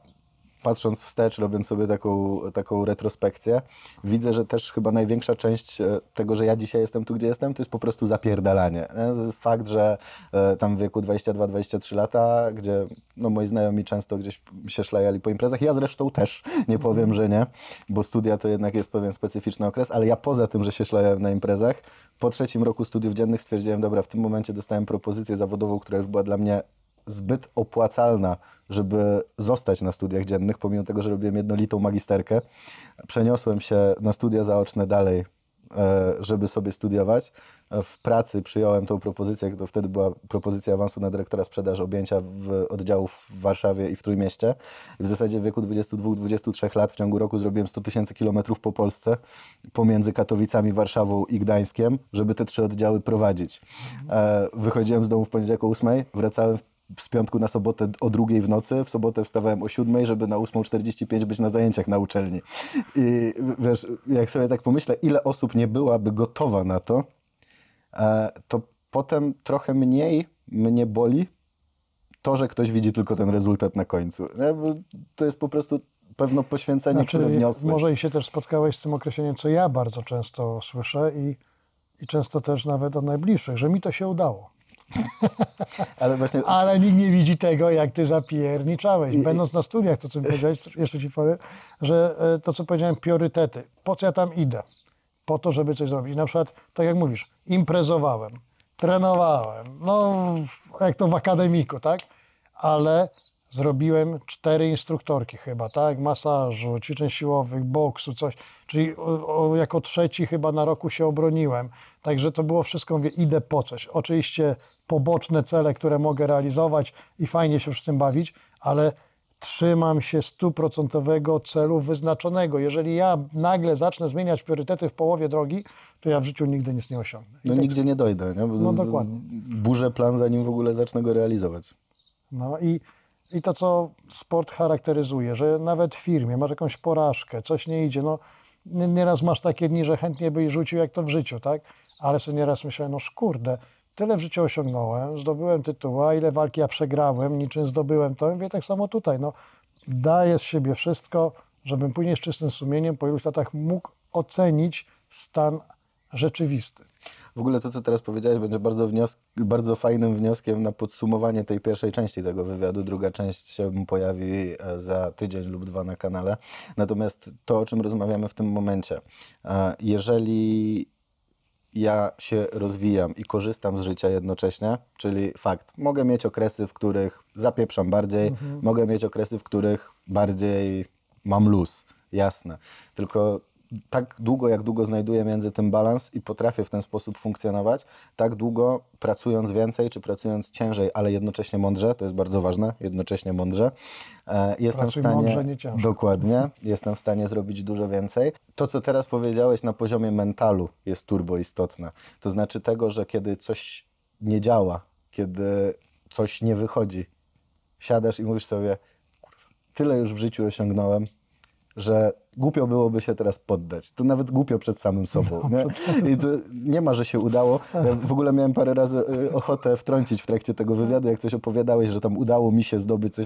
patrząc wstecz, robiąc sobie taką, taką retrospekcję, widzę, że też chyba największa część e, tego, że ja dzisiaj jestem tu, gdzie jestem, to jest po prostu zapierdalanie. nie? To jest fakt, że e, tam w wieku 22-23 lata, gdzie no, moi znajomi często gdzieś się szlajali po imprezach, ja zresztą też, nie powiem, że nie, bo studia to jednak jest pewien specyficzny okres, ale ja poza tym, że się szlajałem na imprezach, po trzecim roku studiów dziennych stwierdziłem, dobra, w tym momencie dostałem propozycję zawodową, która już była dla mnie zbyt opłacalna, żeby zostać na studiach dziennych, pomimo tego, że robiłem jednolitą magisterkę. Przeniosłem się na studia zaoczne dalej, e, żeby sobie studiować. W pracy przyjąłem tą propozycję, to wtedy była propozycja awansu na dyrektora sprzedaży objęcia w oddziałów w Warszawie i w Trójmieście. W zasadzie w wieku 22-23 lat w ciągu roku zrobiłem 100 tysięcy kilometrów po Polsce, pomiędzy Katowicami, Warszawą i Gdańskiem, żeby te trzy oddziały prowadzić. E, Wychodziłem z domu w poniedziałek o 8, wracałem w z piątku na sobotę o drugiej w nocy, w sobotę wstawałem o siódmej, żeby na 8.45 być na zajęciach na uczelni. I wiesz, jak sobie tak pomyślę, ile osób nie byłaby gotowa na to, e, to potem trochę mniej mnie boli to, że ktoś widzi tylko ten rezultat na końcu. To jest po prostu pewne poświęcenie, które wniosłeś. Znaczy, może i się też spotkałeś z tym określeniem, co ja bardzo często słyszę i, i często też nawet od najbliższych, że mi to się udało. Ale właśnie Ale nikt nie widzi tego, jak ty zapierniczałeś. Będąc na studiach, to co mi powiedziałeś, jeszcze ci powiem, że e, to, co powiedziałem, priorytety. Po co ja tam idę? Po to, żeby coś zrobić. Na przykład, tak jak mówisz, imprezowałem, trenowałem, no jak to w akademiku, tak? Ale zrobiłem cztery instruktorki chyba, tak? Masażu, ćwiczeń siłowych, boksu, coś. Czyli o, o, jako trzeci chyba na roku się obroniłem. Także to było wszystko, mówię, idę po coś. Oczywiście poboczne cele, które mogę realizować i fajnie się przy tym bawić, ale trzymam się stuprocentowego celu wyznaczonego. Jeżeli ja nagle zacznę zmieniać priorytety w połowie drogi, to ja w życiu nigdy nic nie osiągnę. I no, tak- nigdzie nie dojdę. Nie? Bo No, dokładnie. Burzę plan, zanim w ogóle zacznę go realizować. No i, i to, co sport charakteryzuje, że nawet w firmie masz jakąś porażkę, coś nie idzie, no nie- nieraz masz takie dni, że chętnie byś rzucił jak to w życiu, tak? Ale sobie nieraz myślę, no kurde, tyle w życiu osiągnąłem, zdobyłem tytuła, ile walki ja przegrałem, niczym zdobyłem to, mówię tak samo tutaj, no daję z siebie wszystko, żebym później z czystym sumieniem po iluś latach mógł ocenić stan rzeczywisty. W ogóle to, co teraz powiedziałeś, będzie bardzo, bardzo fajnym wnioskiem na podsumowanie tej pierwszej części tego wywiadu. Druga część się pojawi e, za tydzień lub dwa na kanale. Natomiast to, o czym rozmawiamy w tym momencie, e, jeżeli ja się rozwijam i korzystam z życia jednocześnie, czyli fakt, mogę mieć okresy, w których zapieprzam bardziej, mogę mieć okresy, w których bardziej mam luz, jasne. Tylko tak długo, jak długo znajduję między tym balans i potrafię w ten sposób funkcjonować, tak długo pracując więcej, czy pracując ciężej, ale jednocześnie mądrze, to jest bardzo ważne, jednocześnie mądrze, e, jestem Pracuj w stanie... mądrze, nie ciężko. Dokładnie, jestem w stanie zrobić dużo więcej. To, co teraz powiedziałeś na poziomie mentalu jest turbo istotne. To znaczy tego, że kiedy coś nie działa, kiedy coś nie wychodzi, siadasz i mówisz sobie, tyle już w życiu osiągnąłem, że głupio byłoby się teraz poddać. To nawet głupio przed samym sobą. Nie, I to nie ma, że się udało. Ja w ogóle miałem parę razy y, ochotę wtrącić w trakcie tego wywiadu, jak coś opowiadałeś, że tam udało mi się zdobyć coś.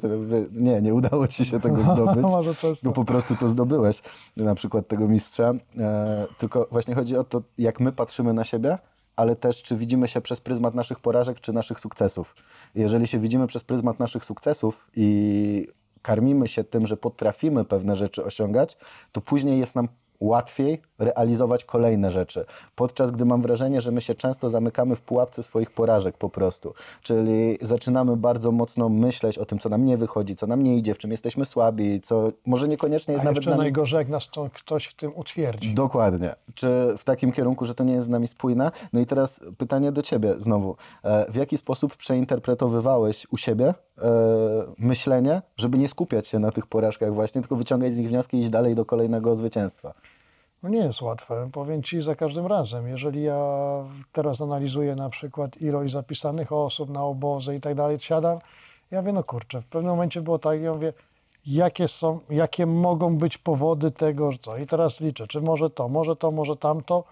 Nie, nie udało ci się tego zdobyć. Może to jest No to. po prostu to zdobyłeś, na przykład tego mistrza. E, tylko właśnie chodzi o to, jak my patrzymy na siebie, ale też czy widzimy się przez pryzmat naszych porażek, czy naszych sukcesów. Jeżeli się widzimy przez pryzmat naszych sukcesów i karmimy się tym, że potrafimy pewne rzeczy osiągać, to później jest nam łatwiej realizować kolejne rzeczy. Podczas gdy mam wrażenie, że my się często zamykamy w pułapce swoich porażek po prostu. Czyli zaczynamy bardzo mocno myśleć o tym, co nam nie wychodzi, co nam nie idzie, w czym jesteśmy słabi, co może niekoniecznie jest A nawet z nami... najgorzej, jak nas to- ktoś w tym utwierdzi. Dokładnie. Czy w takim kierunku, że to nie jest z nami spójne? No i teraz pytanie do Ciebie znowu. E, W jaki sposób przeinterpretowywałeś u siebie myślenie, żeby nie skupiać się na tych porażkach właśnie, tylko wyciągać z nich wnioski i iść dalej do kolejnego zwycięstwa? No nie jest łatwe, powiem Ci za każdym razem. Jeżeli ja teraz analizuję na przykład ilość zapisanych osób na obozy i tak dalej, siadam, ja mówię, no kurczę, w pewnym momencie było tak, ja mówię, jakie są, jakie mogą być powody tego, co. I teraz liczę, czy może to, może to, może tamto.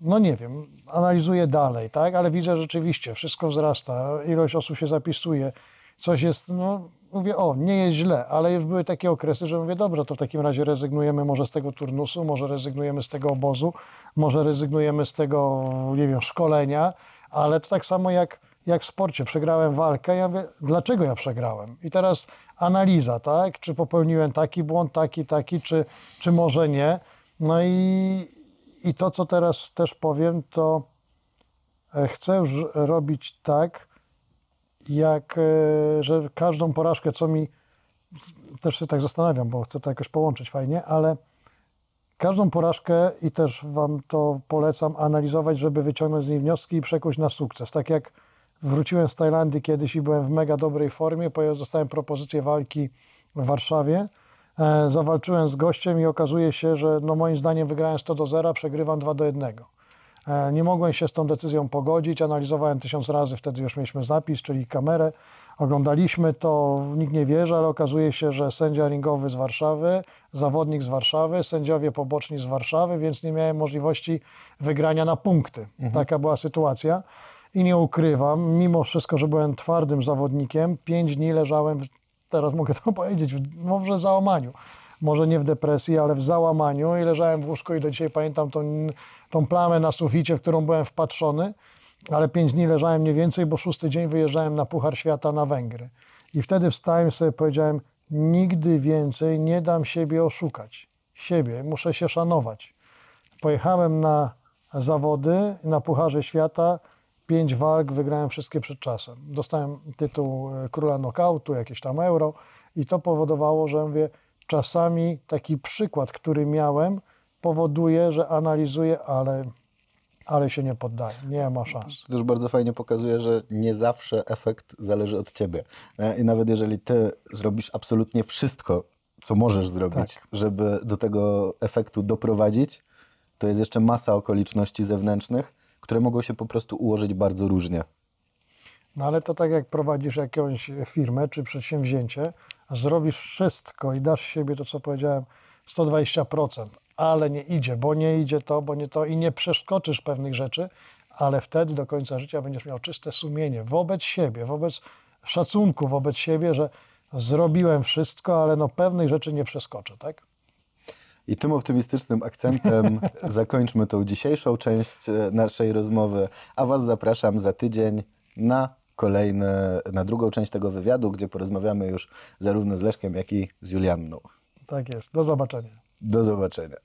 No nie wiem, analizuję dalej, tak, ale widzę rzeczywiście, wszystko wzrasta, ilość osób się zapisuje, coś jest, no mówię, o, nie jest źle, ale już były takie okresy, że mówię, dobrze, to w takim razie rezygnujemy może z tego turnusu, może rezygnujemy z tego obozu, może rezygnujemy z tego, nie wiem, szkolenia, ale to tak samo jak, jak w sporcie, przegrałem walkę, ja mówię, dlaczego ja przegrałem? I teraz analiza, tak, czy popełniłem taki błąd, taki, taki, czy, czy może nie, no i, i to, co teraz też powiem, to e, chcę już robić tak, jak, e, że każdą porażkę, co mi, też się tak zastanawiam, bo chcę to jakoś połączyć fajnie, ale każdą porażkę i też Wam to polecam analizować, żeby wyciągnąć z niej wnioski i przekuć na sukces. Tak jak wróciłem z Tajlandii kiedyś i byłem w mega dobrej formie, dostałem propozycję walki w Warszawie. E, zawalczyłem z gościem i okazuje się, że no moim zdaniem wygrałem 100 do 0, przegrywam 2 do 1. E, Nie mogłem się z tą decyzją pogodzić, analizowałem tysiąc razy, wtedy już mieliśmy zapis, czyli kamerę, oglądaliśmy to, nikt nie wierzy, ale okazuje się, że sędzia ringowy z Warszawy, zawodnik z Warszawy, sędziowie poboczni z Warszawy, więc nie miałem możliwości wygrania na punkty. Taka była sytuacja. I nie ukrywam, mimo wszystko, że byłem twardym zawodnikiem, pięć dni leżałem, w, teraz mogę to powiedzieć, w, może w załamaniu. Może nie w depresji, ale w załamaniu i leżałem w łóżku i do dzisiaj pamiętam tą, tą plamę na suficie, w którą byłem wpatrzony, ale pięć dni leżałem nie więcej, bo szósty dzień wyjeżdżałem na Puchar Świata na Węgry. I wtedy wstałem sobie powiedziałem, nigdy więcej nie dam siebie oszukać. Siebie, muszę się szanować. Pojechałem na zawody na Pucharze Świata, pięć walk, wygrałem wszystkie przed czasem. Dostałem tytuł e, króla nokautu, jakieś tam euro i to powodowało, że mówię, czasami taki przykład, który miałem, powoduje, że analizuję, ale, ale się nie poddaję, nie ma szans. To już bardzo fajnie pokazuje, że nie zawsze efekt zależy od ciebie. E, I nawet jeżeli ty zrobisz absolutnie wszystko, co możesz zrobić, Tak. żeby do tego efektu doprowadzić, to jest jeszcze masa okoliczności zewnętrznych, które mogą się po prostu ułożyć bardzo różnie. No ale to tak jak prowadzisz jakąś firmę czy przedsięwzięcie, zrobisz wszystko i dasz siebie to, co powiedziałem, 120%, ale nie idzie, bo nie idzie to, bo nie to i nie przeskoczysz pewnych rzeczy, ale wtedy do końca życia będziesz miał czyste sumienie wobec siebie, wobec szacunku wobec siebie, że zrobiłem wszystko, ale no pewnych rzeczy nie przeskoczę, tak? I tym optymistycznym akcentem zakończmy tą dzisiejszą część e, naszej rozmowy, a Was zapraszam za tydzień na kolejne, na drugą część tego wywiadu, gdzie porozmawiamy już zarówno z Leszkiem, jak i z Julianną. Tak jest. Do zobaczenia. Do zobaczenia.